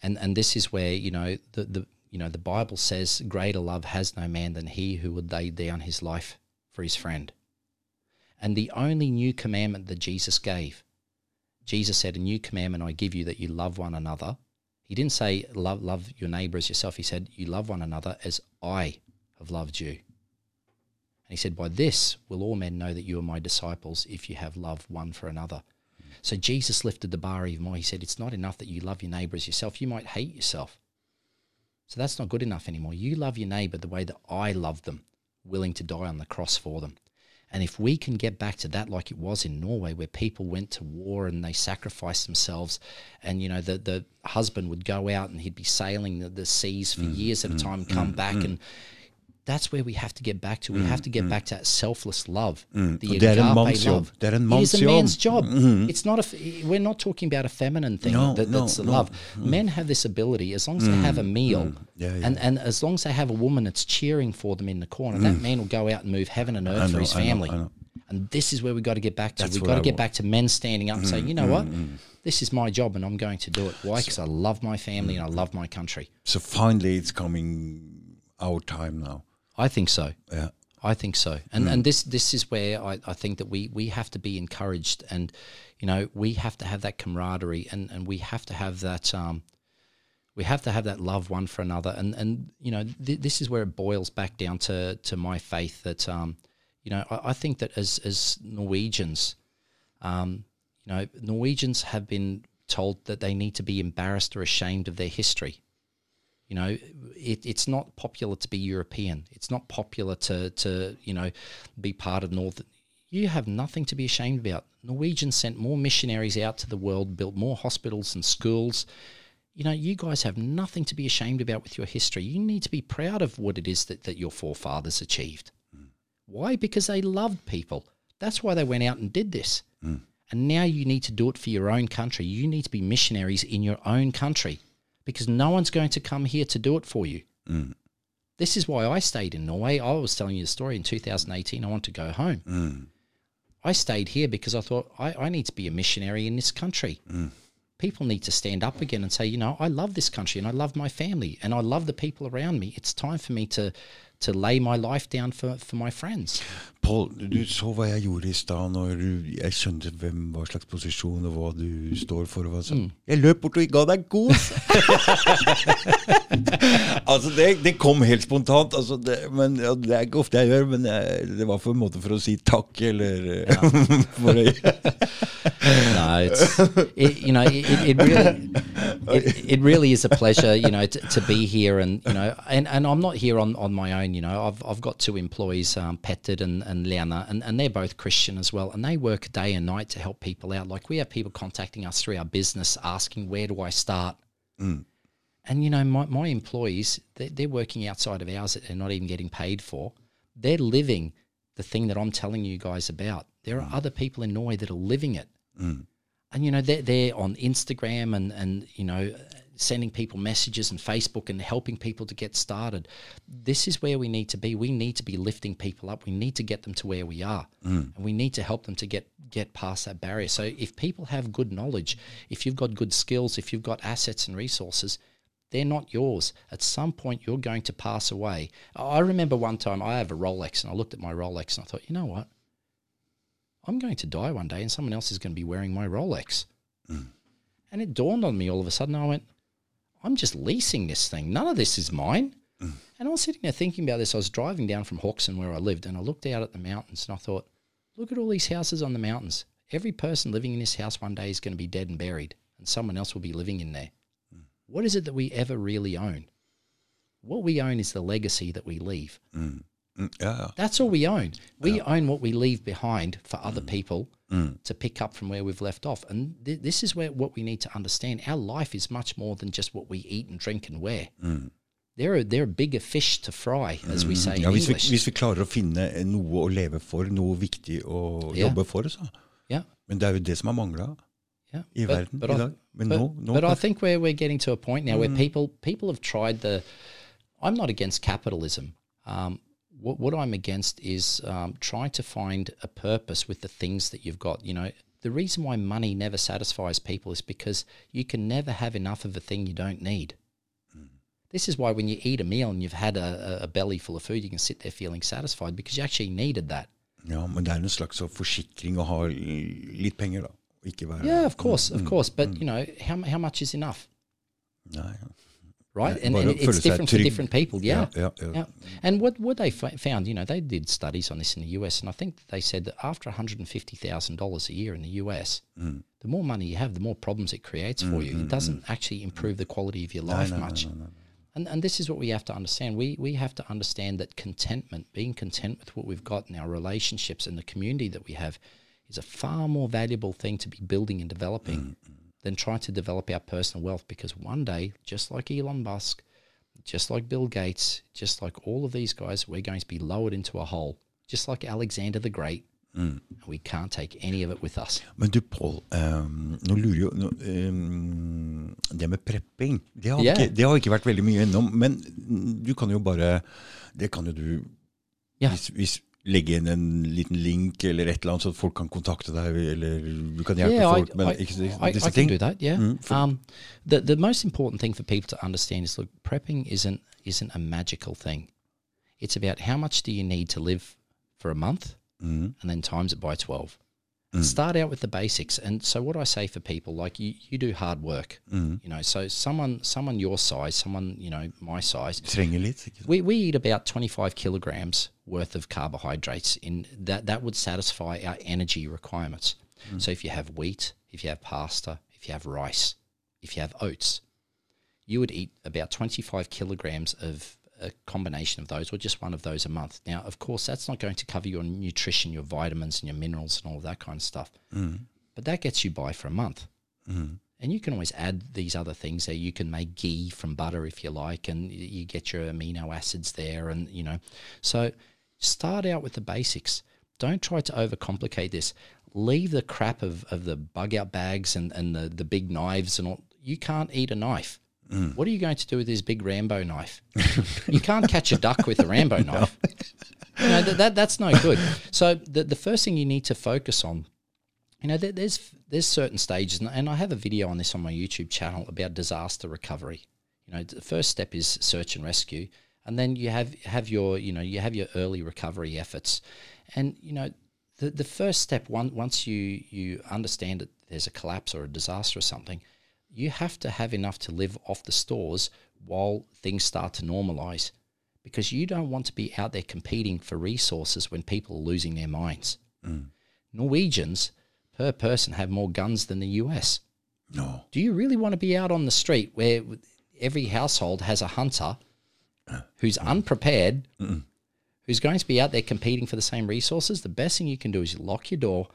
And and this is where, you know, the, the you know, the Bible says greater love has no man than he who would lay down his life for his friend. And the only new commandment that Jesus gave, Jesus said, A new commandment I give you that you love one another. He didn't say love love your neighbor as yourself. He said, You love one another as I have loved you. And he said, By this will all men know that you are my disciples if you have love one for another. So Jesus lifted the bar even more. He said, It's not enough that you love your neighbor as yourself. You might hate yourself. So that's not good enough anymore. You love your neighbor the way that I love them, willing to die on the cross for them. And if we can get back to that like it was in Norway, where people went to war and they sacrificed themselves, and you know the the husband would go out and he'd be sailing the, the seas for mm, years at a mm, time, come mm, back, mm. and that's where we have to get back to. We mm, have to get mm. back to that selfless love. Mm. The er en agape love. It is a man's job. Mm-hmm. It's not a. f- We're not talking about a feminine thing. No, that, no, that's no. love. Men have this ability as long as they have a meal, Yeah, yeah. and and as long as they have a woman that's cheering for them in the corner, that man will go out and move heaven and earth I for know, his I know, family. I know. And this is where we got to get back to. That's we got to get back to men standing up and saying, you know what, this is my job and I'm going to do it. Why? Because I love my family and I love my country. So finally it's coming our time now. I think so. Yeah. I think so, and and this this is where I, I think that we we have to be encouraged, and you know we have to have that camaraderie, and and we have to have that um, we have to have that love one for another, and and you know th- this is where it boils back down to to my faith that um, you know I, I think that as as Norwegians, um, you know Norwegians have been told that they need to be embarrassed or ashamed of their history. You know, it, it's not popular to be European. It's not popular to, to you know, be part of North. You have nothing to be ashamed about. Norwegians sent more missionaries out to the world, built more hospitals and schools. You know, you guys have nothing to be ashamed about with your history. You need to be proud of what it is that, that your forefathers achieved. Why? Because they loved people. That's why they went out and did this. Mm. And now you need to do it for your own country. You need to be missionaries in your own country because no one's going to come here to do it for you. Mm. This is why I stayed in Norway. I was telling you the story in 2018. I want to go home. Mm. I stayed here because I thought I, I need to be a missionary in this country. Mm. People need to stand up again and say, you know, I love this country and I love my family and I love the people around me. It's time for me to to lay my life down for, for my friends. Pål, du så hva jeg gjorde i stad når jeg skjønte hvem, hva slags posisjon og hva du står for. Og hva sånn. Jeg løp bort og ga deg kos! altså, det, det kom helt spontant. Altså, det, men, ja, det er ikke ofte jeg gjør, men jeg, det var for en måte for å si takk, eller for å, no, it's it, you know it, it really it, it really is a pleasure you know to, to be here and you know and, and I'm not here on, on my own you know I've, I've got two employees um, Petted and, and Lena and, and they're both Christian as well and they work day and night to help people out. Like we have people contacting us through our business asking where do I start? Mm. And you know my, my employees they're, they're working outside of hours that they're not even getting paid for. They're living the thing that I'm telling you guys about. There are mm. other people in Norway that are living it mm. And you know they're, they're on instagram and and you know sending people messages and facebook and helping people to get started this is where we need to be we need to be lifting people up we need to get them to where we are mm. and we need to help them to get get past that barrier so if people have good knowledge if you've got good skills if you've got assets and resources they're not yours. At some point, you're going to pass away. I remember one time I have a Rolex, and I looked at my Rolex and I thought, you know what? I'm going to die one day and someone else is going to be wearing my Rolex. Hmm. And it dawned on me all of a sudden. I went, I'm just leasing this thing. None of this is mine. Hmm. And I was sitting there thinking about this. I was driving down from Hawkson where I lived and I looked out at the mountains and I thought, look at all these houses on the mountains. Every person living in this house one day is going to be dead and buried and someone else will be living in there. Hmm. What is it that we ever really own? What we own is the legacy that we leave. Mm, ja, ja. That's all we own. We own what we leave behind for other people to pick up from where we've left off. And th- this is where what we need to understand. Our life is much more than just what we eat and drink and wear. There are there are bigger fish to fry, as we say Ja, in hvis, vi, English. hvis vi klarer å finne noe å leve for, noe viktig å yeah. jobbe for, så. yeah, Men det er jo det som har mangla yeah. i verden i I, dag. Men but, nå, nå but I think we're we're getting to a point now where people people have tried the. I'm not against capitalism. Um, what what I'm against is um, trying to find a purpose with the things that you've got. You know, the reason why money never satisfies people is because you can never have enough of a thing you don't need. This is why when you eat a meal and you've had a, a- belly full of food, you can sit there feeling satisfied because you actually needed that. Ja, men det er en slags forsikring å ha litt penger, da. Ikke være Yeah, of course, of course. But you know, how how much is enough? Nei, right? And, and it's different for different people. Yeah. Yeah, yeah, yeah. And what what they found, you know, they did studies on this in the US, and I think they said that after one hundred and fifty thousand dollars a year in the US, Mm. the more money you have, the more problems it creates for you. It doesn't actually improve the quality of your life no, no, much. no. And and this is what we have to understand. We we have to understand that contentment, being content with what we've got in our relationships and the community that we have, is a far more valuable thing to be building and developing than try to develop our personal wealth. Because one day, just like Elon Musk, just like Bill Gates, just like all of these guys, we're going to be lowered into a hole, just like Alexander the Great. Mm. We can't take any of it with us. Men du, Pål, ehm, nå lurer jo nå, ehm, Det med prepping, det har, Ja. ikke, det har ikke vært veldig mye innom. Men du kan jo bare Det kan jo du Ja. hvis, hvis, legge inn en liten link eller et eller annet, så at folk kan kontakte deg, eller du kan hjelpe yeah, folk I, med I, ikke, I, disse I can ting. do that. Yeah. Mm, um, the the most important thing for people to understand is look, prepping isn't isn't a magical thing. It's about how much do you need to live for a month, Mm, and then times it by twelve. Mm. Start out with the basics. And so what I say for people, like you, you do hard work. mm. You know, so someone someone your size, someone you know my size, Trenger litt. Ikke sant? we, we eat about 25 kilograms worth of carbohydrates in that that would satisfy our energy requirements so if you have wheat if you have pasta if you have rice if you have oats you would eat about 25 kilograms of a combination of those or just one of those a month now of course that's not going to cover your nutrition your vitamins and your minerals and all that kind of stuff mm. but that gets you by for a month mm. and you can always add these other things. So you can make ghee from butter if you like, and you get your amino acids there. And you know, so start out with the basics. Don't try to overcomplicate this. Leave the crap of, of the bug out bags and, and the, the big knives and all. You can't eat a knife. Mm. What are you going to do with this big Rambo knife? you can't catch a duck with a Rambo knife. You know, that, that, that's no good. So the, the first thing you need to focus on you know, there, there's there's certain stages, and, and I have a video on this on my YouTube channel about disaster recovery. You know, the first step is search and rescue, and then you have have your you know you have your early recovery efforts, and you know the the first step one once you you understand that there's a collapse or a disaster or something, you have to have enough to live off the stores while things start to normalize, because you don't want to be out there competing for resources when people are losing their minds. Mm. Norwegians per person have more guns than the US. No. Do you really want to be out on the street where every household has a hunter uh. who's mm. unprepared, who's going to be out there competing for the same resources? The best thing you can do is you lock your door,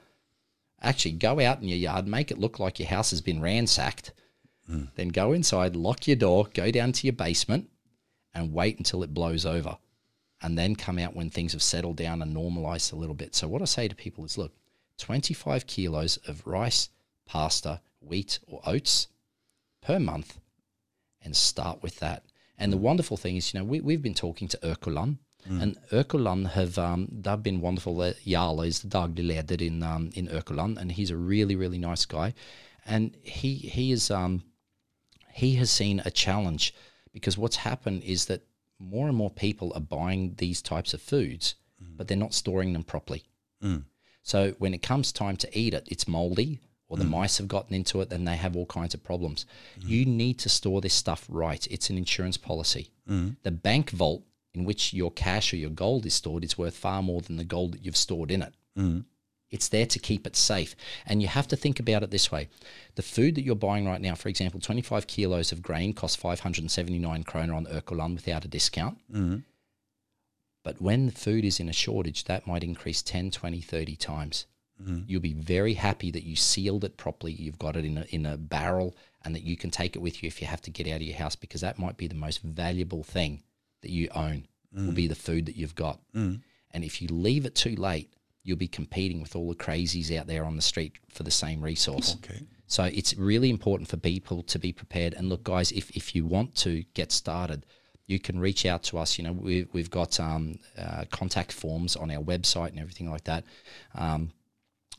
actually go out in your yard, make it look like your house has been ransacked, then go inside, lock your door, go down to your basement, and wait until it blows over. And then come out when things have settled down and normalized a little bit. So, what I say to people is look, 25 kilos of rice, pasta, wheat, or oats per month and start with that. And the wonderful thing is, you know, we, we've been talking to Økoland, and Økoland have, um, they've been wonderful. Jarl is the daglig leder in, um, in Økoland, and he's a really, really nice guy. And he, he is, um, he has seen a challenge because what's happened is that more and more people are buying these types of foods, mm. but they're not storing them properly. Mm. So when it comes time to eat it, it's moldy or the mm. mice have gotten into it and they have all kinds of problems. You need to store this stuff right. It's an insurance policy. The bank vault in which your cash or your gold is stored is worth far more than the gold that you've stored in it. It's there to keep it safe. And you have to think about it this way. The food that you're buying right now, for example, 25 kilos of grain costs 579 kroner on Økoland without a discount. Mm-hmm. But when the food is in a shortage, that might increase 10, 20, 30 times. Mm-hmm. You'll be very happy that you sealed it properly. You've got it in a, in a barrel and that you can take it with you if you have to get out of your house because that might be the most valuable thing that you own will mm. be the food that you've got. Mm. And if you leave it too late, you'll be competing with all the crazies out there on the street for the same resource. Okay. So it's really important for people to be prepared. And look, guys, if, if you want to get started, you can reach out to us. You know, we've, we've got um, uh, contact forms on our website and everything like that. Um,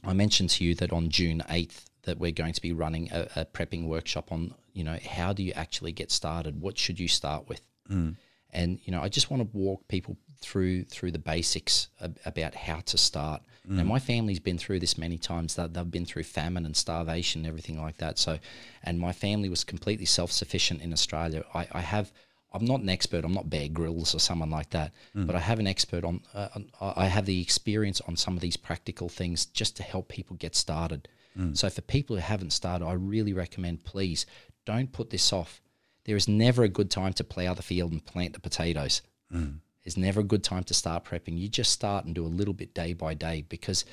I mentioned to you that on June 8th that we're going to be running a, a prepping workshop on, you know, how do you actually get started? What should you start with? And you know, I just want to walk people through through the basics ab- about how to start. Now, mm. my family's been through this many times. That they've been through famine and starvation and everything like that. So, and my family was completely self sufficient in Australia. I, I have. I'm not an expert. I'm not Bear Grylls or someone like that. Mm. But I have an expert on. Uh, on- I have the experience on some of these practical things just to help people get started. Mm. So for people who haven't started, I really recommend please don't put this off. There is never a good time to plow the field and plant the potatoes. There's never a good time to start prepping. You just start and do a little bit day by day because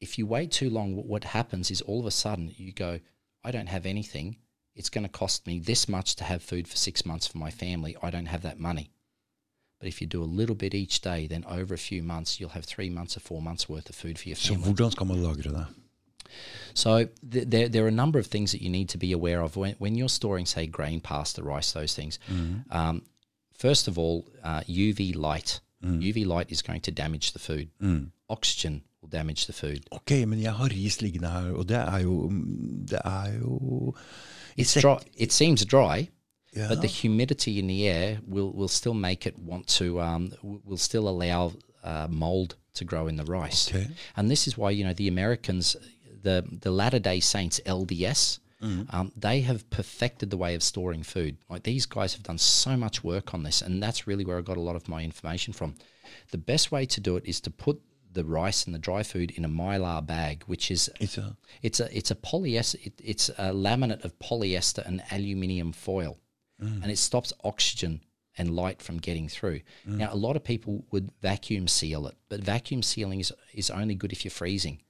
if you wait too long, what happens is all of a sudden you go, I don't have anything. it's going to cost me this much to have food for six months for my family. I don't have that money. But if you do a little bit each day, then over a few months, you'll have three months or four months worth of food for your Så family. hvordan skal man lagre det? So th- there, there are a number of things that you need to be aware of when, when you're storing, say, grain, pasta, rice, those things. Um, first of all, uh, UV light. UV light is going to damage the food. Oxygen will damage the food. Ok, men jeg har ris liggende her, og det er jo Det er jo It's dry. It seems dry, Ja. but the humidity in the air will, will still make it want to. Um, will still allow uh, mold to grow in the rice. Okay. And this is why you know the Americans, the the Latter Day Saints (LDS), Mm-hmm. um, they have perfected the way of storing food. Like these guys have done so much work on this, and that's really where I got a lot of my information from. The best way to do it is to put the rice and the dry food in a mylar bag, which is It's a, it's a it's a polyester. It, it's a laminate of polyester and aluminium foil, mm. and it stops oxygen and light from getting through. Mm. Now, a lot of people would vacuum seal it, but vacuum sealing is is only good if you're freezing.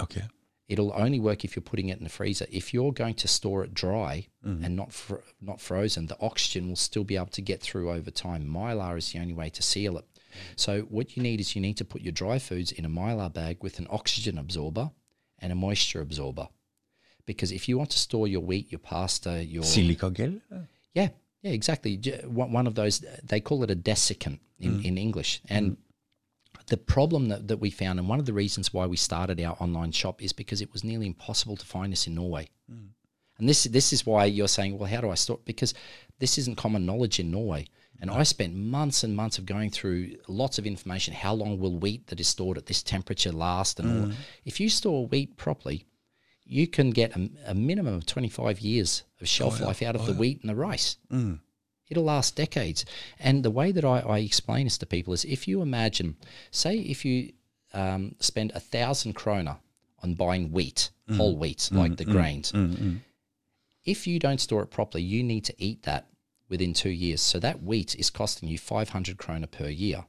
ok. It'll only work if you're putting it in the freezer. If you're going to store it dry mm-hmm. and not fr- not frozen, the oxygen will still be able to get through over time. Mylar is the only way to seal it. So what you need is you need to put your dry foods in a mylar bag with an oxygen absorber and a moisture absorber. Because if you want to store your wheat, your pasta, your Silikagel? yeah, yeah, exactly. One one of those, they call it a desiccant in, mm. in English. And mm. The problem that, that we found, and one of the reasons why we started our online shop is because it was nearly impossible to find this in Norway. Mm. And this this is why you're saying, well, how do I store? Because this isn't common knowledge in Norway. And I spent months and months of going through lots of information. How long will wheat that is stored at this temperature last? And all. Mm. If you store wheat properly, you can get a, a minimum of 25 years of shelf oh, life out of oh, the wheat and the rice. Mm. It'll last decades. And the way that I, I explain this to people is if you imagine, say, if you um, spend a thousand kroner on buying wheat, mm. whole wheat, mm. like the mm. grains, if you don't store it properly, you need to eat that within two years. So that wheat is costing you 500 kroner per year.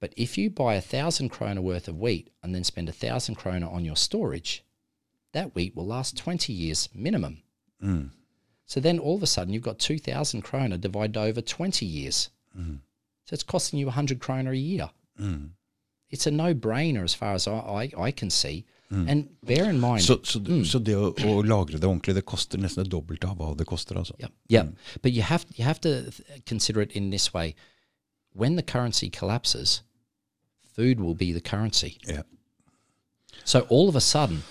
But if you buy a thousand kroner worth of wheat and then spend a thousand kroner on your storage, that wheat will last 20 years minimum. So then all of a sudden you've got 2,000 kroner divided over 20 years. Mm. So it's costing you 100 kroner a year. Mm. It's a no brainer as far as I, I, I can see. Mm. And bear in mind, Så, så, så det å, å lagre det ordentlig, det koster nesten det dobbelte av hva det koster, altså? Yeah, yeah. But you have you have to consider it in this way: when the currency collapses, food will be the currency. Ja. So all of a sudden,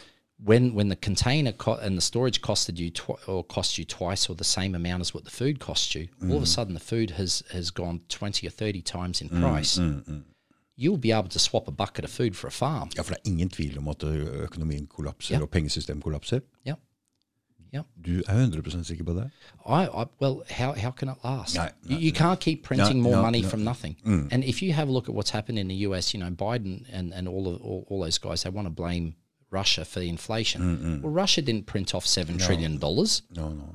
when when the container co- and the storage costed you tw- or cost you twice or the same amount as what the food cost you, all of a mm. sudden the food has has gone twenty or thirty times in mm, price. Mm, You'll be able to swap a bucket of food for a farm. ja, for det er ingen tvil om at økonomien kollapser, Ja. og pengesystemet kollapser. Yeah. Yeah. Du er 100 sikker på det? I, I well, how how can it last? No, you, you can't keep printing more money from nothing. And if you have a look at what's happened in the US, you know, Biden and and all of all, all those guys, they want to blame Russia for the inflation. Well, Russia didn't print off seven trillion dollars. No, no.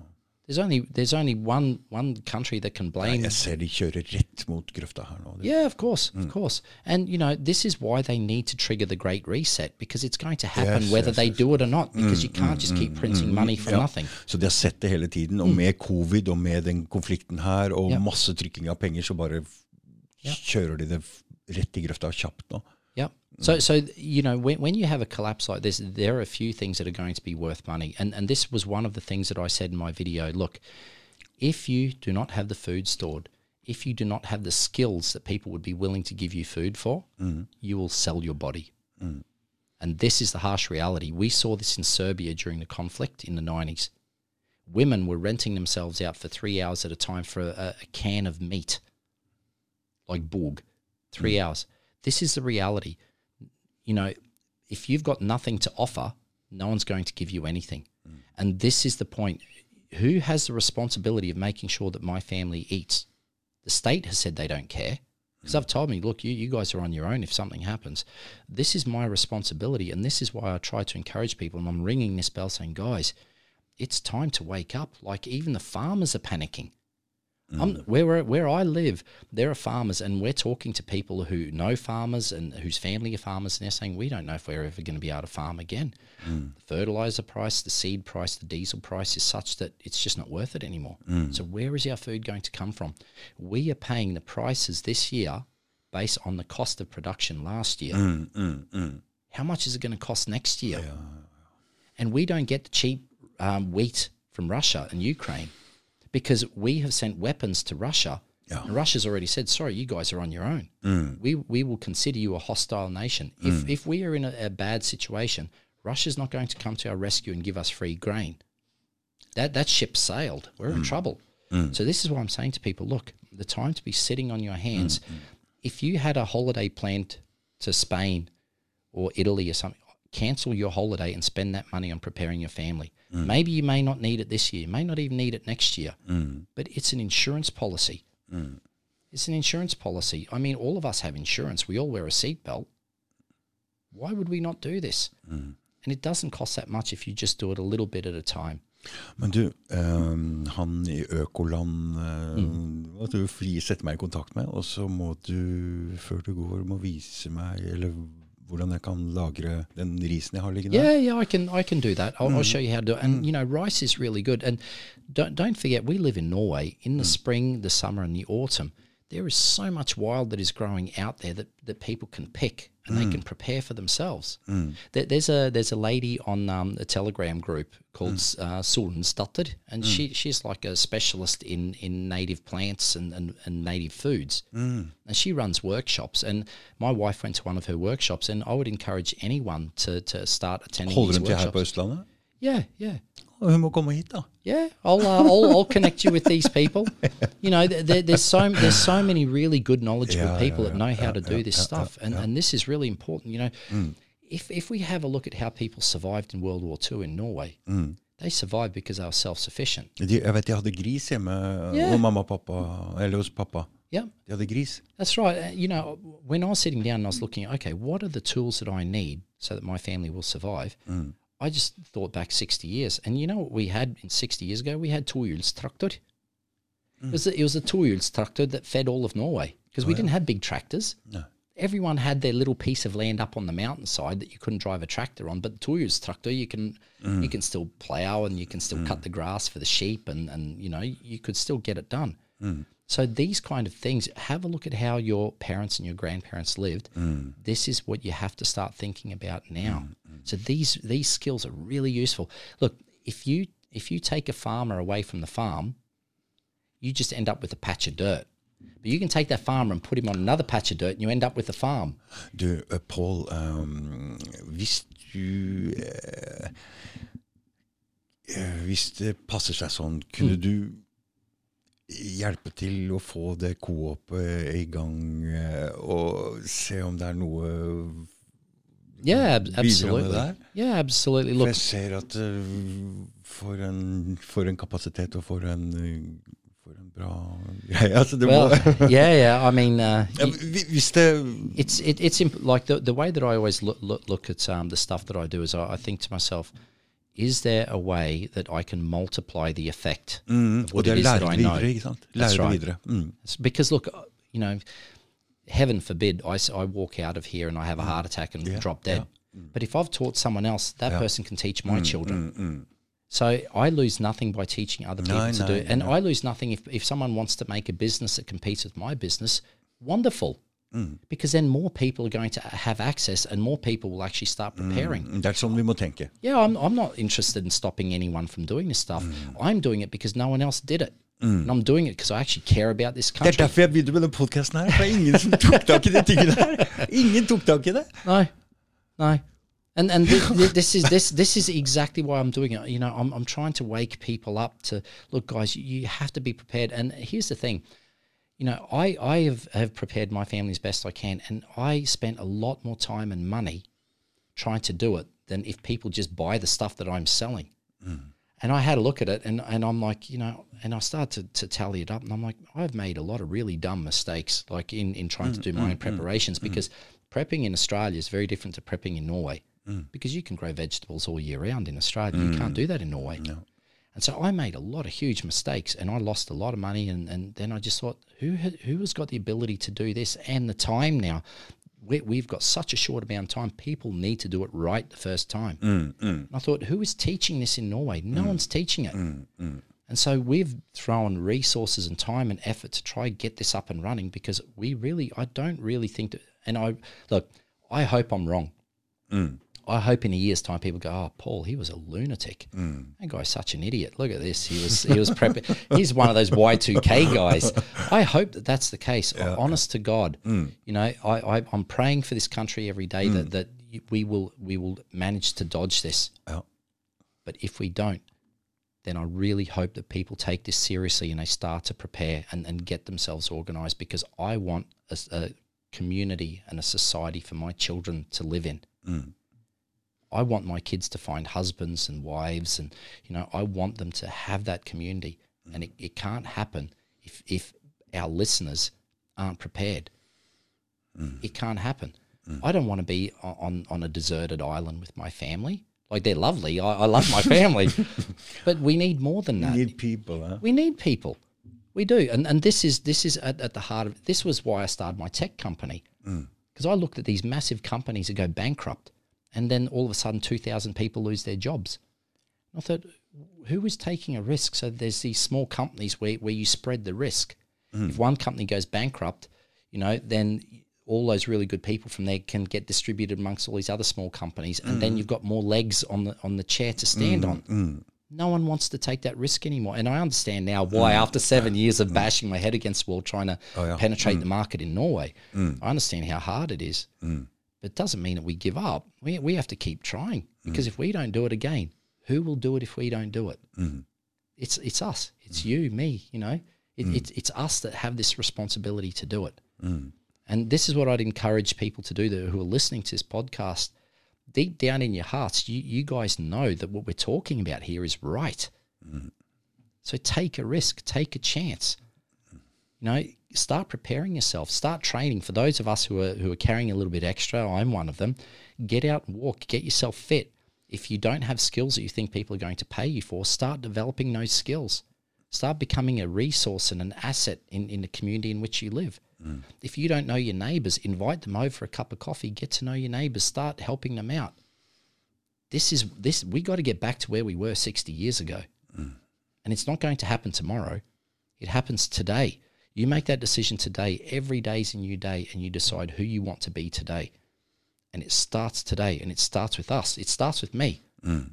There's only there's only one one country that can blame. Jeg ser de kjører rett mot grøfta her nå. Yeah, of course, of course. And you know, this is why they need to trigger the Great Reset because it's going to happen Yes, whether yes, they yes. do it or not. Because you can't just keep printing money for Ja. nothing. Så de har sett det hele tiden, og med covid og med den konflikten her, og Ja. masse trykking av penger, så bare Ja. kjører de det rett i grøfta kjapt nå. Yep. Mm. So, so you know, when, when you have a collapse like this, there are a few things that are going to be worth money, and and this was one of the things that I said in my video. Look, if you do not have the food stored, if you do not have the skills that people would be willing to give you food for, mm. you will sell your body. Mm. And this is the harsh reality. We saw this in Serbia during the conflict in the nineties. Women were renting themselves out for three hours at a time for a, a can of meat, like Borg, three hours. This is the reality you know, if you've got nothing to offer, no one's going to give you anything. Mm. And this is the point. Who has the responsibility of making sure that my family eats? The state has said they don't care. Mm. Because I've told me, look, you, you guys are on your own if something happens. This is my responsibility. And this is why I try to encourage people. And I'm ringing this bell saying, guys, it's time to wake up. Like even the farmers are panicking. Mm. I'm, where where I live, there are farmers, and we're talking to people who know farmers and whose family are farmers, and they're saying we don't know if we're ever going to be able to farm again. Mm. The fertilizer price, the seed price, the diesel price is such that it's just not worth it anymore. Mm. So where is our food going to come from? We are paying the prices this year based on the cost of production last year. How much is it going to cost next year? And we don't get the cheap um, wheat from Russia and Ukraine because we have sent weapons to Russia. Yeah. And Russia's already said, sorry, you guys are on your own. Mm. We, we will consider you a hostile nation. If, mm. if we are in a, a bad situation, Russia's not going to come to our rescue and give us free grain. That, that ship sailed. We're in mm. trouble. So this is what I'm saying to people look, the time to be sitting on your hands. If you had a holiday planned to Spain or Italy or something, cancel your holiday and spend that money on preparing your family. Maybe you may not need it this year, may not even need it next year, but it's an insurance policy. It's an insurance policy. I mean, all of us have insurance. We all wear a seatbelt. Why would we not do this? And it doesn't cost that much if you just do it a little bit at a time. Men du, eh, han i Økoland eh, må du fri sette meg i kontakt med, og så må du, før du går, må vise meg eller hvordan jeg kan lagre den risen jeg har liggende Yeah, yeah, I can I can do that. I'll, I'll mm. show you how to do it. And mm. you know, rice is really good. And don't don't forget, we live in Norway. In the mm. spring, the summer, and the autumn, there is so much wild that is growing out there that, that people can pick and they can prepare for themselves. There, there's a there's a lady on um, a Telegram group called uh, Solensdatter, and she she's like a specialist in, in native plants and, and, and native foods. And she runs workshops. And my wife went to one of her workshops, and I would encourage anyone to, to start attending Holder these dem til her på workshops. Yeah, yeah. Og hun må komme hit, da. Yeah, I'll, uh, I'll I'll connect you with these people. You know, there, there- there's so there's so many really good knowledgeable Yeah, people yeah, that know yeah, how to do yeah, this yeah, stuff, and and this is really important. You know, if if we have a look at how people survived in World War II in Norway, they survived because they were self sufficient. De, jeg vet de hadde gris hjemme Yeah. og mamma og pappa, eller hos pappa. Yeah, De hadde gris. That's right. Uh, You know, when I was sitting down and I was looking, okay, what are the tools that I need so that my family will survive? I just thought back 60 years. And you know what we had in 60 years ago? We had tohjulstraktor. It was hmm. a, it was a tohjulstraktor that fed all of Norway because we oh, didn't have big tractors. No. Everyone had their little piece of land up on the mountainside that you couldn't drive a tractor on. But the tohjulstraktor, you can you hmm. can still plow and you can still cut hmm. the grass for the sheep and, and you know, you could still get it done. So these kind of things, have a look at how your parents and your grandparents lived. This is what you have to start thinking about now. So these these skills are really useful. Look, if you if you take a farmer away from the farm, you just end up with a patch of dirt. But you can take that farmer and put him on another patch of dirt, and you end up with a farm. Du, eh, Pål, ehm, hvis du eh, eh, Hvis det passer seg sånn, kunne Mm. du hjelpe til å få det coopet i gang, eh, og se om det er noe Yeah, ab- Bidrar med absolutely. det? Yeah, absolutely. For Look, jeg ser at uh, for, en, for en kapasitet og for en, eh, for en bra greie. Altså, det well, må, yeah, yeah. I mean, uh, hvis det it's it, it's like the the way that I always look look, look at um, the stuff that I do is I, I think to myself, is there a way that I can multiply the effect mm, of Og what det it er is that lære I det know? videre, ikke sant? Lære det right. videre. Mm. Because look, uh, you know, heaven forbid I, I walk out of here and I have a heart attack and Yeah, drop dead. But if I've taught someone else, that Yeah. person can teach my children. Mm, So I lose nothing by teaching other people No, to no, do it. And no. I lose nothing if, if someone wants to make a business that competes with my business. Wonderful. Mm. Because then more people are going to have access and more people will actually start preparing. Mm, Det er sånn vi må. Yeah, I'm, I'm not interested in stopping anyone from doing this stuff. Mm. I'm doing it because no one else did it. And I'm doing it because I actually care about this country. Det er derfor jeg begynte med den podkasten her. For det er ingen som tok tak i de tingene her. Ingen tok tak i det. No, no. And and thi- thi- this is this this is exactly why I'm doing it. You know, I'm I'm trying to wake people up to look, guys. You, you have to be prepared. And here's the thing, you know, I I have have prepared my family as best I can, and I spent a lot more time and money trying to do it than if people just buy the stuff that I'm selling. And I had a look at it, and, and I'm like, you know, and I started to, to tally it up, and I'm like, I've made a lot of really dumb mistakes, like in, in trying to mm, do my mm, own mm, preparations, because prepping in Australia is very different to prepping in Norway, because you can grow vegetables all year round in Australia. You can't do that in Norway. And so I made a lot of huge mistakes and I lost a lot of money. And, and then I just thought, who, who has got the ability to do this and the time now? We, we've got such a short amount of time. People need to do it right the first time. Mm, mm. And I thought, who is teaching this in Norway? No mm. one's teaching it. And so we've thrown resources and time and effort to try and get this up and running because we really, I don't really think that, and I, look, I hope I'm wrong. I hope in a year's time people go, oh, Paul, he was a lunatic. That guy's such an idiot. Look at this. He was, he was prepping. He's one of those Y2K guys. I hope that that's the case. Honest to God, mm. you know, I, I, I'm praying for this country every day that, mm. that we will, we will manage to dodge this. Ja. But if we don't, then I really hope that people take this seriously and they start to prepare and, and get themselves organized because I want a, a community and a society for my children to live in. Mm. I want my kids to find husbands and wives and you know I want them to have that community mm. and it, it can't happen if if our listeners aren't prepared. Mm. It can't happen. Mm. I don't want to be on on a deserted island with my family. Like they're lovely. I, I love my family, but we need more than that. We need people, huh? We need people. We do, and and this is this is at, at the heart of this was why I started my tech company because I looked at these massive companies that go bankrupt, and then all of a sudden two thousand people lose their jobs. And I thought, who is taking a risk? So there's these small companies where where you spread the risk. Mm. If one company goes bankrupt, you know, then all those really good people from there can get distributed amongst all these other small companies, and then mm. you've got more legs on the on the chair to stand mm, on. No one wants to take that risk anymore, and I understand now why. After seven years of bashing my head against the wall trying to oh, yeah. penetrate the market in Norway, I understand how hard it is. But it doesn't mean that we give up. We we have to keep trying mm. because if we don't do it again, who will do it if we don't do it? Mm-hmm. It's it's us. It's mm. you, me. You know, it, mm. it's it's us that have this responsibility to do it. And this is what I'd encourage people to do that who are listening to this podcast. Deep down in your hearts, you, you guys know that what we're talking about here is right. Mm-hmm. So take a risk, take a chance. You know, start preparing yourself, start training. For those of us who are who are carrying a little bit extra, I'm one of them. Get out and walk, get yourself fit. If you don't have skills that you think people are going to pay you for, start developing those skills. Start becoming a resource and an asset in, in the community in which you live. Mm. If you don't know your neighbors, invite them over for a cup of coffee, get to know your neighbors, start helping them out. This is this we got to get back to where we were 60 years ago. Mm. And it's not going to happen tomorrow. It happens today. You make that decision today. Every day is a new day, and you decide who you want to be today. And it starts today, and it starts with us. It starts with me. Mm.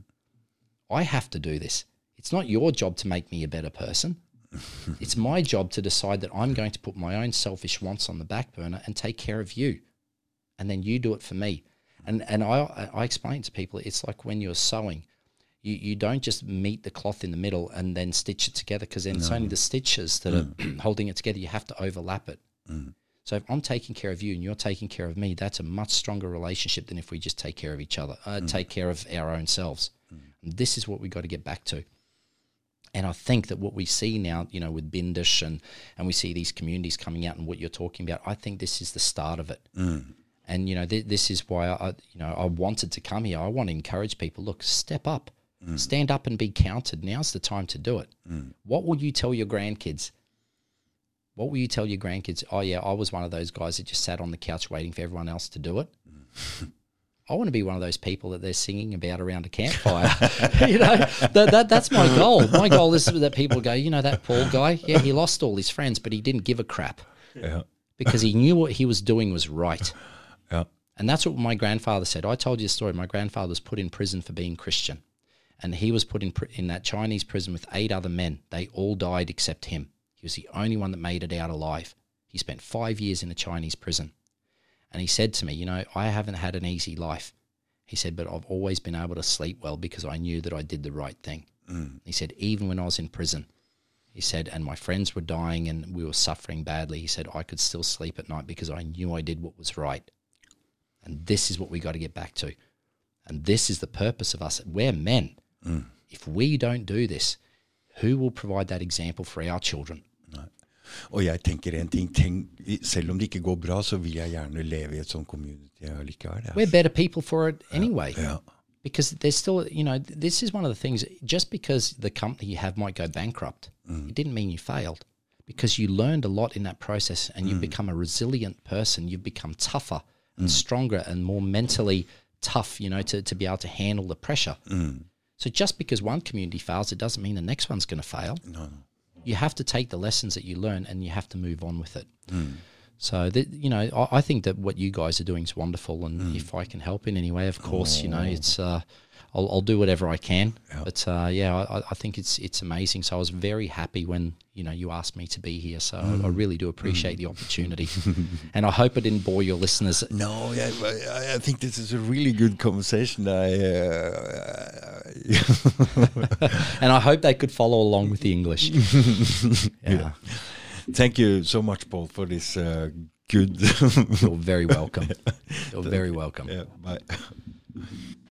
I have to do this. It's not your job to make me a better person. it's my job to decide that I'm going to put my own selfish wants on the back burner and take care of you. And then you do it for me. And and I I explain to people it's like when you're sewing. You, you don't just meet the cloth in the middle and then stitch it together because then it's only the stitches that are mm. holding it together. You have to overlap it. Mm. So if I'm taking care of you and you're taking care of me, that's a much stronger relationship than if we just take care of each other, uh, mm. take care of our own selves. And this is what we got to get back to. And I think that what we see now, you know, with Bindish and and we see these communities coming out and what you're talking about, I think this is the start of it. And you know, th- this is why I, you know, I wanted to come here. I want to encourage people. Look, step up, Mm. stand up, and be counted. Now's the time to do it. Mm. What will you tell your grandkids? What will you tell your grandkids? Oh yeah, I was one of those guys that just sat on the couch waiting for everyone else to do it. Mm. I want to be one of those people that they're singing about around a campfire. you know, that, that that's my goal. My goal is that people go, you know, that Paul guy, yeah, he lost all his friends, but he didn't give a crap Ja. because he knew what he was doing was right. Ja. And that's what my grandfather said. I told you a story. My grandfather was put in prison for being Christian. And he was put in, in that Chinese prison with eight other men. They all died except him. He was the only one that made it out alive. He spent five years in a Chinese prison. And he said to me, You know, I haven't had an easy life. He said, But I've always been able to sleep well because I knew that I did the right thing. Mm. He said, Even when I was in prison, he said, and my friends were dying and we were suffering badly. He said, I could still sleep at night because I knew I did what was right. And this is what we got to get back to. And this is the purpose of us. We're men. Mm. If we don't do this, who will provide that example for our children? Og jeg tenker en ting, tenk, selv om det ikke går bra, så vil jeg gjerne leve i et sånt community allikevel. We're better people for it anyway. Ja. because there's still, you know, this is one of the things. Just because the company you have might go bankrupt, mm. it didn't mean you failed. Because you learned a lot in that process, and you've mm. become a resilient person. You've become tougher and stronger and more mentally tough. You know, to to be able to handle the pressure. So just because one community fails, it doesn't mean the next one's going to fail. No, no. You have to take the lessons that you learn and you have to move on with it. So that you know, I, I think that what you guys are doing is wonderful, and if I can help in any way, of course, you know, it's uh, I'll, I'll do whatever I can. But uh, yeah, I, I think it's it's amazing. So I was very happy when you know you asked me to be here. So I, I really do appreciate the opportunity, and I hope I didn't bore your listeners. No, yeah, I, I think this is a really good conversation. I, uh, And I hope they could follow along with the English. yeah. thank you so much, Paul, for this uh, good. You're very welcome. You're very welcome. yeah, bye.